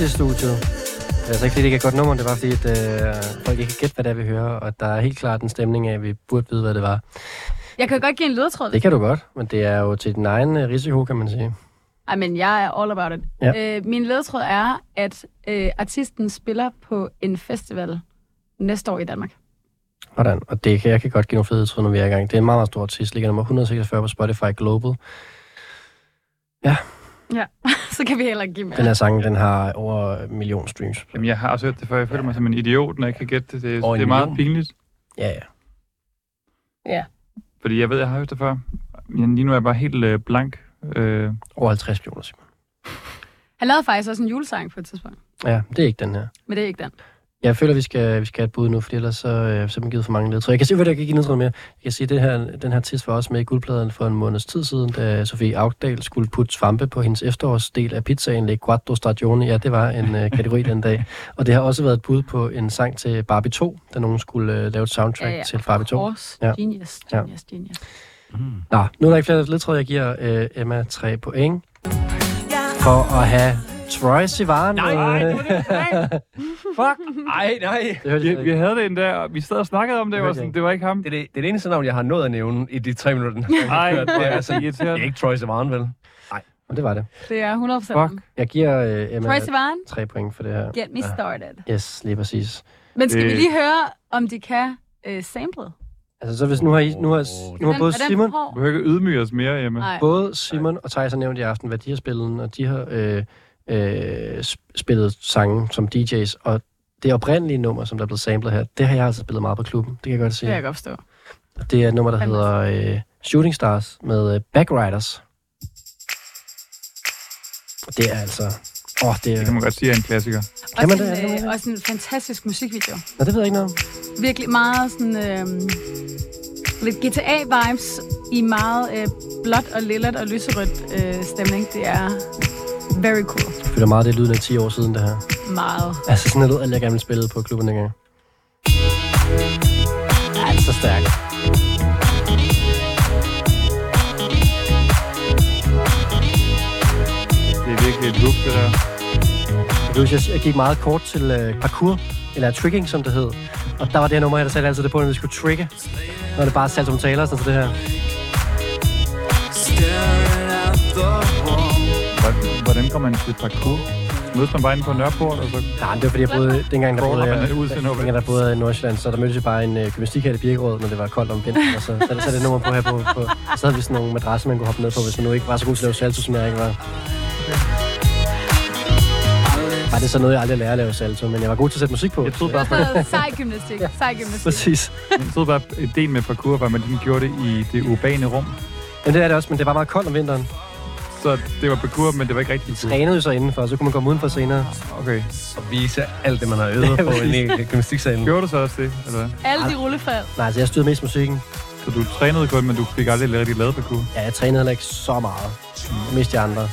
krise i studiet. Det er altså ikke fordi, det ikke er et godt nummer, det var fordi, at øh, folk ikke kan gætte, hvad det er, vi hører, og der er helt klart en stemning af, at vi burde vide, hvad det var. Jeg kan godt give en ledetråd. Det kan du godt, men det er jo til din egen øh, risiko, kan man sige. Ej, men jeg er all about it. Ja. Øh, min ledetråd er, at øh, artisten spiller på en festival næste år i Danmark. Hvordan? Og det kan jeg kan godt give nogle fede tråd, når vi er i gang. Det er en meget, meget stor artist, ligger nummer 146 på Spotify Global. Ja, så kan vi heller ikke give mere. Den her sang, den har over en million streams. Jamen, jeg har også hørt det før. Jeg føler mig som en idiot, når jeg ikke kan gætte det. Det, det er meget pinligt. Ja, ja. Ja. Fordi jeg ved, jeg har hørt det før. Men lige nu er jeg bare helt øh, blank. Øh, Over 50 millioner, Simon. Han lavede faktisk også en julesang på et tidspunkt, Ja, det er ikke den her. men det er ikke den. Jeg føler, vi skal, vi skal have et bud nu, for ellers så øh, har jeg simpelthen givet for mange ledtråd. Jeg kan sige, at jeg kan give noget mere. Jeg kan sige, at det her, den her test var også med i guldpladen for en måneds tid siden, da Sofie Augdal skulle putte svampe på hendes efterårsdel af pizzaen Le Quattro Stagioni. Ja, det var en øh, kategori den dag. Og det har også været et bud på en sang til Barbie 2, da nogen skulle øh, lave et soundtrack Ja, ja, til Barbie 2. course. Ja. Genius, Ja. genius, genius. Nå, nu er der ikke flere ledtråd. Jeg giver øh, Emma 3 point for at have Troy Sivan. Nej, nej, det var det. Fuck! Nej, nej. Det hørte Vi, jeg vi ikke. havde det endda, og vi sad og snakkede om det, Det og jeg sådan, ikke. det var ikke ham. Det er det, det, er det eneste navn, jeg har nået at nævne i de tre minutter. Ej, det er, altså det er ikke Troy Sivan, vel? Og det var det. Det er 100% Fuck. ham. Jeg giver øh, Emma Troy Sivan, 3 point for det her. get me started. Yes, lige præcis. Men skal vi lige høre, om de kan øh, sample? Altså, så hvis nu har, I, nu har, nu har både Simon? Du behøver ikke ydmyge os mere, Emma. Nej. både Simon og Thijs har nævnt i aften, hvad de har spillet, og de har øh, øh, sp- spillet sange som DJ's, og det oprindelige nummer, som der er blevet samlet her, det har jeg altså spillet meget på klubben. Det kan jeg godt Det se. kan jeg godt forstå. Det er et nummer, der hedder øh, Shooting Stars med øh, Backriders. Og det er altså... Åh, oh, det er... Det kan man godt sige er en klassiker. Kan man det? en, Er det øh, også en fantastisk musikvideo. Nå, det ved jeg ikke noget om. Virkelig meget sådan... Øh, lidt GTA-vibes i meget øh, blåt og lillet og lyserødt øh, stemning. Det er very cool. Jeg føler meget, det lyden af 10 år siden, det her. Meget. Altså, sådan noget, alt jeg gerne ville spille på klubben dengang. Ja, det er så stærkt. Det er virkelig et hook, det der. Jeg kan huske, jeg, jeg gik meget kort til øh, parkour, eller tricking, som det hed. Og der var det her nummer her, der satte altid det på, når vi skulle trigge. Når det bare satte som taler, sådan så det her. Hvordan, hvordan går man til parkour? Mødes man bare inde på Nørreport, og så... Nej, det var fordi, jeg boede, dengang der boede jeg, dengang der boede jeg i Nordsjælland, så der mødtes vi bare en øh, gymnastikhal i Birkerød, når det var koldt om vinteren, og så satte så det nummer på her på, på. Så havde vi sådan nogle madrasser, man kunne hoppe ned på, hvis man nu ikke var så god til at lave salto, som jeg ikke var. Var det så noget, jeg aldrig lærer at lave salto, men jeg var god til at sætte musik på. Jeg troede Det bare, er sej gymnastik. Sej gymnastik. Præcis. jeg troede bare, at ideen med parkour var, at man gjorde det i det urbane rum. Men det er det også, men det var meget koldt om vinteren. Så det var parkour, men det var ikke rigtigt parkour. Trænede jo så indenfor, så kunne man komme udenfor senere. Okay. Og vise alt det, man har øvet på inde i gymnastiksalen. Gjorde du så også det, eller hvad? Alle de rullefald. Nej, altså jeg styrede mest musikken. Så du trænede kun, men du fik aldrig rigtig lavet parkour? Ja, jeg trænede heller ikke så meget. Mest de andre.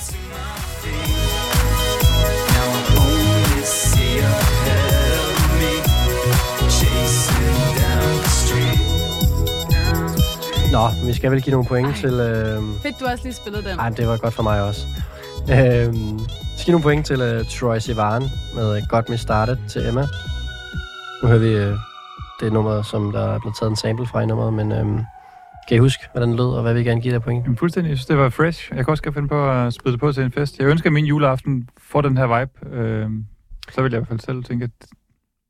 Nå, vi skal vel give nogle point Ej. til... Øh... Fedt, du også lige spillet den. Ej, det var godt for mig også. Øh... Vi skal give nogle point til uh, Troy Sivan med uh, Got Me Started til Emma. Nu hører vi uh, det nummer, som der er blevet taget en sample fra i nummeret, men øhm, kan I huske, hvordan det lød, og hvad vi gerne give dig point? Jamen, fuldstændig. Jeg synes, det var fresh. Jeg kan også godt finde på at spille det på til en fest. Jeg ønsker, at min juleaften får den her vibe. Øh, så vil jeg i hvert fald selv tænke, at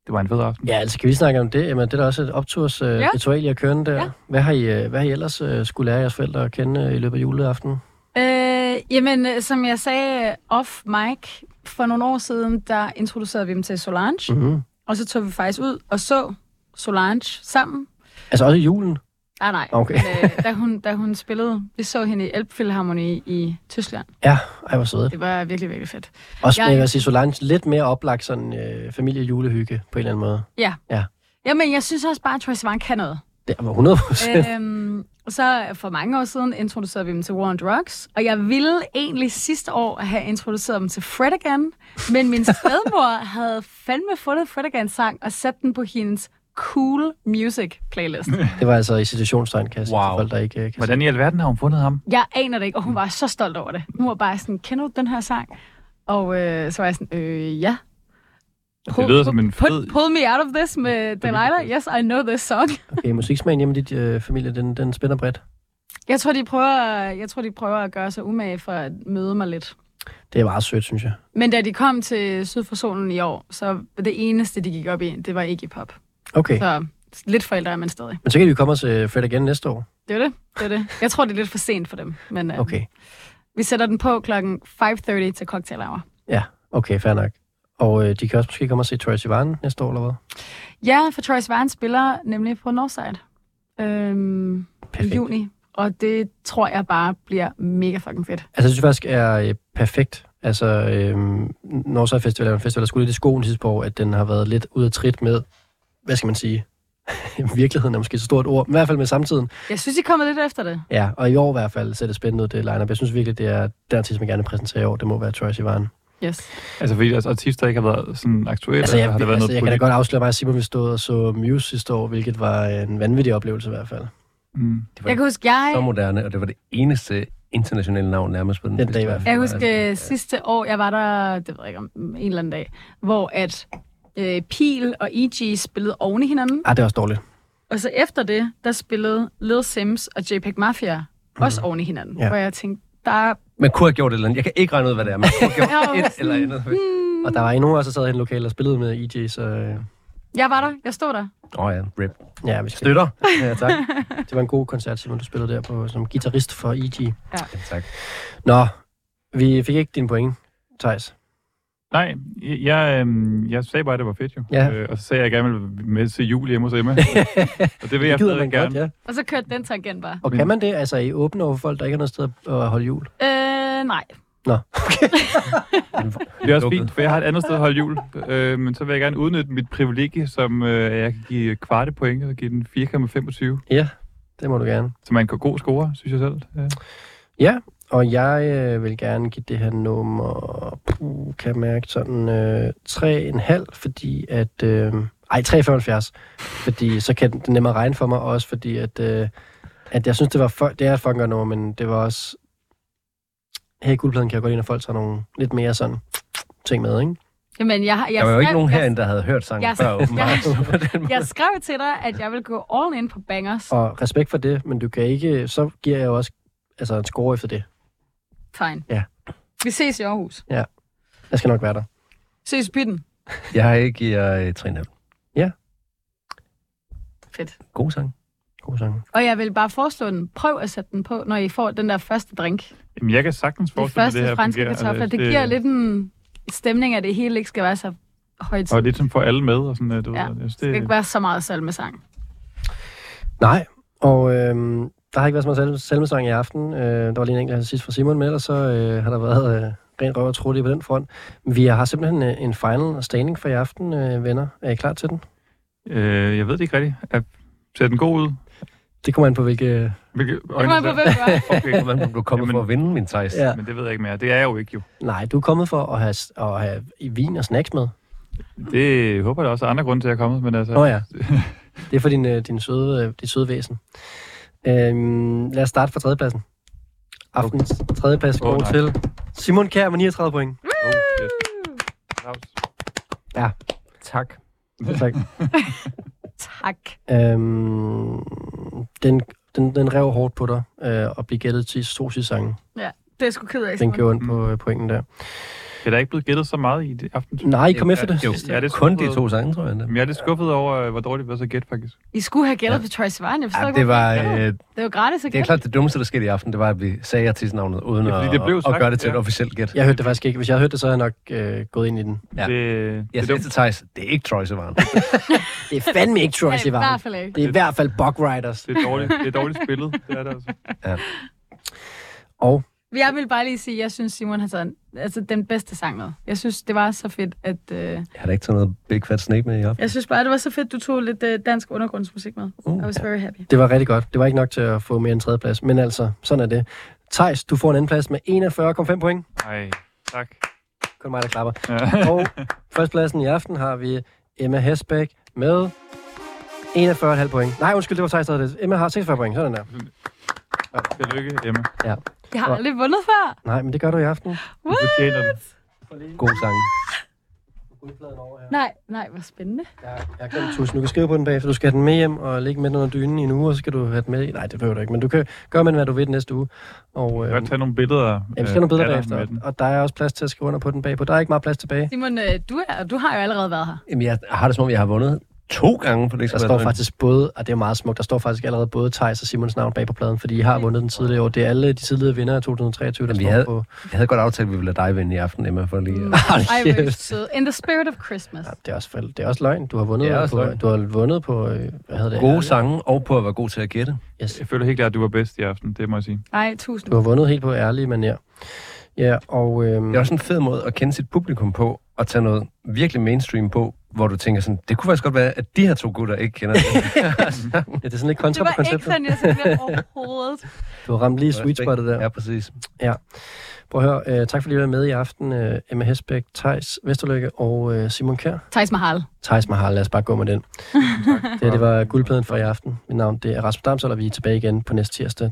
det var en fed aften. Ja, altså kan vi snakke om det? Jamen, det er da også et opturs uh, Ja. ritual, I har kørende der. Ja. Hvad, har I, uh, hvad har I ellers uh, skulle lære jeres forældre at kende uh, i løbet af juleaften? Øh, jamen, øh, som jeg sagde off mic, for nogle år siden, der introducerede vi dem til Solange. Mm. Mm-hmm. Og så tog vi faktisk ud og så Solange sammen. Altså også i julen? Ah, nej, Okay. men, øh, da, hun, da hun spillede, vi så hende i Elbphilharmonie i Tyskland. Ja, ej, hvor søde. Det var virkelig, virkelig fedt. Også, Jeg- jeg vil sige, Solange lidt mere oplagt sådan øh, familie-julehygge på en eller anden måde. Jamen, jeg synes også bare, at Troye Sivan kan noget. Det var 100 procent. øhm, så for mange år siden introducerede vi dem til War on Drugs, og jeg ville egentlig sidste år have introduceret dem til Fred Again, men min stedmor havde fandme fundet Fred Again sang og sat den på hendes cool music playlist. Det var altså i situationstegn, kan jeg Wow. folk, der ikke øh, kan Hvordan i alverden har hun fundet ham? Jeg aner det ikke, og hun var så stolt over det. Hun var bare sådan, kender du den her sang? Og øh, så var jeg sådan, øh, ja. Det lyder som en Put, fed... pull me out of this med Delilah. Yes, I know this song. Okay, musiksmagen hjemme i dit øh, familie, den, den spænder bredt. Jeg tror, de prøver, jeg tror, de prøver at gøre sig umage for at møde mig lidt. Det er meget sødt, synes jeg. Men da de kom til Syd for Solen i år, så var det eneste, de gik op i, det var Iggy Pop. Okay, Så lidt forældre er man stadig. men så kan vi komme til Fred igen næste år. Det er det. det, er det. Jeg tror, det er lidt for sent for dem. Men øh, Okay, vi sætter den på klokken 5.30 til cocktail hour. ja, okay, fair nok. Og øh, de kan også måske komme og se Troye Sivan næste år, eller hvad? Ja, for Troye Sivan spiller nemlig på Northside øhm, i juni. Og det tror jeg bare bliver mega fucking fedt. Altså, jeg synes faktisk er øh, perfekt Altså, øhm, Northside Festival er en festival, der skulle lidt i skoen sidste år, at den har været lidt ud af trit med, hvad skal man sige, virkeligheden er måske et stort ord, men i hvert fald med samtiden. Jeg synes, I kommer lidt efter det. Ja, og i år i hvert fald ser det spændende ud, det line-up. Jeg synes virkelig, det er den artist, man gerne vil præsentere i år. Det må være Troye Sivan. Yes. Altså fordi deres artister ikke har været sådan aktuelle, Altså, jeg, har det været altså, noget jeg kan da politik? godt afsløre mig, at Simon vi stod og så Muse sidste år, hvilket var en vanvittig oplevelse i hvert fald. Mm. Det var Jeg kan huske, jeg... så moderne, og det var det eneste internationale navn nærmest på den Den dag i hvert fald. Jeg Altså, husker øh, sidste år, jeg var der, det ved jeg ikke om en eller anden dag, hvor at øh, Peel og E.G. spillede oven i hinanden. Ah, det er også dårligt. Og så efter det, der spillede Lil Sims og JPEG Mafia også oven i hinanden. Mhm. Ja. Ja. Hvor jeg tænkte, der er... Man kunne have gjort et eller andet. Jeg kan ikke regne ud, hvad det er. Man kunne have gjort var et eller andet. hmm. Og der var endnu også, der sad i en lokal og spillede med EJ, så øh, Jeg var der, jeg stod der. Åh oh, ja, rip. ja, vi skal... Støtter. Ja, tak. Det var en god koncert, Simon, du spillede der på, som guitarist for EG. Ja, tak. Nå, vi fik ikke dine point, Thijs. Nej, jeg, jeg, øhm, jeg sagde bare, at det var fedt jo. Ja. Øh, og så sagde jeg, at jeg gerne ville med til jul hjemme hos Emma. og det vil jeg gider stadig man gerne. godt, ja. Og så kørte den tangent bare. Og kan man det? Altså, er I åbne over for folk, der ikke har noget sted at holde jul? Øh, nej. Nå, Det er også fint, for jeg har et andet sted at holde jul. Øh, men så vil jeg gerne udnytte mit privilegie, som øh, jeg kan give kvarte point og give den 4,25. ja, det må du gerne. Som er en god score, synes jeg selv. Ja. Ja, og jeg øh, vil gerne give det her nummer, puh, kan jeg mærke, sådan øh, 3,5, fordi at... Øh, ej, 3,75, fordi så kan det nemmere regne for mig, også fordi at, øh, at jeg synes, det var for, det er et fucking godt nummer, men det var også... Her i guldpladen kan jeg godt lide, når folk tager nogle lidt mere sådan ting med, ikke? Jamen, jeg, jeg, Der var jo ikke nogen herinde, der havde hørt sangen jeg- før, åbenbart. jeg-. Jeg skrev til dig, at jeg vil gå all in på bangers. Og respekt for det, men du kan ikke... Så giver jeg jo også altså, en score efter det. Fine. Ja. Vi ses i Aarhus. Jeg skal nok være der. Ses i pitten. Jeg giver øh, 3,5. Fedt. God sang. God sang. Og jeg vil bare foreslå den. Prøv at sætte den på, når I får den der første drink. Jamen, jeg kan sagtens Det forestille mig, første det her franske fungerer. kartofler. Altså, Det giver lidt en stemning, at det hele ikke skal være så højt. Og lidt som får alle med. Og sådan, øh, du Ja, ved, jeg synes, Det skal ikke være så meget salmesang. Nej, og øhm, der har ikke været så meget salme, salmesang i aften. Øh, der var lige en enkelt her sidst fra Simon med, ellers så øh, har der været øh, rent røv og trutte på den front. Vi har simpelthen øh, en final standing for i aften, øh, venner. Er I klar til den? Øh, jeg ved det ikke rigtigt. Er, ser den god ud? Det kommer an på, hvilke... Hvilke kommer an på, hvem du er. Okay, Hvordan du kommer Jamen- for at vinde, min Thijs? Ja. men det ved jeg ikke mere. Det er jeg jo ikke jo. Nej, du er kommet for at have, at have i vin og snacks med. Det håber jeg også er andre grunde til, at jeg er kommet. Men altså, Nå ja. Det er for din, øh, din søde, øh, dit søde væsen. Øhm, lad os starte fra tredjepladsen. Aftens tredjeplads Åh, går nej. til Simon Kjær med 39 point. Oh. Applaus. Tak. Tak. Tak. Øhm, den, den, den rev hårdt på dig øh, og blev gættet til to sidste sange. Ja, det er sgu ked af. Den gjorde ondt på øh, pointen der. Det er der ikke blevet gættet så meget i det aften. Nej, I kom efter det. Jo, Jeg er lidt kun de to sange, tror jeg. Men jeg er lidt skuffet over, øh, hvor dårligt det var så gæt, faktisk. I skulle have gættet på Troye Sivan. Jeg forstår Ja, det var, øh, det var gratis at det er klart, det dummeste, der skete i aften, det var, at vi sagde artistnavnet, uden Ja, at, det blev at sagt, gøre det til et ja. officielt gæt. Jeg hørte det faktisk ikke. Hvis jeg havde hørt det, så havde jeg nok øh, gået ind i den. Ja. Det, Jeg det, sagde er til. Thijs, det er ikke Troy Sivan. Det er fandme ikke Troy Ja, fald ikke. Det er i hvert fald Bug Riders. det er dårligt, det er dårligt spillet. Det er det altså. Og Jeg vil bare lige sige, at jeg synes, Simon har taget altså, den bedste sang med. Jeg synes, det var så fedt, at... Øh, Jeg har da ikke taget noget Big Fat Snake med i aften. jeg synes bare, det var så fedt, du tog lidt øh, dansk undergrundsmusik med. Uh, I was very happy. det var rigtig godt. Det var ikke nok til at få mere end tredjeplads. Men altså, sådan er det. Thijs, du får en anden plads med 41,5 point. Nej, tak. Kun mig, der klapper. Ja. Og førstpladsen i aften har vi Emma Hesbæk med 41,5 point. Nej, undskyld, det var Thijs, der havde det. Emma har 46 point. Sådan der. Tillykke, Emma. Jeg har aldrig vundet før. Nej, men det gør du i aften. Du fortjener den. God sang. Nej, nej, hvor spændende. Jeg, jeg glemt tusind. Du kan skrive på den bagefter. Du skal have den med hjem og ligge med den under dynen i en uge, og så skal du have den med. Nej, det behøver du ikke, men du kan gøre med den, hvad du vil den næste uge. Og, Jeg øh, kan tage nogle billeder. ja, vi skal have nogle billeder bagefter, og der er også plads til at skrive under på den bagpå. Der er ikke meget plads tilbage. Simon, øh, du, er, du har jo allerede været her. Jamen, jeg har det som om, jeg har vundet to gange på det. Der står faktisk både, og det er meget smukt, der står faktisk allerede både Thijs og Simons navn bag på pladen, fordi I har vundet den tidligere år. Det er alle de tidligere vinder af 2023, der Jamen, vi står havde- på. Jeg havde godt aftalt, at vi ville lade dig vinde i aften, Emma, for lige at... Ej, hvor. In the spirit of Christmas. Ja, det, er også, det er også løgn. Du har vundet, på, løgn. du har vundet på, øh, hvad hedder det? Gode sange, og på at være god til at gætte. Yes. Jeg føler helt klart, at du var bedst i aften, det må jeg sige. Nej, tusind. Du har vundet helt på ærlige manier. Ja, og... Øhm, Det er også en fed måde at kende sit publikum på, og tage noget virkelig mainstream på, hvor du tænker sådan, det kunne faktisk godt være, at de her to gutter ikke kender det. ja, det er sådan lidt Det kontra på var ikke konceptet. sådan, jeg tænkte overhovedet. Du har ramt lige sweet spottet der. Ja, præcis. Ja. Prøv at høre, uh, tak fordi I var med i aften. Uh, Emma Hesbæk, Tejs Vesterlykke og uh, Simon Kjær. Thijs Mahal. Thijs Mahal, lad os bare gå med den. det, det var guldpladen for i aften. Mit navn det er Rasmus Damsel, og vi er tilbage igen på næste tirsdag.